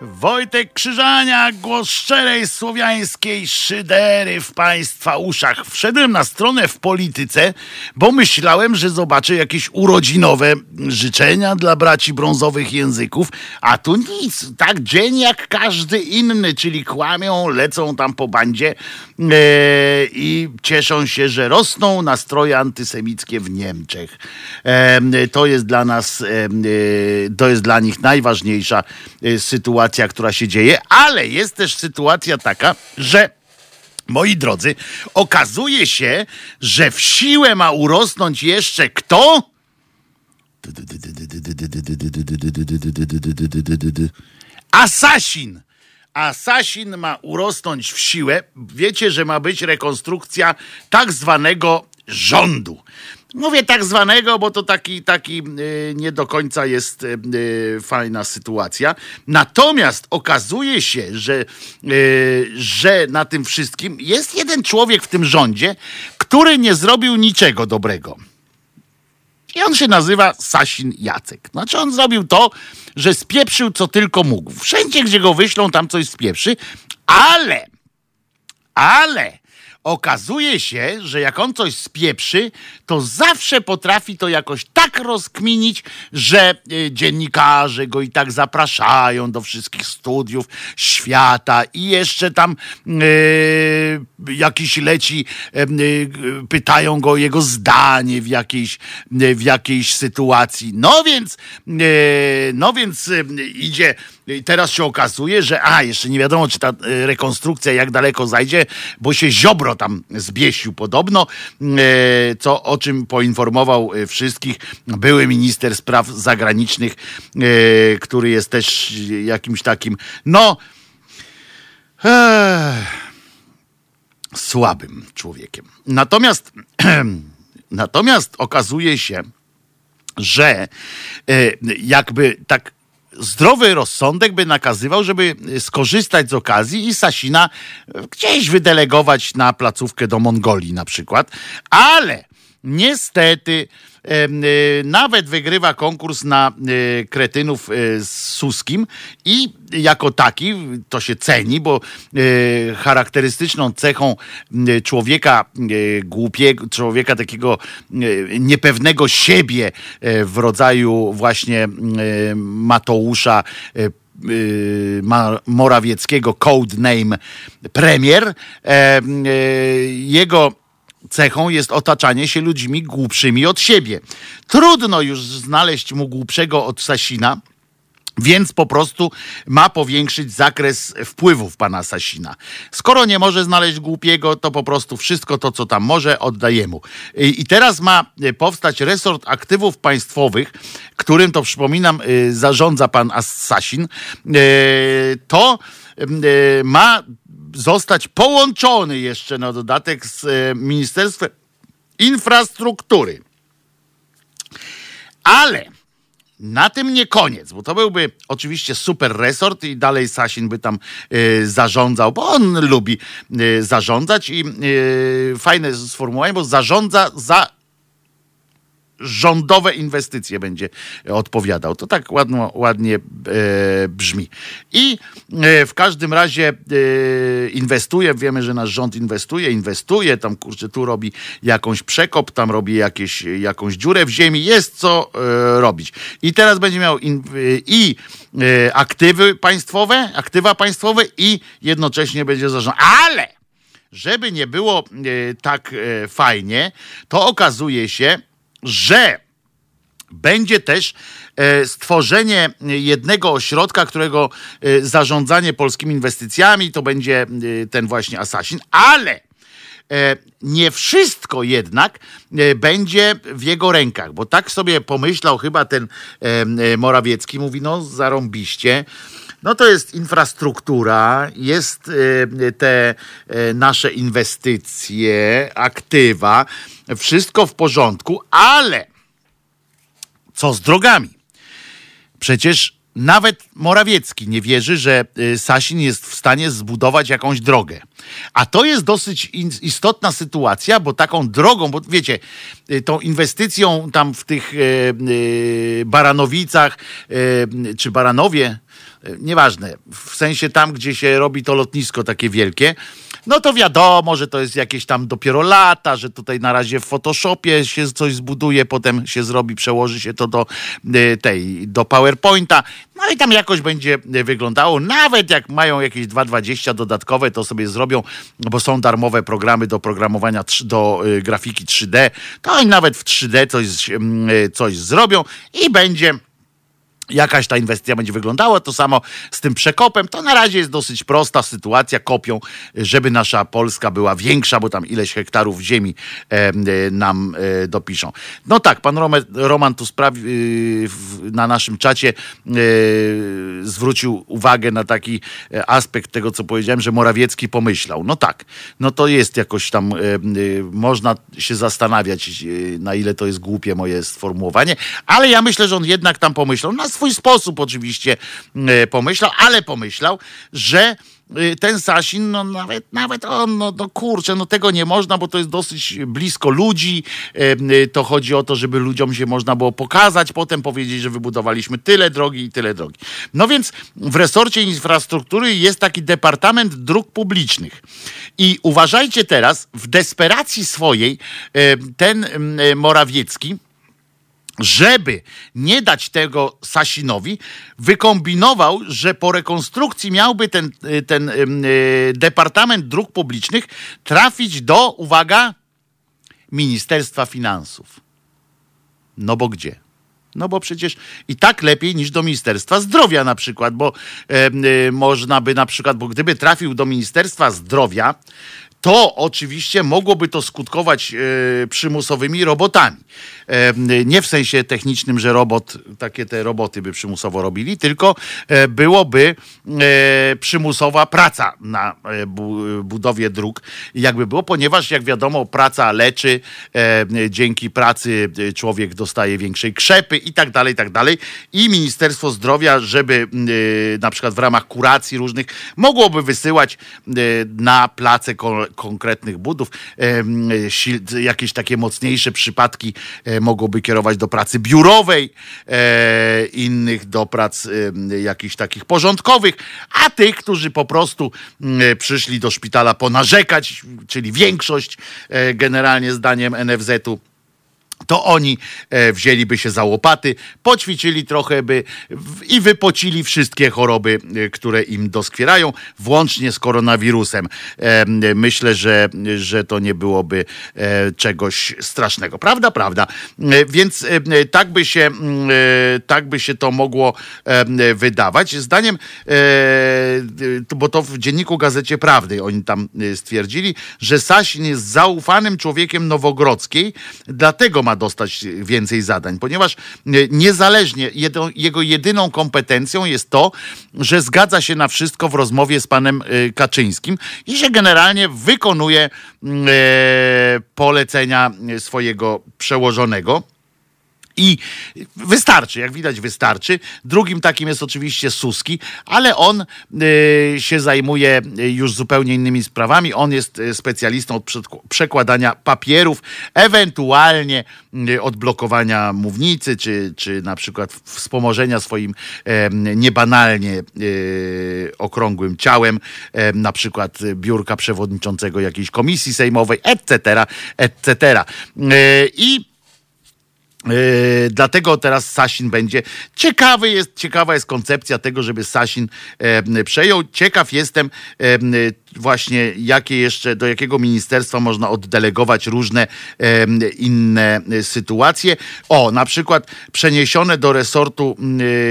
Wojtek Krzyżania, głos szczerej słowiańskiej szydery w Państwa uszach. Wszedłem na stronę w polityce, bo myślałem, że zobaczę jakieś urodzinowe życzenia dla braci brązowych języków, a tu nic. Tak dzień jak każdy inny, czyli kłamią, lecą tam po bandzie e, i cieszą się, że rosną nastroje antysemickie w Niemczech. E, to jest dla nas, e, to jest dla nich najważniejsza sytuacja sytuacja, która się dzieje, ale jest też sytuacja taka, że Moi drodzy, okazuje się, że w siłę ma urosnąć jeszcze kto? Asasin. Asasin ma urosnąć w siłę. Wiecie, że ma być rekonstrukcja tak zwanego rządu. Mówię tak zwanego, bo to taki, taki y, nie do końca jest y, y, fajna sytuacja. Natomiast okazuje się, że, że na tym wszystkim jest jeden człowiek w tym rządzie, który nie zrobił niczego dobrego. I on się nazywa Sasin Jacek. Znaczy on zrobił to, że spieprzył co tylko mógł. Wszędzie, gdzie go wyślą, tam coś spieprzy, ale, ale okazuje się, że jak on coś spieprzy, to zawsze potrafi to jakoś tak rozkminić, że y, dziennikarze go i tak zapraszają do wszystkich studiów świata i jeszcze tam y, jakiś leci, y, pytają go o jego zdanie w jakiejś, w jakiejś sytuacji. No więc, no więc idzie i teraz się okazuje, że a, jeszcze nie wiadomo, czy ta rekonstrukcja jak daleko zajdzie, bo się Ziobro tam zbiesił podobno, co, o czym poinformował wszystkich były minister spraw zagranicznych, który jest też jakimś takim, no, słabym człowiekiem. Natomiast, natomiast okazuje się, że jakby tak zdrowy rozsądek by nakazywał, żeby skorzystać z okazji i Sasina gdzieś wydelegować na placówkę do Mongolii na przykład, ale niestety y, nawet wygrywa konkurs na y, kretynów y, z Suskim i jako taki to się ceni, bo charakterystyczną cechą człowieka głupiego, człowieka takiego niepewnego siebie w rodzaju właśnie Mateusza Morawieckiego, codename premier, jego cechą jest otaczanie się ludźmi głupszymi od siebie. Trudno już znaleźć mu głupszego od Sasina. Więc po prostu ma powiększyć zakres wpływów pana Sasina. Skoro nie może znaleźć głupiego, to po prostu wszystko to, co tam może, oddaje mu. I teraz ma powstać resort aktywów państwowych, którym to przypominam, y, zarządza pan Sasin. Y, to ma zostać połączony jeszcze na dodatek z e, Ministerstwem Infrastruktury. Ale na tym nie koniec, bo to byłby oczywiście super resort i dalej Sasin by tam y, zarządzał, bo on lubi y, zarządzać i y, fajne sformułowanie, bo zarządza za rządowe inwestycje będzie odpowiadał. To tak ładno, ładnie e, brzmi. I e, w każdym razie e, inwestuje, wiemy, że nasz rząd inwestuje, inwestuje, tam kurczę, tu robi jakąś przekop, tam robi jakieś, jakąś dziurę w ziemi, jest co e, robić. I teraz będzie miał in, e, i e, aktywy państwowe, aktywa państwowe i jednocześnie będzie zarządzał. Ale żeby nie było tak fajnie, to okazuje się, że będzie też e, stworzenie jednego ośrodka, którego e, zarządzanie polskimi inwestycjami to będzie e, ten właśnie Assassin, ale nie wszystko jednak będzie w jego rękach, bo tak sobie pomyślał chyba ten Morawiecki, mówi no zarąbiście, no to jest infrastruktura, jest te nasze inwestycje, aktywa, wszystko w porządku, ale co z drogami? Przecież nawet Morawiecki nie wierzy, że y, Sasin jest w stanie zbudować jakąś drogę. A to jest dosyć istotna sytuacja, bo taką drogą, bo wiecie, y, tą inwestycją tam w tych y, Baranowicach, czy Baranowie, nieważne, w sensie tam, gdzie się robi to lotnisko takie wielkie, no to wiadomo, że to jest jakieś tam dopiero lata, że tutaj na razie w Photoshopie się coś zbuduje, potem się zrobi, przełoży się to do y, tej, do PowerPointa, no i tam jakoś będzie wyglądało. Nawet jak mają jakieś 2,20 dodatkowe, to sobie zrobią, bo są darmowe programy do programowania, do grafiki 3D, to oni nawet w 3D coś, mm, coś zrobią i będzie jakaś ta inwestycja będzie wyglądała. To samo z tym przekopem. To na razie jest dosyć prosta sytuacja. Kopią, żeby nasza Polska była większa, bo tam ileś hektarów ziemi e, nam e, dopiszą. No tak, pan Roman, Roman tu sprawi, e, na naszym czacie e, zwrócił uwagę na taki e, aspekt tego, co powiedziałem, że Morawiecki pomyślał. No tak, no to jest jakoś tam, e, można się zastanawiać, na ile to jest głupie moje sformułowanie, ale ja myślę, że on jednak tam pomyślał. Na swój sposób oczywiście e, pomyślał, ale pomyślał, że e, ten Sasin, no nawet, nawet on, no, no kurczę, no tego nie można, bo to jest dosyć blisko ludzi. E, to chodzi o to, żeby ludziom się można było pokazać, potem powiedzieć, że wybudowaliśmy tyle drogi i tyle drogi. No więc w resorcie infrastruktury jest taki Departament Dróg Publicznych. I uważajcie teraz, w desperacji swojej ten Morawiecki, żeby nie dać tego Sasinowi, wykombinował, że po rekonstrukcji miałby ten, y, ten yy, Departament Dróg Publicznych trafić do, uwaga, Ministerstwa Finansów. No bo gdzie? No bo przecież i tak lepiej niż do Ministerstwa Zdrowia na przykład, bo można by na przykład, bo gdyby trafił do Ministerstwa Zdrowia, to oczywiście mogłoby to skutkować e, przymusowymi robotami. E, nie w sensie technicznym, że robot, takie te roboty by przymusowo robili, tylko e, byłoby przymusowa praca na bu- budowie dróg. Jakby było, ponieważ jak wiadomo, praca leczy, dzięki pracy człowiek dostaje większej krzepy i tak dalej, i tak dalej. I Ministerstwo Zdrowia, żeby na przykład w ramach kuracji różnych mogłoby wysyłać na place ko- konkretnych budów. Jakieś takie mocniejsze przypadki e, mogłoby kierować do pracy biurowej, e, innych do prac jakichś takich porządkowych, a tych, którzy po prostu mm, przyszli do szpitala ponarzekać, czyli większość e, generalnie zdaniem NFZ-u, to oni e, wzięliby się za łopaty, poćwiczyli trochę by i wypocili wszystkie choroby, e, które im doskwierają, włącznie z koronawirusem. E, myślę, że, że to nie byłoby czegoś strasznego. Prawda, prawda. Więc tak, by się, mm, tak by się to mogło wydawać. Zdaniem, bo to w dzienniku Gazecie Prawdy oni tam stwierdzili, że Sasin jest zaufanym człowiekiem Nowogrodzkiej, dlatego ma dostać więcej zadań, ponieważ e, niezależnie, jedo, jego jedyną kompetencją jest to, że zgadza się na wszystko w rozmowie z panem e, Kaczyńskim i że generalnie wykonuje mm, e, polecenia swojego przełożonego. I wystarczy, jak widać, wystarczy. Drugim takim jest oczywiście Suski, ale on y, się zajmuje y, już zupełnie innymi sprawami. On jest y, specjalistą od przekładania papierów, ewentualnie odblokowania mównicy, czy, czy na przykład wspomożenia swoim niebanalnie okrągłym ciałem, em, na przykład biurka przewodniczącego jakiejś komisji sejmowej, etc., etc. I Yy, dlatego teraz Sasin będzie. Ciekawy jest, ciekawa jest koncepcja tego, żeby Sasin e, przejął. Ciekaw jestem e, właśnie, jakie jeszcze, do jakiego ministerstwa można oddelegować różne e, inne e, sytuacje. O, na przykład przeniesione do resortu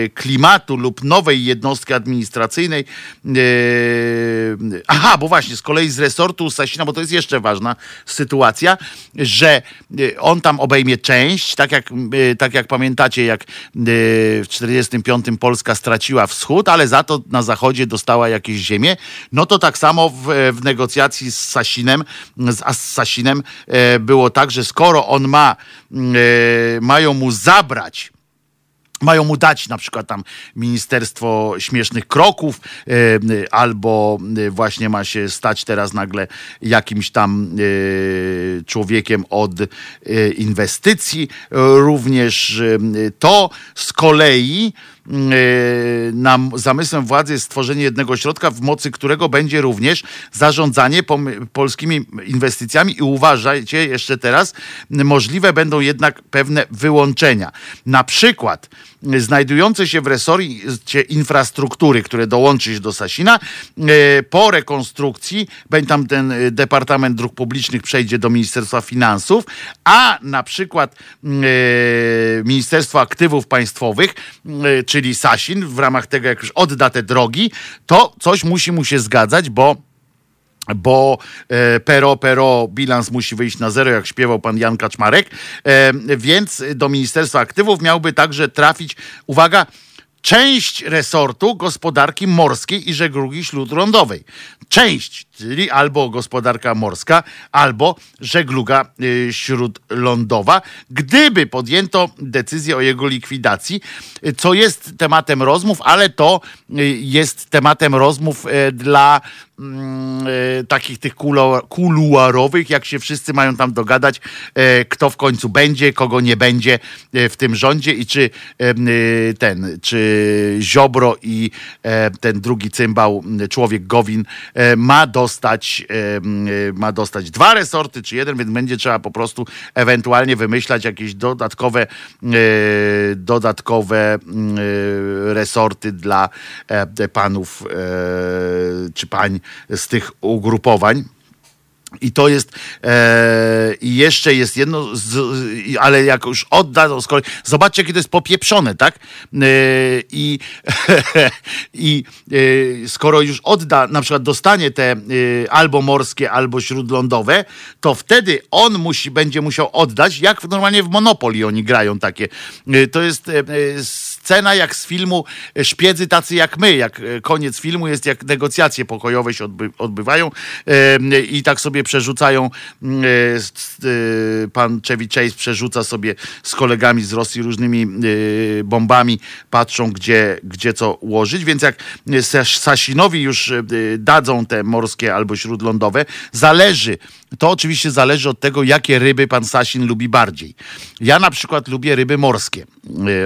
e, klimatu lub nowej jednostki administracyjnej. E, aha, bo właśnie, z kolei z resortu Sasina, bo to jest jeszcze ważna sytuacja, że e, on tam obejmie część, tak jak, e, tak jak pamiętacie, jak e, w 45 Polska straciła wschód, ale za to na zachodzie dostała jakieś ziemię, no to tak samo w, w negocjacji z Sasinem, z Assasinem e, było tak, że skoro on ma, mają mu zabrać mają mu dać na przykład tam Ministerstwo Śmiesznych Kroków, e, albo y, właśnie ma się stać teraz nagle jakimś tam y, człowiekiem od inwestycji. Również to z kolei nam zamysłem władzy jest stworzenie jednego ośrodka, w mocy którego będzie również zarządzanie polskimi inwestycjami i uważajcie jeszcze teraz, możliwe będą jednak pewne wyłączenia. Na przykład y, znajdujące się w resorcie infrastruktury, które dołączy się do Sasina, y, po rekonstrukcji będzie tam ten y, Departament Dróg Publicznych przejdzie do Ministerstwa Finansów, a na przykład y, Ministerstwo Aktywów Państwowych, y, czyli Sasin, w ramach tego jak już odda te drogi, to coś musi mu się zgadzać, bo bo e, pero, pero, bilans musi wyjść na zero, jak śpiewał pan Jan Kaczmarek, e, więc do Ministerstwa Aktywów miałby także trafić, uwaga, część resortu gospodarki morskiej i żeglugi śródlądowej. Część, czyli albo gospodarka morska, albo żegluga y, śródlądowa, gdyby podjęto decyzję o jego likwidacji, y, co jest tematem rozmów, ale to y, jest tematem rozmów dla mm, takich tych kuluarowych, jak się wszyscy mają tam dogadać, kto w końcu będzie, kogo nie będzie w tym rządzie i czy ten, czy Ziobro i e, ten drugi cymbał, człowiek Gowin, e, ma dostać, y, ma dostać dwa resorty, czy jeden, więc będzie trzeba po prostu ewentualnie wymyślać jakieś dodatkowe, e, dodatkowe e, resorty dla e, panów e, czy pań z tych ugrupowań. I to jest, e, i jeszcze jest jedno, z, ale jak już odda, to z kolei, zobaczcie, jakie to jest popieprzone, tak? E, I, i e, skoro już odda, na przykład dostanie te e, albo morskie, albo śródlądowe, to wtedy on musi, będzie musiał oddać, jak normalnie w Monopoly oni grają takie. E, to jest e, scena jak z filmu Szpiedzy tacy jak my, jak koniec filmu jest, jak negocjacje pokojowe się odby odbywają i tak sobie przerzucają, e, pan Chevy Chase przerzuca sobie z kolegami z Rosji różnymi e, bombami, patrzą gdzie, gdzie co ułożyć, więc jak Sasinowi już e, dadzą te morskie albo śródlądowe, zależy, to oczywiście zależy od tego, jakie ryby pan Sasin lubi bardziej. Ja na przykład lubię ryby morskie.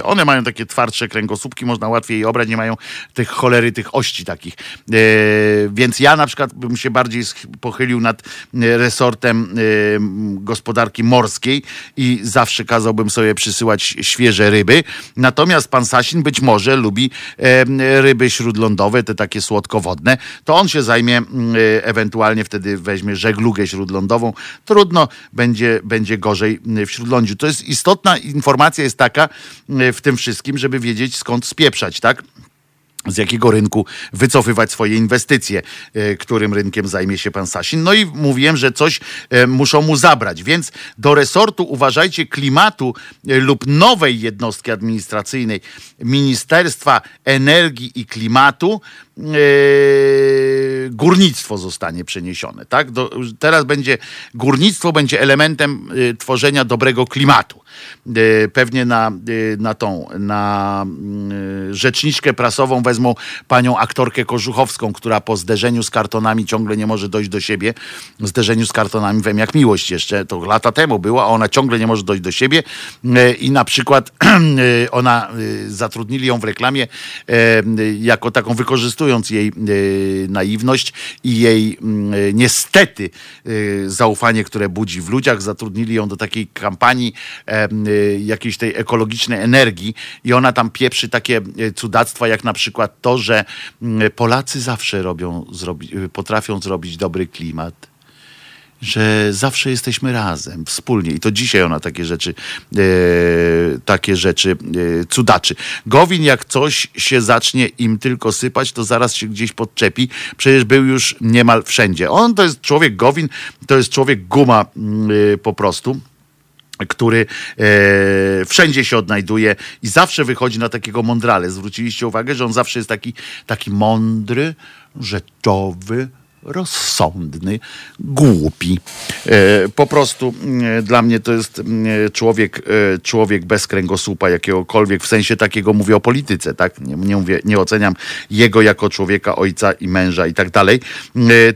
One mają takie twardsze kręgosłupki, można łatwiej je obrać, nie mają tych cholery, tych ości takich. Więc ja na przykład bym się bardziej pochylił nad resortem y, gospodarki morskiej i zawsze kazałbym sobie przysyłać świeże ryby. Natomiast pan Sasin być może lubi ryby śródlądowe, te takie słodkowodne, to on się zajmie, ewentualnie wtedy weźmie żeglugę śródlądową. Trudno, będzie, będzie gorzej w śródlądziu. To jest istotna informacja jest taka w tym wszystkim, żeby wiedzieć skąd spieprzać, tak? z jakiego rynku wycofywać swoje inwestycje, e, którym rynkiem zajmie się pan Sasin. No i mówiłem, że coś e, muszą mu zabrać, więc do resortu uważajcie klimatu e, lub nowej jednostki administracyjnej Ministerstwa Energii i Klimatu górnictwo zostanie przeniesione. Tak? Do, teraz będzie górnictwo będzie elementem tworzenia dobrego klimatu. E, pewnie na, e, na tą, na mm, rzeczniczkę prasową wezmą panią aktorkę Kożuchowską, która po zderzeniu z kartonami ciągle nie może dojść do siebie. Zderzeniu z kartonami wiem jak miłość jeszcze, to lata temu była, a ona ciągle nie może dojść do siebie e, i na przykład ona, zatrudnili ją w reklamie jako taką wykorzystując jej naiwność i jej mm, niestety zaufanie, które budzi w ludziach, zatrudnili ją do takiej kampanii Y, jakiejś tej ekologicznej energii i ona tam pieprzy takie y, cudactwa, jak na przykład to, że mm, Polacy zawsze robią, y, potrafią zrobić dobry klimat że zawsze jesteśmy razem, wspólnie. I to dzisiaj ona takie rzeczy, e, takie rzeczy e, cudaczy. Gowin, jak coś się zacznie im tylko sypać, to zaraz się gdzieś podczepi. Przecież był już niemal wszędzie. On to jest człowiek Gowin, to jest człowiek guma e, po prostu który e, wszędzie się odnajduje i zawsze wychodzi na takiego mądrale. Zwróciliście uwagę, że on zawsze jest taki, taki mądry, rzeczowy, rozsądny, głupi. E, po prostu e, dla mnie to jest e, człowiek, człowiek bez kręgosłupa jakiegokolwiek, w sensie takiego mówię o polityce, tak? Nie, nie, mówię, nie oceniam jego jako człowieka, ojca i męża i tak dalej,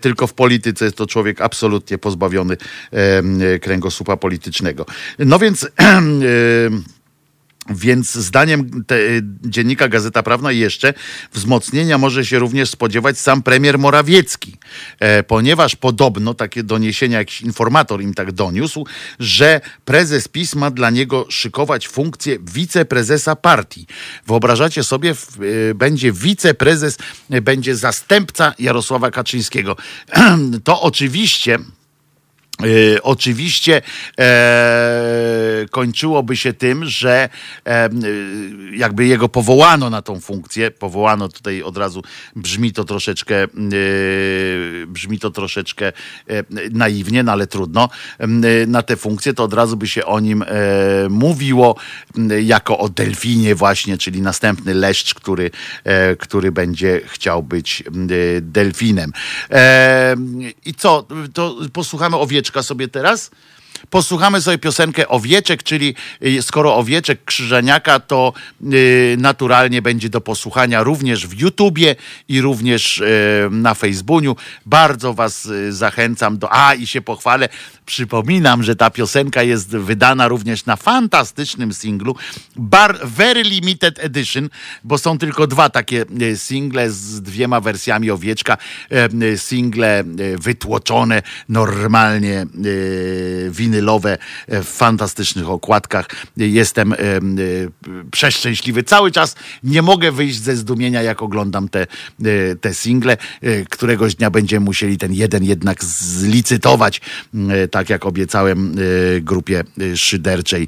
tylko w polityce jest to człowiek absolutnie pozbawiony kręgosłupa politycznego. No więc Więc zdaniem te, dziennika Gazeta Prawna jeszcze wzmocnienia może się również spodziewać sam premier Morawiecki, e, ponieważ podobno takie doniesienia, jakiś informator im tak doniósł, że prezes PiS ma dla niego szykować funkcję wiceprezesa partii. Wyobrażacie sobie, w, e, będzie wiceprezes, e, będzie zastępca Jarosława Kaczyńskiego. to oczywiście E, oczywiście e, kończyłoby się tym, że e, jakby jego powołano na tą funkcję, powołano tutaj od razu brzmi to troszeczkę e, brzmi to troszeczkę e, naiwnie, no ale trudno, e, na tę funkcję, to od razu by się o nim mówiło jako o delfinie właśnie, czyli następny leszcz, który, który będzie chciał być delfinem. I co, to posłuchamy o wieczorze Owieczka sobie teraz? Posłuchamy sobie piosenkę Owieczek, czyli y, skoro Owieczek Krzyżaniaka, to y, naturalnie będzie do posłuchania również w YouTubie i również y, na Facebooku. Bardzo was zachęcam do... A, i się pochwalę, przypominam, że ta piosenka jest wydana również na fantastycznym singlu Bar Very Limited Edition, bo są tylko dwa takie single z dwiema wersjami Owieczka. Single wytłoczone normalnie winylowe w fantastycznych okładkach. Jestem przeszczęśliwy. Cały czas nie mogę wyjść ze zdumienia, jak oglądam te, te single. Któregoś dnia będziemy musieli ten jeden jednak zlicytować, tak jak obiecałem grupie szyderczej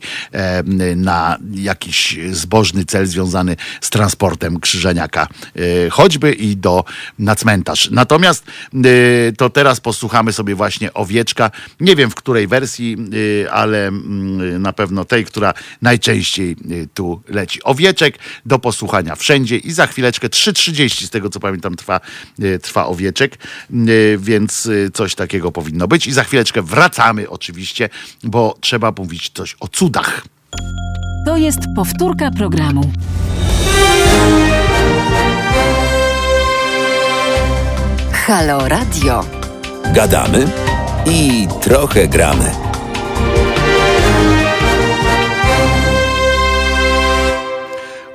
na jakiś zbożny cel związany z transportem krzyżeniaka, choćby i do na cmentarz. Natomiast to teraz posłuchamy sobie właśnie owieczka. Nie wiem w której wersji, ale mm, na pewno tej, która najczęściej tu leci. Owieczek do posłuchania wszędzie i za chwileczkę 3.30 z tego co pamiętam trwa, trwa owieczek, więc coś takiego powinno być i za chwileczkę wracamy oczywiście, bo trzeba mówić coś o cudach. To jest powtórka programu. Halo Radio. Gadamy i trochę gramy.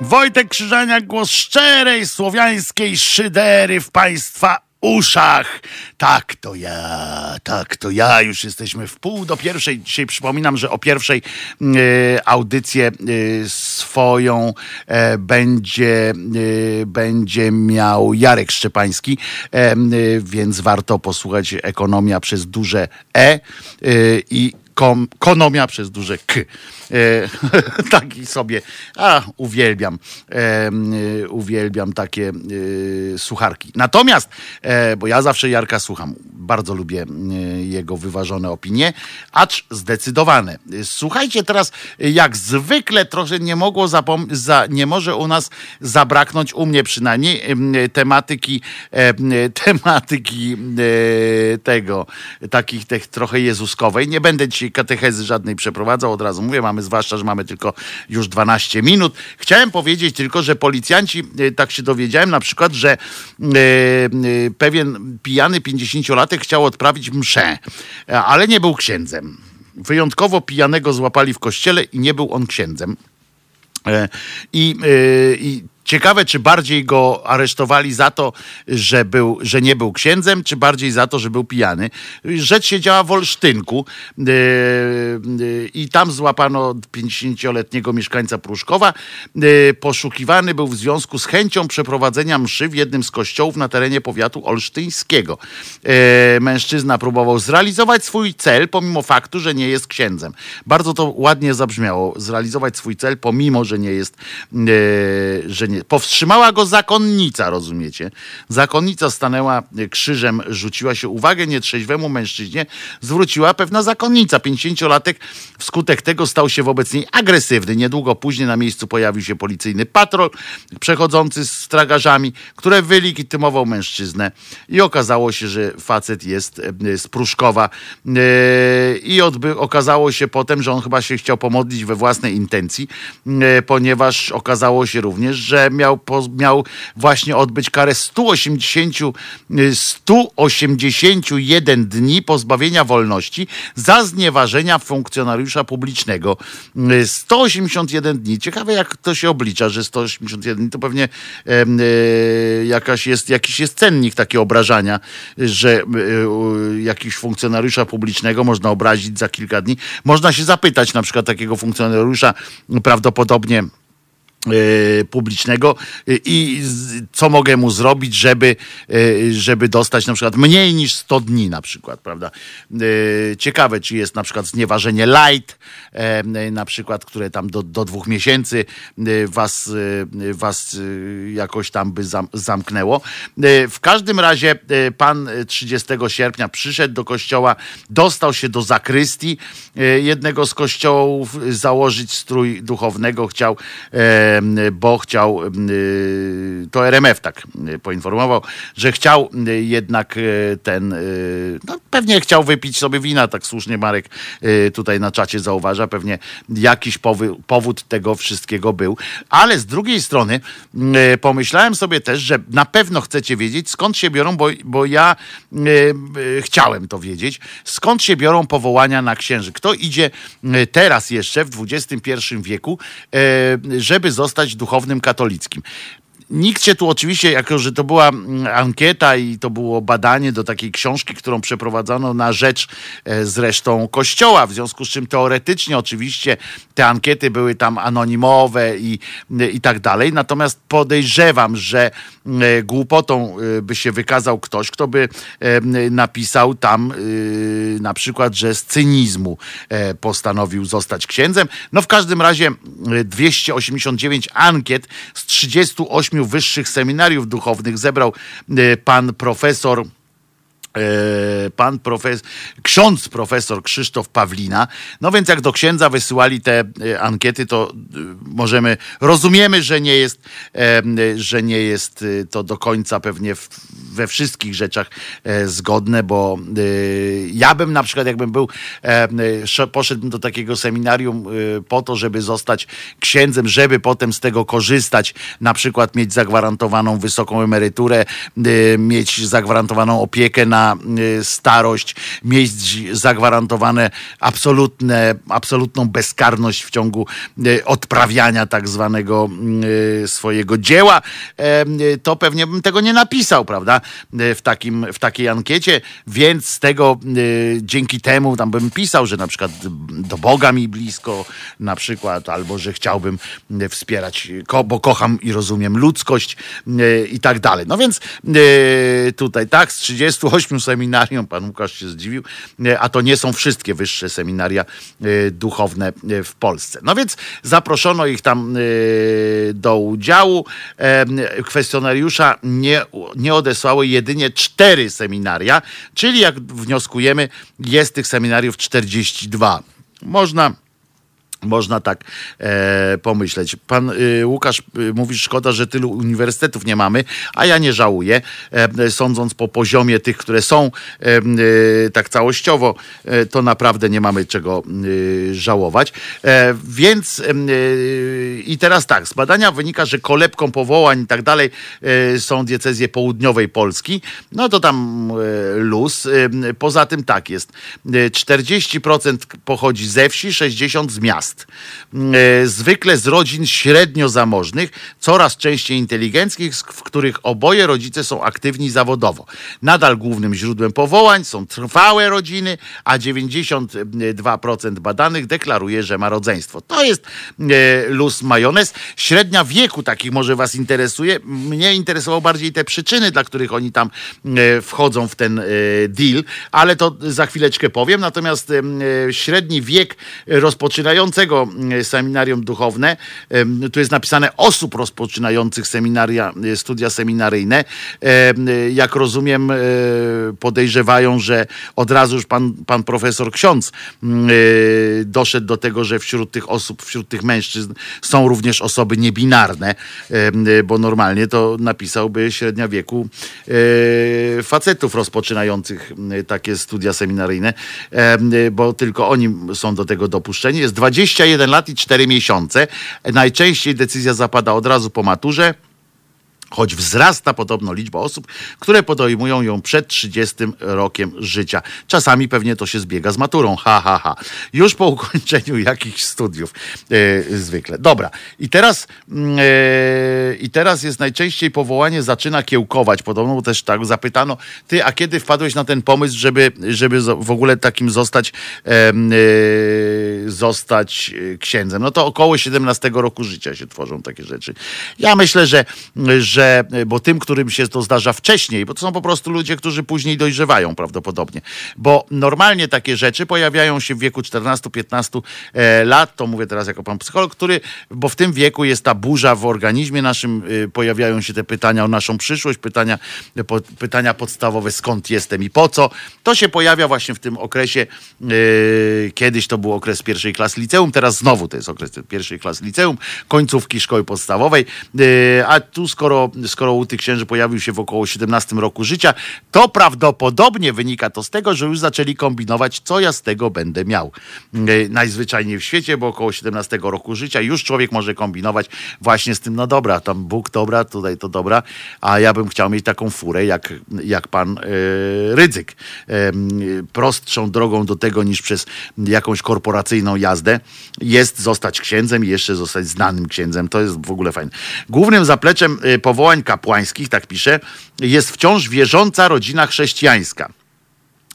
Wojtek Krzyżaniak, głos szczerej słowiańskiej szydery w Państwa uszach. Tak, to ja, tak, to ja. Już jesteśmy w pół do pierwszej. Dzisiaj przypominam, że o pierwszej y, audycję y, swoją y, będzie, będzie miał Jarek Szczepański, więc warto posłuchać Ekonomia przez duże E i kom, konomia przez duże K. E, taki sobie, a uwielbiam, e, uwielbiam takie e, sucharki. Natomiast, e, bo ja zawsze Jarka słucham, bardzo lubię e, jego wyważone opinie, acz zdecydowane. Słuchajcie teraz, jak zwykle trochę nie mogło zapom- za, nie może u nas zabraknąć, u mnie przynajmniej, e, tematyki, tematyki tego, takich tych trochę jezuskowej. Nie będę dzisiaj katechezy żadnej przeprowadzał, od razu mówię, mamy zwłaszcza, że mamy tylko już 12 minut. Chciałem powiedzieć tylko, że policjanci, tak się dowiedziałem na przykład, że pewien pijany 50-latek chciał odprawić mszę, ale nie był księdzem. Wyjątkowo pijanego złapali w kościele i nie był on księdzem. I, i Ciekawe, czy bardziej go aresztowali za to, że, był, że nie był księdzem, czy bardziej za to, że był pijany. Rzecz się działa w Olsztynku yy, yy, i tam złapano 50-letniego mieszkańca Pruszkowa. Yy, poszukiwany był w związku z chęcią przeprowadzenia mszy w jednym z kościołów na terenie powiatu olsztyńskiego. Mężczyzna próbował zrealizować swój cel, pomimo faktu, że nie jest księdzem. Bardzo to ładnie zabrzmiało. Zrealizować swój cel, pomimo, że nie jest, że nie Powstrzymała go zakonnica, rozumiecie? Zakonnica stanęła krzyżem, rzuciła się uwagę nietrzeźwemu mężczyźnie, zwróciła pewna zakonnica. 50-latek wskutek tego stał się wobec niej agresywny. Niedługo później na miejscu pojawił się policyjny patrol przechodzący z tragarzami, które wylegitymował mężczyznę i okazało się, że facet jest e, z Pruszkowa e, i odby- okazało się potem, że on chyba się chciał pomodlić we własnej intencji, e, ponieważ okazało się również, że miał, miał właśnie odbyć karę 180, 181 dni pozbawienia wolności za znieważenia funkcjonariusza publicznego. 181 dni. Ciekawe, jak to się oblicza, że 181 dni to pewnie e, jakaś jest, jakiś jest cennik takiego obrażania, że e, jakiś funkcjonariusza publicznego można obrazić za kilka dni. Można się zapytać na przykład takiego funkcjonariusza prawdopodobnie publicznego e, i co mogę mu zrobić, żeby, e, żeby dostać na przykład mniej niż 100 dni na przykład, prawda? Ciekawe, czy jest na przykład znieważenie light, na przykład, które tam do, do dwóch miesięcy was, was jakoś tam by zamknęło. W każdym razie pan 30 sierpnia przyszedł do kościoła, dostał się do zakrystii jednego z kościołów, założyć strój duchownego, chciał bo chciał, y, to RMF tak y, poinformował, że chciał y, jednak ten, no pewnie chciał wypić sobie wina, tak słusznie Marek tutaj na czacie zauważa, pewnie jakiś powód tego wszystkiego był, ale z drugiej strony pomyślałem sobie też, że na pewno chcecie wiedzieć, skąd się biorą, bo, bo ja chciałem to wiedzieć, skąd się biorą powołania na księży. Kto idzie teraz jeszcze w XXI wieku, żeby zostać zostać duchownym katolickim. nikt się tu oczywiście, jako że to była mm, ankieta i to było badanie do takiej książki, którą przeprowadzono na rzecz e, zresztą Kościoła, w związku z czym teoretycznie oczywiście te ankiety były tam anonimowe i, i tak dalej, natomiast podejrzewam, że głupotą e, by się wykazał ktoś, kto by e, napisał tam e, na przykład, że z cynizmu e, postanowił zostać księdzem. No w każdym razie e, 289 ankiet z 38 wyższych seminariów duchownych zebrał e, pan profesor e, pan profesor, ksiądz profesor Krzysztof Pawlina. No więc jak do księdza wysyłali te e, ankiety, to e, możemy, rozumiemy, że nie jest, e, że nie jest e, to do końca pewnie we wszystkich rzeczach e, zgodne, bo e, ja bym na przykład, jakbym był, e, sz- poszedłbym do takiego seminarium e, po to, żeby zostać księdzem, żeby potem z tego korzystać, na przykład mieć zagwarantowaną wysoką emeryturę, e, mieć zagwarantowaną opiekę na e, starość, mieć zagwarantowane absolutne, absolutną bezkarność w ciągu e, odprawiania tak zwanego e, swojego dzieła, to pewnie bym tego nie napisał, prawda, w, takim, w takiej ankiecie, więc z tego dzięki temu tam bym pisał, że na przykład do Boga mi blisko, na przykład, albo że chciałbym wspierać, bo kocham i rozumiem ludzkość i tak dalej. No więc tutaj tak, z 38 seminarium, pan Łukasz się zdziwił, e, a to nie są wszystkie wyższe seminaria e, duchowne e, w Polsce. No więc zaproszono ich tam do udziału. Kwestionariusza nie, nie odesłały jedynie cztery seminaria, czyli jak wnioskujemy, jest tych seminariów 42. Można można tak e, pomyśleć. Pan y, Łukasz y, mówi, szkoda, że tylu uniwersytetów nie mamy, a ja nie żałuję, e, sądząc po poziomie tych, które są e, y, tak całościowo, e, to naprawdę nie mamy czego żałować. E, więc i teraz tak, z badania wynika, że kolebką powołań i tak dalej e, są diecezje południowej Polski, no to tam e, luz. E, Poza tym tak jest, e, 40% pochodzi ze wsi, 60% z miast. E, Zwykle z rodzin średnio zamożnych, coraz częściej inteligenckich, w których oboje rodzice są aktywni zawodowo. Nadal głównym źródłem powołań są trwałe rodziny, a 92% badanych deklaruje, że ma rodzeństwo. To jest e, luz majonez. Średnia wieku takich może was interesuje. Mnie interesowało bardziej te przyczyny, dla których oni tam e, wchodzą w ten deal, ale to za chwileczkę powiem. Natomiast średni wiek rozpoczynającego e, seminarium duchowne, tu jest napisane osób rozpoczynających seminaria, e, studia seminaryjne. E, Jak rozumiem, podejrzewają, że od razu już pan, pan profesor ksiądz doszedł do tego, że wśród tych osób, wśród tych mężczyzn są również osoby niebinarne, bo normalnie to napisałby średnia wieku facetów rozpoczynających takie studia seminaryjne, bo tylko oni są do tego dopuszczeni. Jest 21 lat i 4 miesiące. Najczęściej decyzja zapada od razu po maturze choć wzrasta podobno liczba osób, które podejmują ją przed 30 rokiem życia. Czasami pewnie to się zbiega z maturą, ha, ha, ha. Już po ukończeniu jakichś studiów e, zwykle. Dobra, i teraz, mm, e, i teraz jest najczęściej powołanie zaczyna kiełkować, podobno też tak zapytano, ty, a kiedy wpadłeś na ten pomysł, żeby, żeby w ogóle takim zostać, e, zostać księdzem? No to około 17 roku życia się tworzą takie rzeczy. Ja myślę, że, że bo tym, którym się to zdarza wcześniej, bo to są po prostu ludzie, którzy później dojrzewają prawdopodobnie, bo normalnie takie rzeczy pojawiają się w wieku 14-15 e, lat, to mówię teraz jako pan psycholog, który, bo w tym wieku jest ta burza w organizmie naszym, y, pojawiają się te pytania o naszą przyszłość, pytania, pytania podstawowe, skąd jestem i po co. To się pojawia właśnie w tym okresie, kiedyś to był okres pierwszej klasy liceum, teraz znowu to jest okres pierwszej klasy liceum, końcówki szkoły podstawowej, a tu skoro, skoro u tych księży pojawił się w około 17 roku życia, to prawdopodobnie wynika to z tego, że już zaczęli kombinować, co ja z tego będę miał. Y, Najzwyczajniej w świecie, bo około 17 roku życia już człowiek może kombinować właśnie z tym, no dobra, tam Bóg dobra, tutaj to dobra, a ja bym chciał mieć taką furę jak, jak pan e, Rydzyk. E, prostszą drogą do tego niż przez jakąś korporacyjną jazdę jest zostać księdzem i jeszcze zostać znanym księdzem. To jest w ogóle fajne. Głównym zapleczem e, po powołań kapłańskich, tak pisze, jest wciąż wierząca rodzina chrześcijańska.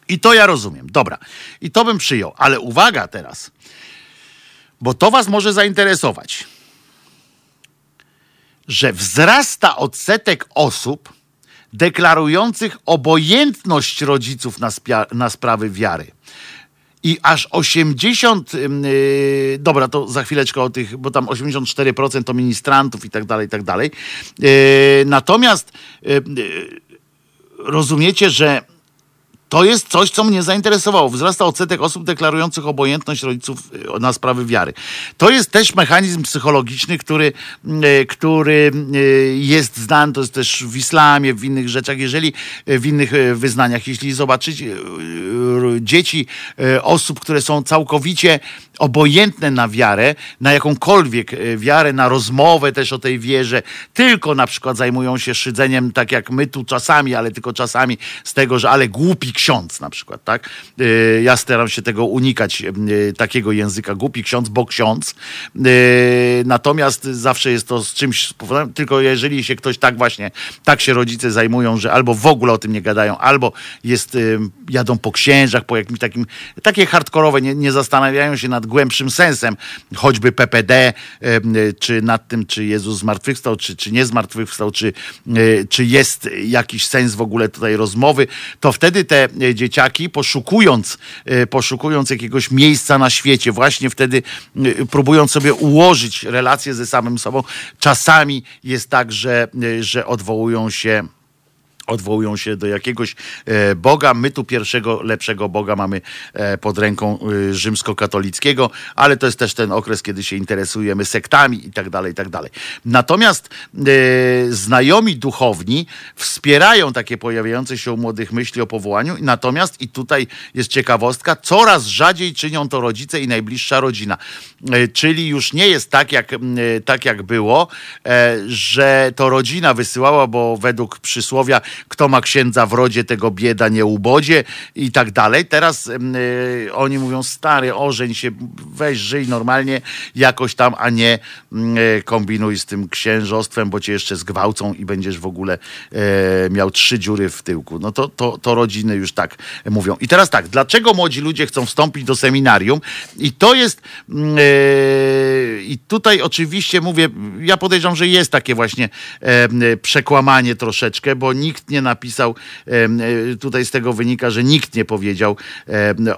I to ja rozumiem. Dobra. I to bym przyjął. Ale uwaga teraz, bo to was może zainteresować, że wzrasta odsetek osób deklarujących obojętność rodziców na, spia- na sprawy wiary. I aż 80, yy, dobra, to za chwileczkę o tych, bo tam 84% to ministrantów i tak dalej, i tak dalej. Yy, natomiast yy, rozumiecie, że to jest coś, co mnie zainteresowało. Wzrasta odsetek osób deklarujących obojętność rodziców y, na sprawy wiary. To jest też mechanizm psychologiczny, który, y, który y, jest znany, to jest też w islamie, w innych rzeczach, jeżeli w innych wyznaniach, jeśli zobaczycie dzieci osób, które są całkowicie obojętne na wiarę, na jakąkolwiek wiarę, na rozmowę też o tej wierze, tylko na przykład zajmują się szydzeniem, tak jak my tu czasami, ale tylko czasami z tego, że ale głupi ksiądz na przykład, tak? Y, ja staram się tego unikać, y, takiego języka. Głupi ksiądz, bo ksiądz. Y, natomiast zawsze jest to z czymś, tylko jeżeli się ktoś tak właśnie, tak się rodzice zajmują, że albo w ogóle o tym nie gadają, albo jest, jadą po księżach, po jakimś takim, takie hardkorowe, nie, nie zastanawiają się nad głębszym sensem, choćby PPD, czy nad tym, czy Jezus zmartwychwstał, czy, czy nie zmartwychwstał, czy, czy jest jakiś sens w ogóle tutaj rozmowy, to wtedy te E, dzieciaki, poszukując, e, poszukując jakiegoś miejsca na świecie, właśnie wtedy e, próbując sobie ułożyć relacje ze samym sobą, czasami jest tak, że, że odwołują się odwołują się do jakiegoś e, Boga. My tu pierwszego, lepszego Boga mamy e, pod ręką e, rzymskokatolickiego, ale to jest też ten okres, kiedy się interesujemy sektami i tak dalej, i tak dalej. Natomiast znajomi duchowni wspierają takie pojawiające się u młodych myśli o powołaniu, natomiast i tutaj jest ciekawostka, coraz rzadziej czynią to rodzice i najbliższa rodzina. Czyli już nie jest tak, jak, tak jak było, że to rodzina wysyłała, bo według przysłowia kto ma księdza w rodzie, tego bieda nie ubodzie i tak dalej. Teraz y, oni mówią, stary, ożeń się, weź, żyj normalnie jakoś tam, a nie y, kombinuj z tym księżostwem, bo cię jeszcze zgwałcą i będziesz w ogóle y, miał trzy dziury w tyłku. No to, to, to rodziny już tak mówią. I teraz tak, dlaczego młodzi ludzie chcą wstąpić do seminarium? I to jest i tutaj oczywiście mówię, ja podejrzewam, że jest takie właśnie przekłamanie troszeczkę, bo nikt nie napisał, e, tutaj z tego wynika, że nikt nie powiedział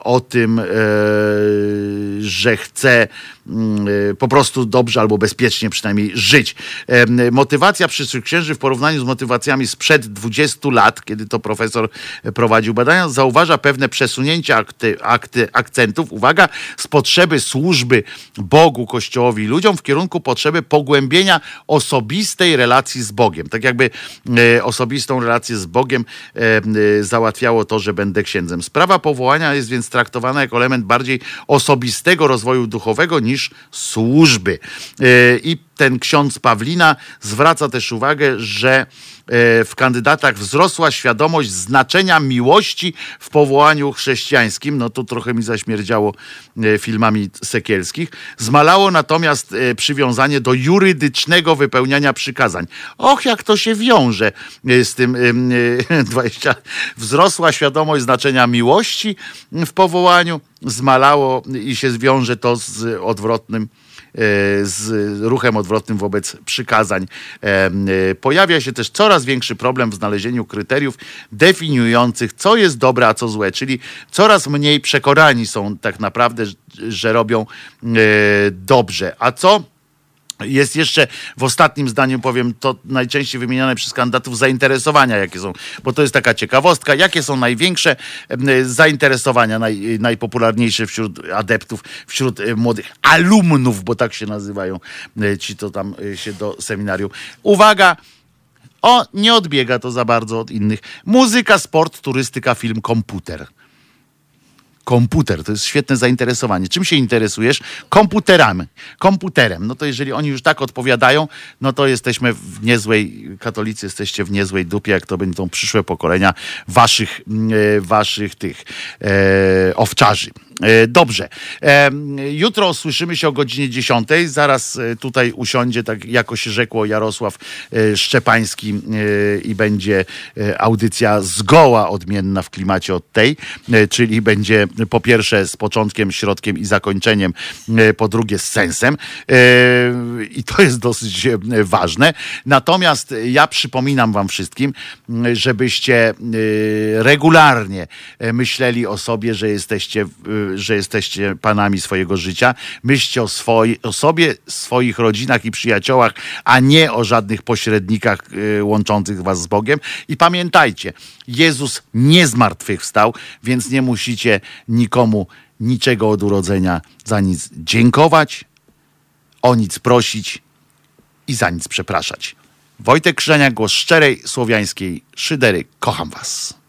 o tym, e, że chce mm, e, po prostu dobrze albo bezpiecznie przynajmniej żyć. Motywacja przyszłych księży w porównaniu z motywacjami sprzed 20 lat, kiedy to profesor prowadził badania, zauważa pewne przesunięcia akty, akty, akcentów, uwaga, z potrzeby służby Bogu, Kościołowi i ludziom w kierunku potrzeby pogłębienia osobistej relacji z Bogiem. Tak jakby osobistą relację relacje z Bogiem e, e, załatwiało to, że będę księdzem. Sprawa powołania jest więc traktowana jako element bardziej osobistego rozwoju duchowego niż służby. E, I ten ksiądz Pawlina zwraca też uwagę, że E, w kandydatach wzrosła świadomość znaczenia miłości w powołaniu chrześcijańskim. No to trochę mi zaśmierdziało e, filmami sekielskich. Zmalało natomiast e, przywiązanie do jurydycznego wypełniania przykazań. Och, jak to się wiąże z tym 20. Wzrosła świadomość znaczenia miłości w powołaniu, zmalało i się zwiąże to z odwrotnym z ruchem odwrotnym wobec przykazań. E, e, pojawia się też coraz większy problem w znalezieniu kryteriów definiujących, co jest dobre, a co złe, czyli coraz mniej przekonani są tak naprawdę, że robią dobrze. A co jest jeszcze w ostatnim zdaniu, powiem, to najczęściej wymieniane przez kandydatów zainteresowania, jakie są, bo to jest taka ciekawostka, jakie są największe zainteresowania, naj, najpopularniejsze wśród adeptów, wśród e, młodych alumnów, bo tak się nazywają e, ci, to tam e, się do seminarium. Uwaga! O, nie odbiega to za bardzo od innych. Muzyka, sport, turystyka, film, komputer. Komputer, to jest świetne zainteresowanie. Czym się interesujesz? Komputerami. Komputerem. No to jeżeli oni już tak odpowiadają, no to jesteśmy w niezłej, katolicy jesteście w niezłej dupie, jak to będą przyszłe pokolenia waszych, mm, e, waszych tych e, owczarzy. E, Dobrze. E, Jutro słyszymy się o godzinie 10. Zaraz e, tutaj usiądzie, tak jako się rzekło, Jarosław Szczepański i będzie audycja zgoła odmienna w klimacie od tej, czyli będzie po pierwsze z początkiem, środkiem i zakończeniem, po drugie z sensem. I to jest dosyć ważne. Natomiast ja przypominam wam wszystkim, żebyście regularnie myśleli o sobie, że jesteście, że jesteście panami swojego życia. Myślcie o, swoi, o sobie, swoich rodzinach i przyjaciołach, a nie o żadnych pośrednikach e, łączących was z Bogiem. I pamiętajcie, Jezus nie zmartwychwstał, więc nie musicie nikomu niczego od urodzenia za nic dziękować, o nic prosić i za nic przepraszać. Wojtek Krzyżaniak, głos szczerej słowiańskiej szydery. Kocham was.